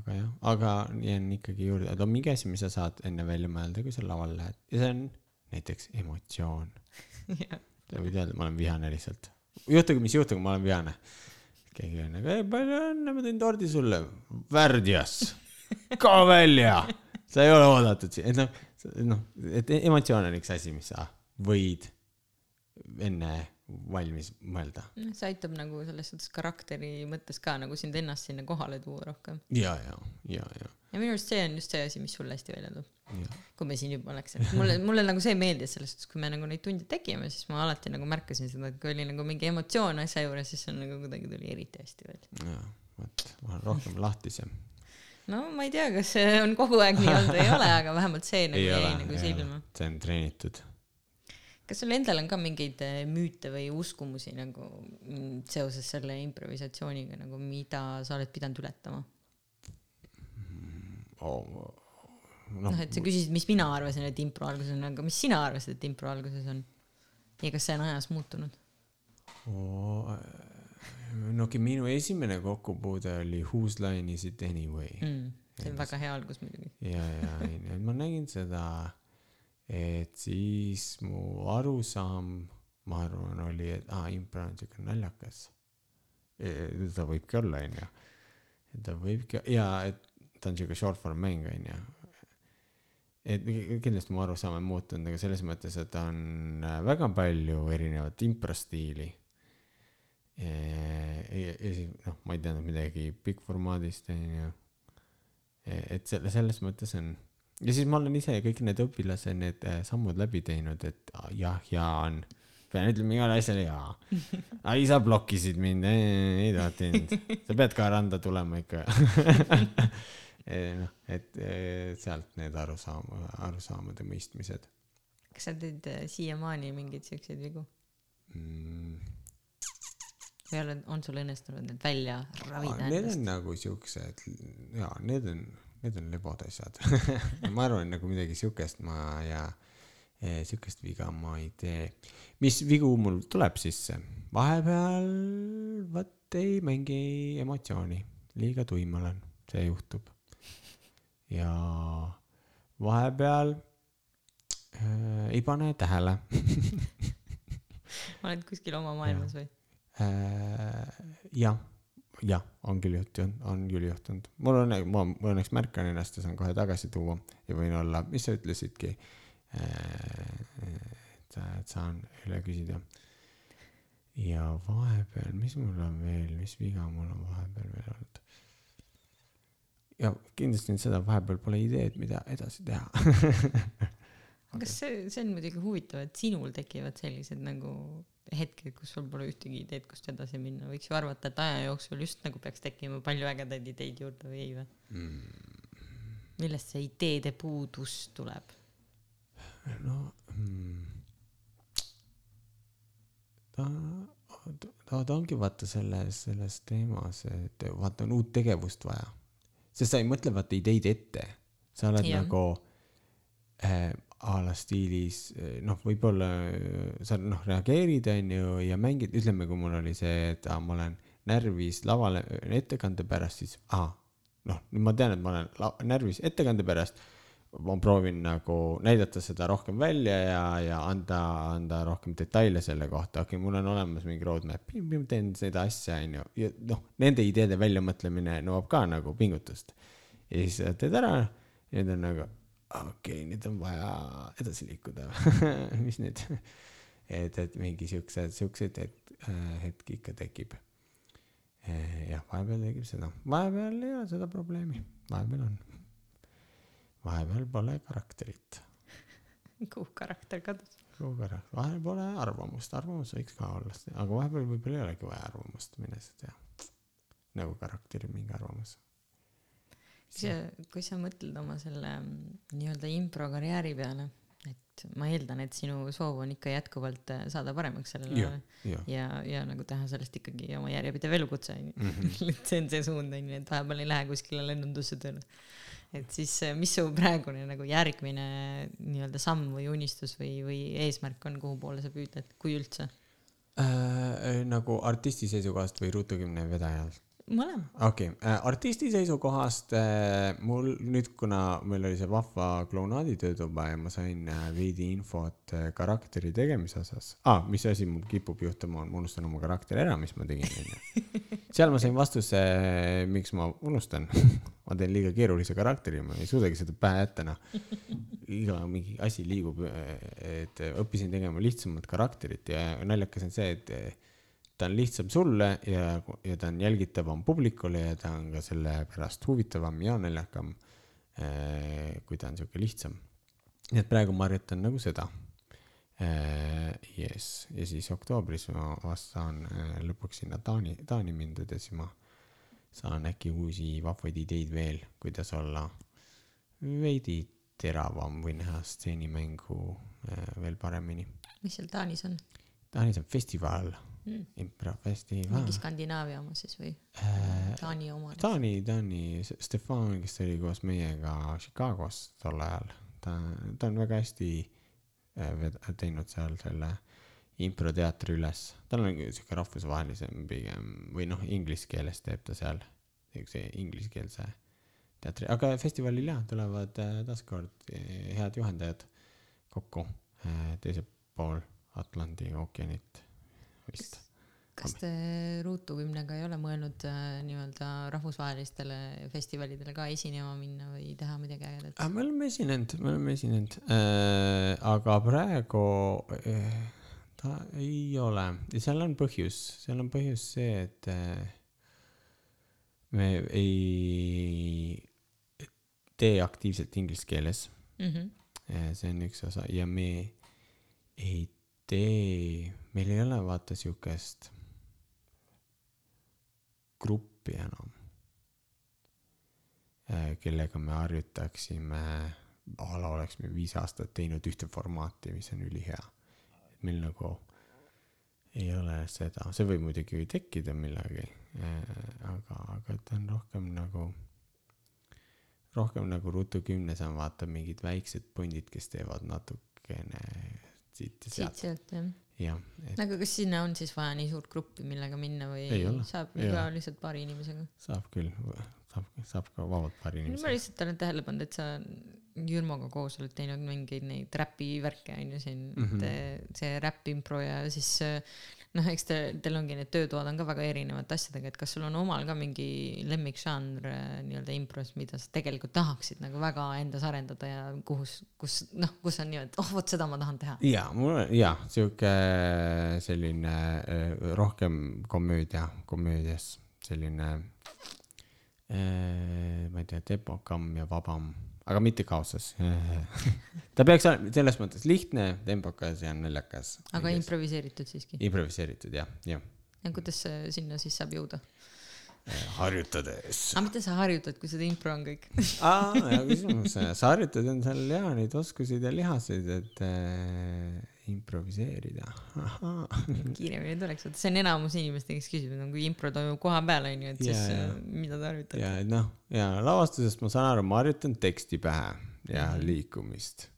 aga jah, aga jään ikkagi juurde, et on mingi asi, mis sa saad enne välja mõelda, kui sa lavale lähed ja see on näiteks emotsioon (laughs) sa võid öelda, ma olen vihane lihtsalt, juhtugu mis juhtugu, ma olen vihane keegi on nagu, palju õnne, ma tõin tordi sulle, värdjas kao välja, sa ei ole oodatud siia, et noh, noh, et emotsioon on üks asi, mis sa võid enne valmis mõelda. see aitab nagu selles suhtes karakteri mõttes ka nagu sind ennast sinna kohale tuua rohkem. ja, ja, ja, ja. ja minu arust see on just see asi, mis sulle hästi välja toob. kui me siin juba oleks, et mulle, mulle nagu see meeldis selles suhtes, kui me nagu neid tunde tegime, siis ma alati nagu märkasin seda, et kui oli nagu mingi emotsioon asja juures, siis see nagu kuidagi tuli eriti hästi välja. jaa, vot, ma olen rohkem lahtisem no ma ei tea, kas see on kogu aeg nii olnud või ei ole, aga vähemalt see nagu jäi nagu silma. see on treenitud. kas sul endal on ka mingeid äh, müüte või uskumusi nagu mm, seoses selle improvisatsiooniga nagu, mida sa oled pidanud ületama oh.? noh no,, et sa küsisid, mis mina arvasin, et impro alguses on, aga mis sina arvasid, et impro alguses on? ja kas see on ajas muutunud oh,? No okei minu esimene kokkupuude oli Whose line is it anyway mm,. see on ja, väga hea algus muidugi. ja, ja, ja ma nägin seda, et siis mu arusaam, ma arvan, oli, et aa ah,, impro on siuke naljakas. E, ta võibki olla, onju. ta võibki ja, et ta on siuke short form mäng, onju. et kindlasti mu arusaam on muutunud, aga selles mõttes, et on äh, väga palju erinevat improstiili. ja, ja siis noh, ma ei teadnud midagi pikkformaadist onju. et selle, selles mõttes on ja siis ma olen ise kõik need õpilase need äh, sammud läbi teinud, et jah, Jaan, pean ütlema igale asjale jaa. (laughs) ai, sa blokkisid mind, ei tohtinud, sa pead ka randa tulema ikka (laughs) noh, et sealt need arusaam-, arusaamade mõistmised. kas sa teed äh, siiamaani mingeid siukseid vigu mm.? Või oled, on sul õnnestunud need välja ravida endast? Need on nagu siuksed, jaa, need on, need on lebod asjad (laughs) ma arvan, nagu midagi siukest ma ja eh, siukest viga ma ei tee. mis vigu mul tuleb sisse? vahepeal vot ei mängi emotsiooni, liiga tuim olen, see juhtub ja vahepeal äh, ei pane tähele (laughs) oled kuskil oma maailmas või äh,? Jah, jah, on küll juhtunud, on küll juhtunud. mul on, ma, õnneks märkan ennast ja saan kohe tagasi tuua ja võin olla, mis sa ütlesidki äh,. et, et saan üle küsida. ja vahepeal, mis mul on veel, mis viga mul on vahepeal veel olnud? ja kindlasti nüüd seda vahepeal pole ideed, mida edasi teha (laughs) kas see, see on muidugi huvitav, et sinul tekivad sellised nagu hetked, kus sul pole ühtegi ideed, kust edasi minna, võiks ju arvata, et aja jooksul just nagu peaks tekkima palju ägedaid ideid juurde või ei või mm.? millest see ideede puudus tuleb? no mm, ta, ta, ta ongi vaata selles, selles teemas, et vaata on uut tegevust vaja sest sa ei mõtle vaata ideid ette, sa oled ja. nagu äh, a la stiilis noh, võib-olla sa noh reageerid onju ja mängid, ütleme, kui mul oli see, et ah, ma olen närvis lavale ettekande pärast, siis ahah, noh, nüüd ma tean, et ma olen närvis ettekande pärast. Ma proovin nagu näidata seda rohkem välja ja, ja anda, anda rohkem detaile selle kohta, okei okay,, mul on olemas mingi roadmap, teen seda asja, onju, ja noh, nende ideede väljamõtlemine nõuab ka nagu pingutust. ja siis teed ära, ja nüüd on nagu, okei okay,, nüüd on vaja edasi liikuda (laughs) mis nüüd et, et mingi siuksed, siukseid hetk, hetki ikka tekib. jah, vahepeal tekib seda, vahepeal ei ole seda probleemi, vahepeal on vahepeal pole karakterit. (laughs) kuhu karakter kadus? kuhu karakter, vahel pole arvamust, arvamus võiks ka olla, aga vahepeal võib-olla ei olegi vaja arvamust, mine sa tea. nagu karakteril mingi arvamus. Kui sa, kui sa mõtled oma selle mm, nii-öelda improkarjääri peale, et ma eeldan, et sinu soov on ikka jätkuvalt äh, saada paremaks sellel alal ja, ja, ja nagu teha sellest ikkagi oma järjepidev elukutse onju mm. -hmm. (laughs) see on see suund onju, et vahepeal ei lähe kuskile lennundusse tööle et siis äh, mis su praegune nagu järgmine nii-öelda samm või unistus või, või eesmärk on, kuhu poole sa püüdled, kui üldse äh,? nagu artisti seisukohast või ruutukümne vedajalt? Mõlema. okei okay. äh,, artisti seisukohast äh, mul nüüd, kuna meil oli see vahva klounaadi töötuba ja ma sain äh, veidi infot äh, karakteri tegemise osas ah,, mis asi mul kipub juhtuma, on, ma unustan oma karakteri ära, mis ma tegin, onju. (laughs) seal ma sain vastuse, miks ma unustan ma teen liiga keerulise karakteri, ma ei suudagi seda pähe jätta, noh. iga mingi asi liigub, et õppisin tegema lihtsamat karakterit ja naljakas on see, et ta on lihtsam sulle ja, ja ta on jälgitavam publikule ja ta on ka sellepärast huvitavam ja naljakam. Eh, kui ta on sihuke lihtsam. nii et praegu ma harjutan nagu seda. jess, ja siis oktoobris ma vast saan eh, lõpuks sinna Taani, Taani mindud ja siis ma saan äkki uusi vahvaid ideid veel, kuidas olla veidi teravam või näha stseenimängu eh, veel paremini. mis seal Taanis on? Taanis on festival mm. improfestival. mingi Skandinaavia oma siis või äh,? Taani oma? Taani, Taani, Stefan, kes oli koos meiega Chicagos tol ajal, ta, ta on väga hästi äh, teinud seal selle improteatri üles, tal on siuke rahvusvahelisem pigem või noh, inglise keeles teeb ta seal siukse ingliskeelse teatri, aga festivalil jah, tulevad äh, taaskord äh, head juhendajad kokku äh, teisel pool Atlandi ookeanit vist. kas te Ruutu kümnega ei ole mõelnud äh, nii-öelda rahvusvahelistele festivalidele ka esinema minna või teha midagi ägedat? me oleme esinenud, me oleme esinenud äh,, aga praegu äh, ta ei ole ja seal on põhjus, seal on põhjus see, et äh, me ei tee aktiivselt inglise keeles mm. -hmm. see on üks osa ja me ei tee, meil ei ole vaata siukest gruppi enam, äh, kellega me harjutaksime, a la oleksime viis aastat teinud ühte formaati, mis on ülihea. meil nagu ei ole seda, see võib muidugi tekkida millalgi, äh, aga, aga ta on rohkem nagu, rohkem nagu Ruutu kümnes on vaata mingid väiksed pundid, kes teevad natukene siit ja sealt. siit-sealt jah jah et.... aga kas sinna on siis vaja nii suurt gruppi, millega minna või Ei ole. saab Ei ka ole. lihtsalt paari inimesega? saab küll, saab, saab ka vabalt paari ma inimesega. lihtsalt olen tähele pannud, et sa Jürmoga koos oled teinud mingeid neid räpivärke onju siin mm, Mhm. -hmm. see räpp-impro ja siis noh, eks te, teil ongi need töötoad on ka väga erinevate asjadega, et kas sul on omal ka mingi lemmikžanr äh, nii-öelda impros, mida sa tegelikult tahaksid nagu väga endas arendada ja kus, kus noh, kus on niimoodi, oh vot seda ma tahan teha. ja mul on ja sihuke selline äh, rohkem komöödia, komöödias selline äh, ma ei tea, tempokam ja vabam, aga mitte kaoses (laughs) ta peaks olema selles mõttes lihtne, tempokas ja naljakas. aga improviseeritud siiski. improviseeritud jah, jah. ja kuidas see sinna siis saab jõuda? Harjutades. aga mida sa harjutad, kui seda impro on kõik aa, hea küsimus, sa harjutad endal ja neid oskuseid ja lihaseid, et äh, improviseerida. kiiremini tuleks, vot see on enamus inimeste, kes küsivad, no kui impro toimub koha peal onju, et siis Jaa, jaa. äh, mida te harjutate? ja et noh, ja lavastusest ma saan aru, ma harjutan teksti pähe ja Mhm. liikumist.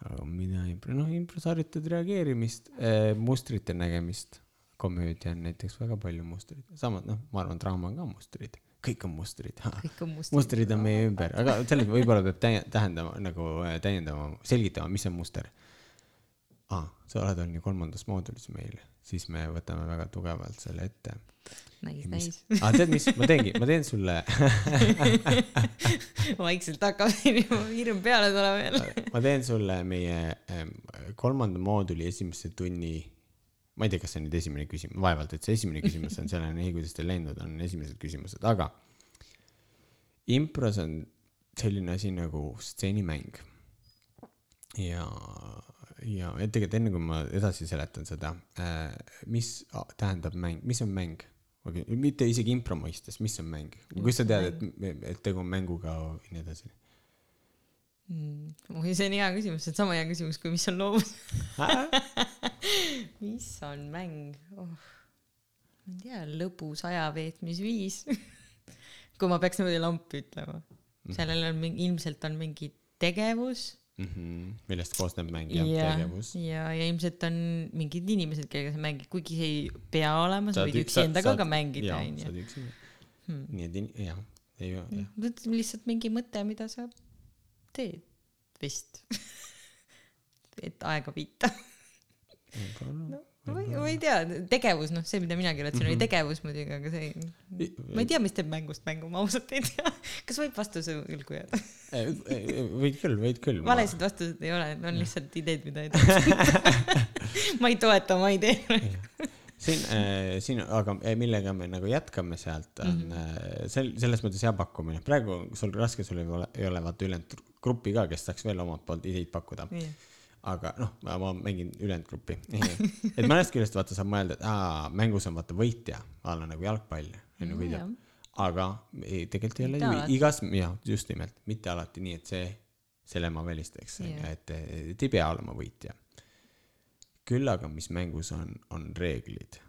aga mida impro, noh impros harjutad reageerimist äh,, mustrite nägemist. Komöödia on näiteks väga palju mustreid, samas noh, ma arvan, draama on ka mustrid, kõik on mustrid (laughs) kõik on mustrid. mustrid on meie ümber, aga selles võib-olla peab tähendama nagu äh, täiendama, selgitama, mis on muster. aa, sa oled olnud ju kolmandas moodulis meil, siis me võtame väga tugevalt selle ette. mis näis. aa, tead mis, ma teengi, ma teen sulle (laughs) vaikselt hakkab hirm peale tulema jälle. ma teen sulle meie ähm, kolmanda mooduli esimese tunni, ma ei tea, kas see on nüüd esimene küsimus, vaevalt, et see esimene küsimus on seal on nii, kuidas teil läinud on, esimesed küsimused, aga impros on selline asi nagu stseenimäng. ja, ja tegelikult enne kui ma edasi seletan seda äh,, mis tähendab mäng, mis on mäng? mitte isegi impro mõistes, mis on mäng, kuidas sa tead, et, et tegu on mänguga ja nii edasi? Mm, oi, see on hea küsimus, see on sama hea küsimus kui mis on loovus. Mis on mäng oh.? ma ei tea, lõbus ajaveetmisviis. (laughs) kui ma peaks niimoodi lampi ütlema. sellel on mingi, ilmselt on mingi tegevus mm. -hmm. millest koosneb mäng ja, ja, tegevus. ja, ja ilmselt on mingid inimesed, kellega sa mängid, kuigi see ei pea olema, sa võid ük- üksi endaga ka mängida, onju. hmm.. nii et jah, ei jah. mõtled lihtsalt mingi mõte, mida sa teed vist. (laughs) et aega viita. (laughs) no ma ei, ma ei tea, tegevus, noh, see, mida mina kirjutasin, oli tegevus muidugi, aga see, ma ei tea, mis teeb mängust mängu, ma ausalt ei tea. (laughs) kas võib vastuse võlgu jääda? (laughs) võid küll, võid küll. valesid vastuseid ei ole, on lihtsalt ideed, mida ei (laughs) tea. ma ei toeta oma ideed. siin äh,, siin, aga äh, millega me nagu jätkame sealt on mm -hmm. sel-, selles mõttes hea pakkumine. praegu on sul raske, sul ei ole, ei ole vaata ülejäänud gruppi ka, kes saaks veel omalt poolt ideid pakkuda. Aga noh, ma, mängin ülejäänud gruppi. et mõnest küljest vaata saab mõelda, et aa, mängus on vaata võitja, a la nagu jalgpall, on ju võidab. aga ei, tegelikult ei ole ju igas, jah, just nimelt, mitte alati nii, et see, selle ma välistaks, onju, Jah. et, et ei pea olema võitja. küll aga, mis mängus on, on reeglid.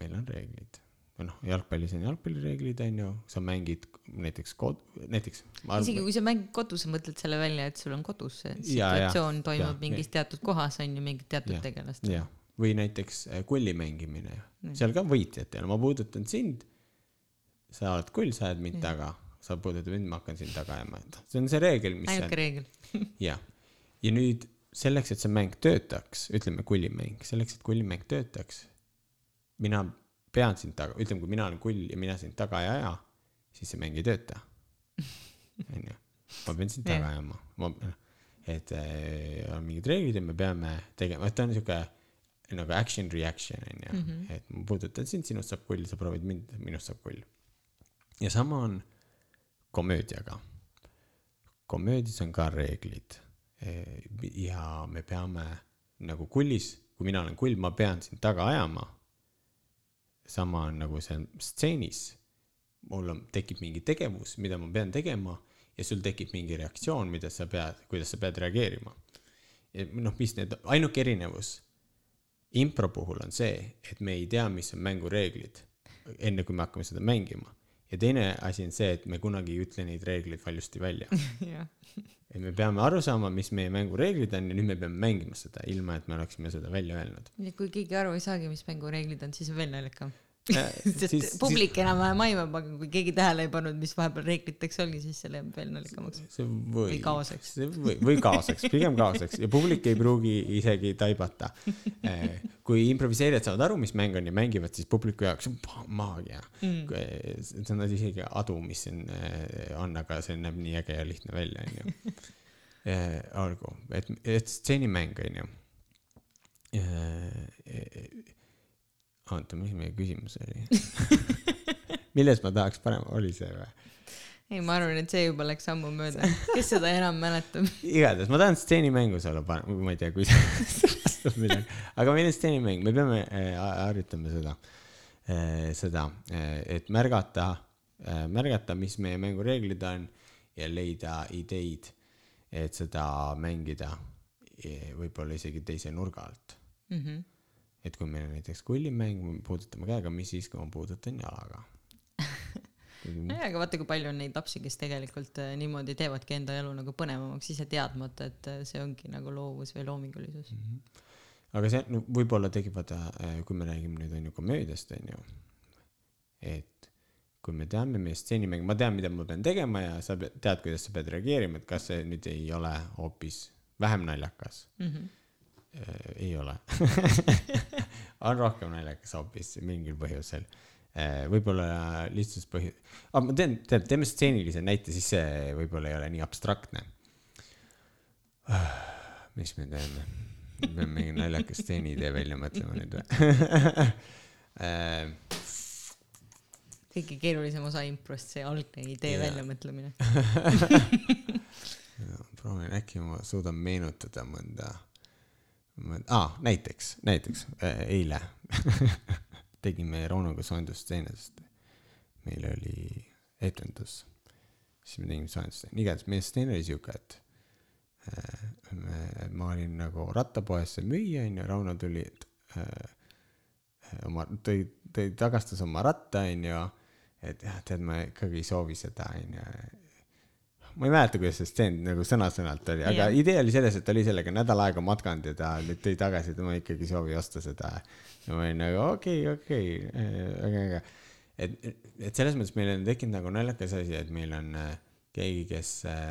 meil on reeglid. Või noh, jalgpallis on jalgpallireeglid, onju, sa mängid näiteks kod-, näiteks. isegi kui sa mängid kodus, sa mõtled selle välja, et sul on kodus see situatsioon toimub Jaa, mingis teatud kohas on ju mingit teatud tegelast. või näiteks äh, kulli mängimine, seal ka võitjat ei ole, ma puudutan sind. sa oled kull, sa ajad mind taga, sa puudutad mind, ma hakkan sind taga ajama, et see on see reegel, mis ainuke on, reegel. jah. ja nüüd selleks, et see mäng töötaks, ütleme kullimäng, selleks, et kullimäng töötaks, mina pean sind taga, ütleme, kui mina olen kull ja mina sind taga ei aja, siis see mäng ei tööta. (laughs) onju, ma pean sind taga ajama, ma, et äh, on mingid reeglid ja me peame tegema, et ta on siuke nagu action reaction onju, et ma puudutan sind, sinust saab kull, sa proovid mind, minust saab kull. ja sama on komöödiaga. komöödias on ka reeglid Eh, ja me peame nagu kullis, kui mina olen kull, ma pean sind taga ajama. Sama on nagu see stseenis. mul on, tekib mingi tegevus, mida ma pean tegema ja sul tekib mingi reaktsioon, mida sa pead, kuidas sa pead reageerima. noh, mis need, ainuke erinevus impro puhul on see, et me ei tea, mis on mängureeglid, enne kui me hakkame seda mängima. Ja teine asi on see, et me kunagi ei ütle neid reegleid valjusti välja. (laughs) et me peame aru saama, mis meie mängureeglid on ja nüüd me peame mängima seda, ilma et me oleksime seda välja öelnud. ja kui keegi aru ei saagi, mis mängureeglid on, siis on veel naljakam. Äh, (laughs) sest siis- publik enam-vähem aimab, aga kui keegi tähele ei pannud, mis vahepeal reegliteks oli, siis see läheb veel naljakamaks. võib Või kaoseks.. või, või kaoseks, pigem kaoseks ja publik ei pruugi isegi taibata. kui improviseerijad saavad aru, mis mäng on ja mängivad, siis publiku jaoks on maagia mm.. see on isegi adu, mis siin on, aga see näeb nii äge ja lihtne välja, onju. olgu, et, et stseenimäng, onju. oota, mis meie küsimus oli? (laughs) milles ma tahaks parem, oli see või? ei, ma arvan, et see juba läks ammu mööda. kes seda enam mäletab? (laughs) igatahes ma tahan stseenimängus olla parem, ma ei tea, kuidas (laughs) vastab midagi, aga meil on stseenimäng, me peame äh, harjutama seda äh,, seda äh,, et märgata äh,, märgata, mis meie mängureeglid on ja leida ideid, et seda mängida eh, võib-olla isegi teise nurga alt. Mhm. Et kui meil on näiteks kullimäng, me puudutame käega, mis siis, kui ma puudutan jalaga. (laughs) nojah, aga vaata, kui palju on neid lapsi, kes tegelikult äh, niimoodi teevadki enda elu nagu põnevamaks ise teadmata, et äh, see ongi nagu loovus või loomingulisus. aga see no, võib-olla tekib vaata, kui me räägime nüüd on ju komöödiast on ju, et kui me teame meie stseenimäng, ma tean, mida ma pean tegema ja sa tead, kuidas sa pead reageerima, et kas see nüüd ei ole hoopis vähem naljakas Mm -hmm. äh,. ei ole (laughs) on rohkem naljakas hoopis mingil põhjusel äh,. võib-olla lihtsalt põhjus, aga ma teen, tead, teeme stseenilise näite, siis see võib-olla ei ole nii abstraktne. (sighs) mis me teeme? me peame mingi naljaka stseeni-idee välja mõtlema nüüd või? (laughs) kõige keerulisem osa improst, see algne idee Jaa. väljamõtlemine. (laughs) proovin, äkki ma suudan meenutada mõnda, mõnda, aa, näiteks, näiteks äh, eile (laughs) tegime Raunoga soojendusstseene, sest meil oli etendus, siis me tegime soojendusstseene, igatahes meie stseen oli siuke, et äh, ma olin nagu rattapoes see müüja onju, Rauno tuli äh, oma, tõi, tõi, tagastas oma ratta onju, et jah, tead, ma ikkagi ei soovi seda onju ma ei mäleta, kuidas see stseen nagu sõna-sõnalt oli, aga Jah. idee oli selles, et ta oli sellega nädal aega matkanud ja ta nüüd tõi tagasi, et ma ikkagi ei soovi osta seda. ja ma olin nagu okei okay,, okei okay,, väga äge. et, et selles mõttes meil on tekkinud nagu naljakas asi, et meil on äh, keegi, kes äh,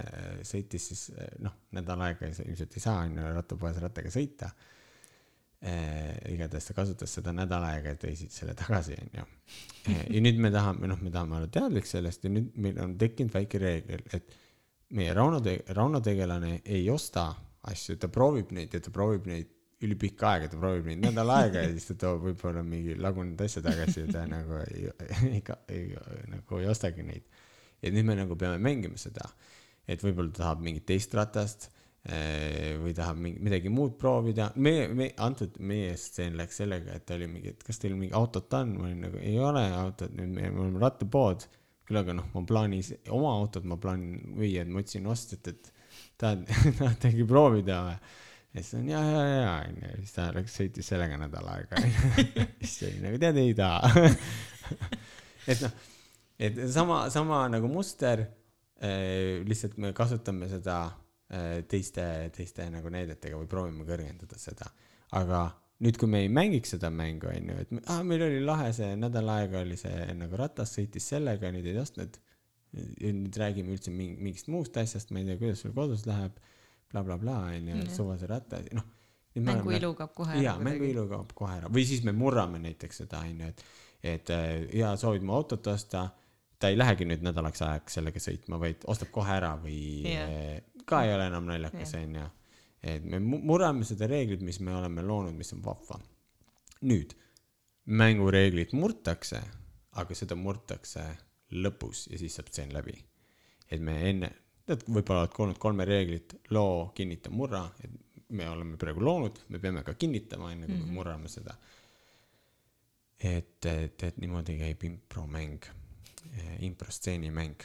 sõitis siis äh, noh, nädal aega ilmselt ei saa onju rattapoes rattaga sõita eh,. igatahes ta kasutas seda nädal aega ja tõi siit selle tagasi onju. ja nüüd me tahame, noh, me tahame olla teadlik sellest ja nüüd meil on tekkinud väike reegel, et meie Rauno te-, Rauno tegelane ei osta asju, ta proovib neid ja ta proovib neid ülipikka aega, ta proovib neid nädal aega ja siis ta toob võib-olla mingi lagunenud asja tagasi ja ta (laughs) nagu ei, ei, ei, nagu ei ostagi neid. ja nüüd me nagu peame mängima seda, et võib-olla ta tahab mingit teist ratast eh, või tahab mingi, midagi muud proovida, meie, me, antud meie stseen läks sellega, et ta oli mingi, et kas teil mingi autot on, ma olin nagu ei ole autot, nüüd me, me oleme rattapood, küll aga noh, ma plaanis oma autot ma plaanin müüa, et ma otsin ostjat, et tahad, (laughs) tahate proovida või? ja siis on ja, ja, ja onju, siis ta läks, sõitis sellega nädal aega. (laughs) siis oli nagu tead, ei taha. (laughs) et noh, et sama, sama nagu muster eh,, lihtsalt me kasutame seda eh, teiste, teiste nagu näidetega või proovime kõrgendada seda. aga nüüd, kui me ei mängiks seda mängu, onju, et me, ah, meil oli lahe see nädal aega oli see nagu ratas sõitis sellega, nüüd ei ostnud. nüüd räägime üldse mingi, mingist muust asjast, ma ei tea, kuidas sul kodus läheb bla,, blablabla onju, suvase ratta, noh mängu ilu kaob kohe jaa, mängu ilu kaob kohe ära või siis me murrame näiteks seda onju, et, et äh, ja soovid mu autot osta, ta ei lähegi nüüd nädalaks ajaks sellega sõitma, vaid ostab kohe ära või yeah. ka ei ole enam naljakas onju. Et me mu- murrame seda reeglit, mis me oleme loonud, mis on vahva. nüüd mängureeglid murtakse, aga seda murtakse lõpus ja siis saab stseen läbi. et me enne, tead, võib-olla oled kuulnud kolme reeglit, loo, kinnita, murra, et me oleme praegu loonud, me peame ka kinnitama, enne kui mm -hmm. me murrame seda. et, et, et niimoodi käib impromäng, improstseeni mäng.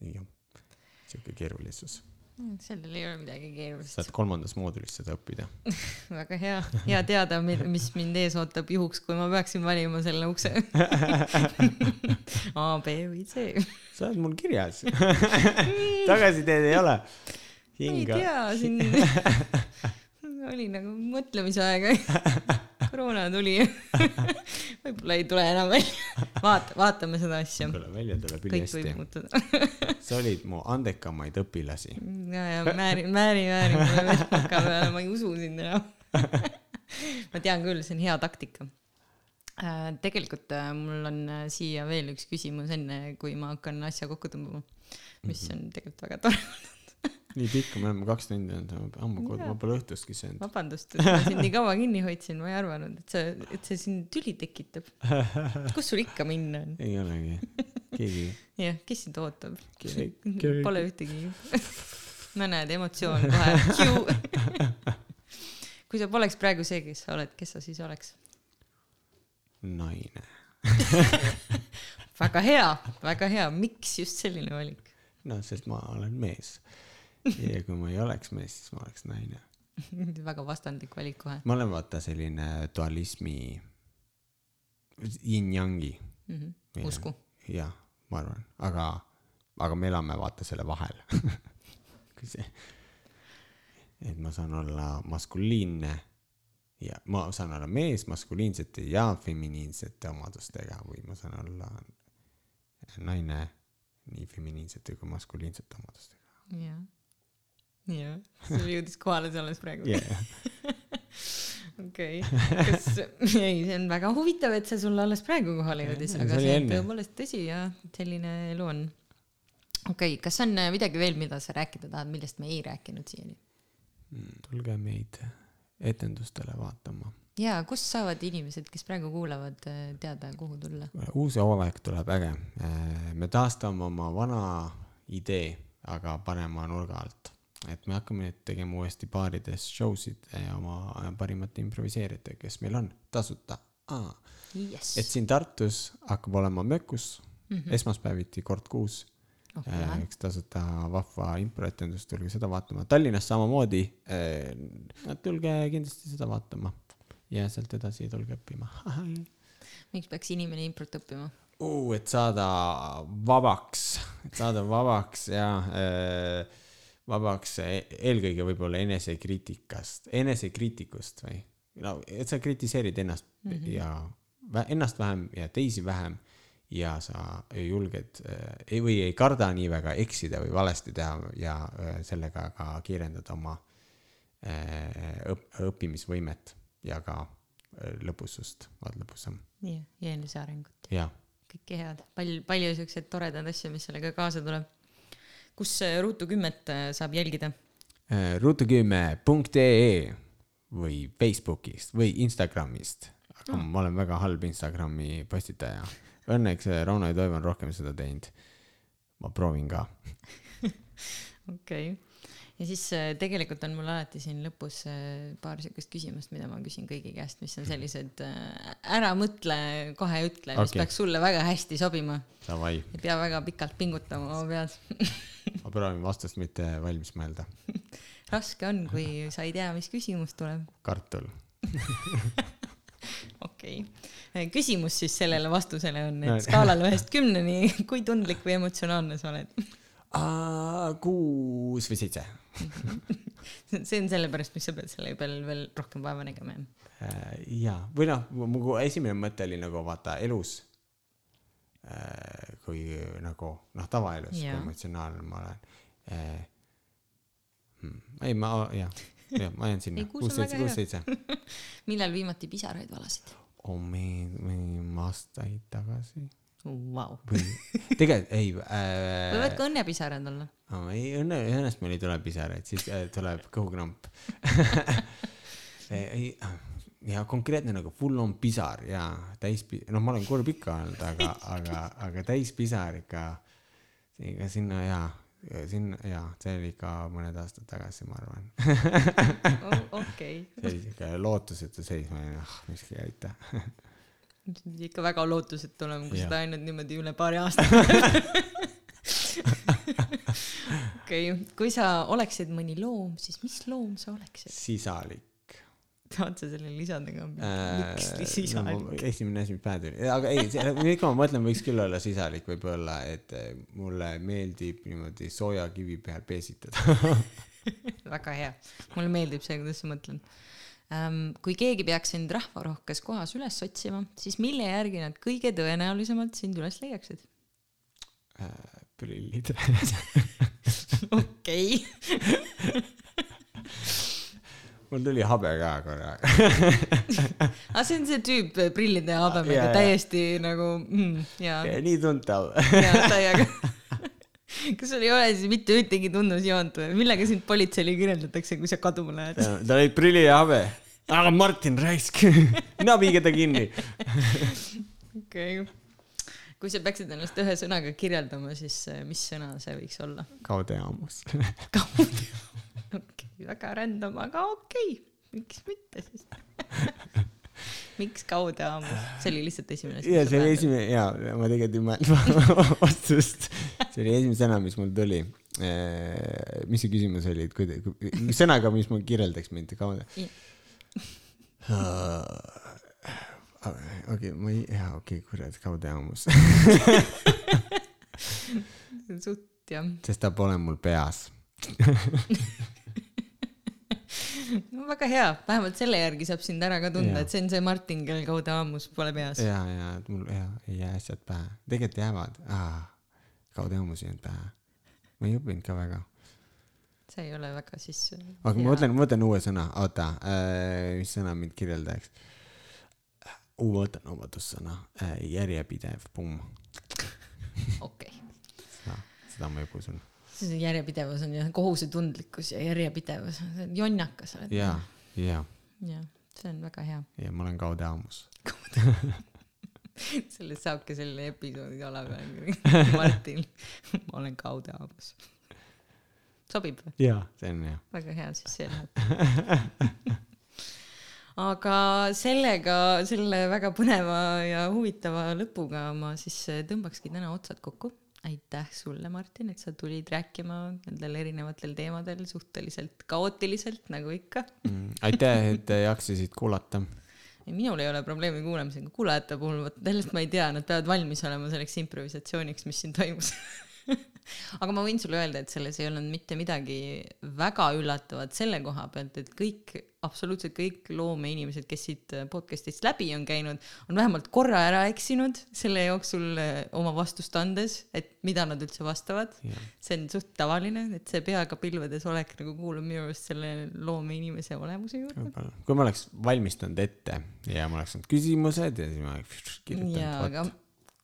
jah, sihuke keerulisus. Sellel ei ole midagi keerulist saad. kolmandas moodulis seda õppida. (laughs) väga hea, hea teada, mis mind ees ootab juhuks, kui ma peaksin valima selle ukse. (laughs) A, B või C. sa oled mul kirjas. (laughs) tagasiteed ei ole. ei tea, siin oli nagu mõtlemisaega. Koroona tuli. (laughs) võib-olla ei tule enam välja. vaata, vaatame seda asja. tuleb välja, tuleb ülihästi. sa olid mu andekamaid õpilasi. ja, ja määri, määri, määri mulle veel pika peale, ma ei usu sind enam. (laughs) ma tean küll, see on hea taktika. tegelikult äh, mul on äh, siia veel üks küsimus enne, kui ma hakkan asja kokku tõmbama, mis on tegelikult väga tore. (laughs) nii pikk, me oleme kaks tundi olnud, ammu Jaa. ma pole õhtustki söönud. vabandust, et ma sind nii kaua kinni hoidsin, ma ei arvanud, et see, et see siin tüli tekitab. kus sul ikka minna on? ei olegi, keegi, jah, kes sind ootab? Pole ühtegi. no näed, emotsioon kohe. kui sa poleks praegu see, kes sa oled, kes sa siis oleks? naine. (laughs) väga hea, väga hea, miks just selline valik? noh, sest ma olen mees. Ja kui ma ei oleks mees, siis ma oleks naine. (laughs) väga vastandlik valik kohe ma olen vaata selline dualismi, yin-yangi. mm. -hmm. usku. jah, ma arvan, aga, aga me elame vaata selle vahel. (laughs) kui see, et ma saan olla maskuliinne ja ma saan olla mees maskuliinsete ja feminiinsete omadustega või ma saan olla naine nii feminiinsete kui maskuliinsete omadustega jah. jah, sul jõudis kohale see alles praegu. yeah.. okei, kas, ei, see on väga huvitav, et see sulle alles praegu kohale jõudis, aga see see on tõepoolest tõsi ja selline elu on. okei okay,, kas on äh, midagi veel, mida sa rääkida tahad, millest me ei rääkinud siiani? tulge meid etendustele vaatama. ja kus saavad inimesed, kes praegu kuulavad, teada, kuhu tulla? uus hooaeg tuleb äge. me taastame oma vana idee, aga parema nurga alt. Et me hakkame nüüd tegema uuesti baarides show sid oma parimate improviseerijatega, kes meil on tasuta. jess et siin Tartus hakkab olema Mökus mm -hmm. esmaspäeviti kord kuus oh,. äh, üks tasuta vahva improetendus, tulge seda vaatama. Tallinnas samamoodi äh,. tulge kindlasti seda vaatama ja sealt edasi tulge õppima. miks peaks inimene improt õppima? uh,, et saada vabaks, et saada vabaks ja äh, vabaks eelkõige võib-olla enesekriitikast, enesekriitikust või no, et sa kritiseerid ennast mm -hmm. ja ennast vähem ja teisi vähem ja sa julged äh, või ei karda nii väga eksida või valesti teha ja sellega ka kiirendada oma õp-, õppimisvõimet ja ka lõbusust, oled lõbusam nii, ja enesearengut, ja kõike head, palju, palju siukseid toredaid asju, mis sellega kaasa tuleb. Kus äh, Ruutu kümmet äh, saab jälgida? Äh, ruutukümme.ee või Facebookist või Instagramist. aga Ah. ma olen väga halb Instagrami postitaja. Õnneks Rauno ja Toivo on rohkem seda teinud. ma proovin ka. (laughs) okei okay.. Ja siis äh, tegelikult on mul alati siin lõpus äh, paar siukest küsimust, mida ma küsin kõigi käest, mis on sellised äh, ära mõtle, kohe ütle, mis Okei. peaks sulle väga hästi sobima. Ei pea väga pikalt pingutama oma peas. (laughs) ma proovin vastust mitte valmis mõelda. (laughs) raske on, kui sa ei tea, mis küsimus tuleb. kartul. (laughs) okei okay.. küsimus siis sellele vastusele on, et skaalal ühest kümneni, kui tundlik või emotsionaalne sa oled? Kuus või seitse. (laughs) see on sellepärast, mis sa pead selle peale veel rohkem vaeva nägema, jah? ja, või noh, mu esimene mõte oli nagu vaata elus. kui nagu noh, tavaelus, kui Jaa. emotsionaalne ma olen. ei, ma jah, jah, ma jään sinna kuus seitse, kuus, seitse. (laughs) millal viimati pisaraid valasid oh me, me aastaid tagasi wow.? tegelikult ei võivad äh, ka, õnnepisarad olla. no, ei õnne, õnnest meil ei tule pisaraid, siis äh, tuleb kõhukramp (laughs) ei, ja konkreetne nagu full on pisar ja täis, noh, ma olen kurb ikka olnud, aga, aga, aga täispisar ikka, ikka sinna ja, sinna ja see oli ikka mõned aastad tagasi, ma arvan. (laughs) okei, (laughs) see oli siuke lootusetu seis, ma olin, ah, miski ei aita. Ikka väga lootusetu olema, kui seda ainult niimoodi üle paari aasta. (laughs) okei, kui sa oleksid mõni loom, siis mis loom sa oleksid? sisalik. tahad sa selle lisada ka? miks Äh, sisalik? esimene asi, mis pähe tuli, aga ei, ikka ma mõtlen, võiks küll olla sisalik võib-olla, et eh, mulle meeldib niimoodi sooja kivi peal peesitada. (laughs) väga hea, mulle meeldib see, kuidas sa mõtled. Kui keegi peaks sind rahvarohkes kohas üles otsima, siis mille järgi nad kõige tõenäolisemalt sind üles leiaksid? prillid. (laughs) okei, (laughs) mul tuli habe ka korra. (laughs) aga see on see tüüp äh, prillide ja habemega Jaa, jaa. täiesti nagu mm, ja, nii tuntav. ja täiega. kas sul ei ole siis mitte ühtegi tunnusjoont või millega sind politseile kirjeldatakse, kui sa kaduma lähed? tal olid prillid ja habe. Aga Martin Raisk, viige ta kinni. okei okay.. kui sa peaksid ennast ühe sõnaga kirjeldama, siis äh, mis sõna see võiks olla? kaude aamus. okei okay,, väga random, aga okei okay., miks mitte siis. miks kaude aamus, see oli lihtsalt esimene asi. ja see oli esimene ja ma tegelikult ei mäleta (laughs) vastust. see oli esimene sõna, mis mul tuli. mis see küsimus oli, et kui, sõnaga, mis mul kirjeldaks mind kaude. okei, ma ei, jaa, okei okay,, kurat, kaude aamus. suht jah, sest ta pole mul peas. (laughs) no väga hea, vähemalt selle järgi saab sind ära ka tunda, et see on see Martin, kel kaude aamus pole peas. ja, ja, et mul ja ei jää asjad pähe, tegelikult jäävad ah,. kaude aamus ei jäänud pähe. ma ei õppinud ka väga. See ei ole väga siis. aga ma mõtlen, ma võtan uue sõna, oota äh,, mis sõna mind kirjeldaks uh,? ma võtan vabadussõna äh,, järjepidev, pumm. okei, seda ma juba usun. see järjepidevus on ju kohusetundlikkus ja järjepidevus, jonnakas oled. ja, ja, jah, see on väga hea. ja ma olen kaude aamus. (laughs) sellest saabki selle episoodi alapealkiri. (laughs) Martin, ma olen kaude aamus. Sobib või? ja, see on hea. väga hea, siis see läheb. aga sellega, selle väga põneva ja huvitava lõpuga ma siis tõmbakski täna otsad kokku. aitäh sulle, Martin, et sa tulid rääkima nendel erinevatel teemadel suhteliselt kaootiliselt, nagu ikka. Mm, aitäh, et jaksasid kuulata. minul ei ole probleemi kuulamisega, kuulajate puhul, vot sellest ma ei tea, nad peavad valmis olema selleks improvisatsiooniks, mis siin toimus. (laughs) (laughs) aga ma võin sulle öelda, et selles ei olnud mitte midagi väga üllatavat selle koha pealt, et kõik, absoluutselt kõik loomeinimesed, kes siit podcast'ist läbi on käinud, on vähemalt korra ära eksinud selle jooksul eh, oma vastust andes, et mida nad üldse vastavad. see on suht tavaline, et see peaga pilvedes olek nagu kuulub minu arust selle loomeinimese olemuse juurde. kui ma oleks valmistanud ette ja ma oleks saanud küsimused ja siis ma oleks jaa, kirjutanud, aga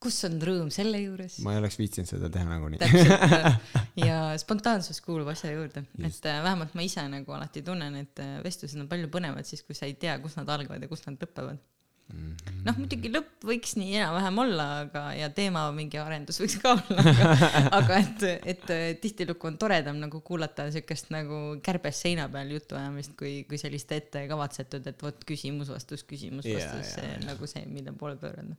kus on rõõm selle juures? ma ei oleks viitsinud seda teha nagunii. täpselt ja (laughs) spontaansus kuulub asja juurde, et äh, vähemalt ma ise nagu alati tunnen, et äh, vestlused on palju põnevad siis, kui sa ei tea, kus nad algavad ja kus nad lõpevad. Mhm. noh, muidugi lõpp võiks nii enam-vähem olla, aga, ja teema mingi arendus võiks ka olla, aga, (laughs) aga et, et äh, tihtilugu on toredam nagu kuulata siukest nagu kärbes seina peal jutuajamist, kui, kui sellist ette kavatsetud, et vot küsimus, vastus, küsimus, vastus, see jaa, on nagu see, mille poole pöörata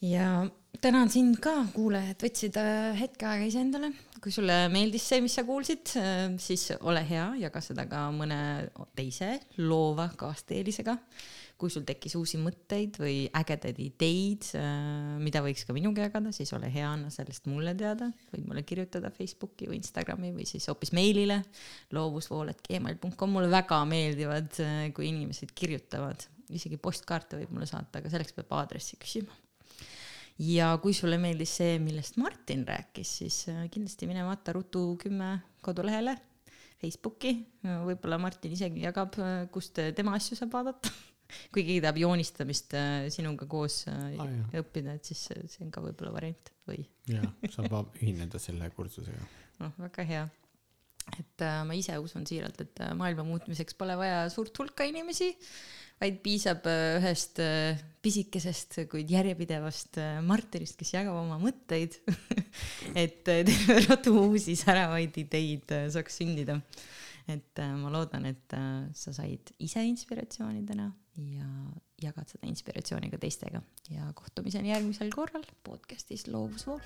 ja tänan sind ka, kuulaja, et võtsid äh, hetke aega iseendale. kui sulle meeldis see, mis sa kuulsid, siis ole hea, jaga seda ka mõne teise loova kaasteelisega. kui sul tekkis uusi mõtteid või ägedaid ideid, mida võiks ka minuga jagada, siis ole hea, anna sellest mulle teada, võid mulle kirjutada Facebooki või Instagrami või siis hoopis meilile loovusvool.gmail.com, mulle väga meeldivad, kui inimesed kirjutavad, isegi postkaarte võib mulle saata, aga selleks peab aadressi küsima ja kui sulle meeldis see, millest Martin rääkis, siis äh, kindlasti mine vaata Rutu kümme kodulehele Facebooki, võib-olla Martin isegi jagab, kust tema asju saab vaadata. (laughs) Kui keegi tahab joonistamist äh, sinuga koos äh, Ah, õppida, et siis see on ka võib-olla variant või? Jaa, (laughs) saab ühineda selle kursusega. noh, väga hea. et äh, ma ise usun siiralt, et äh, maailma muutmiseks pole vaja suurt hulka inimesi, vaid piisab äh, ühest äh, pisikesest, kuid järjepidevast äh, Martinist, kes jagab oma mõtteid, (laughs) et terve rotu uusi säravaid ideid saaks sündida. et ma loodan, et sa said ise inspiratsiooni täna ja jagad seda inspiratsiooni ka teistega. Ja kohtumiseni järgmisel korral podcastis Loovusvool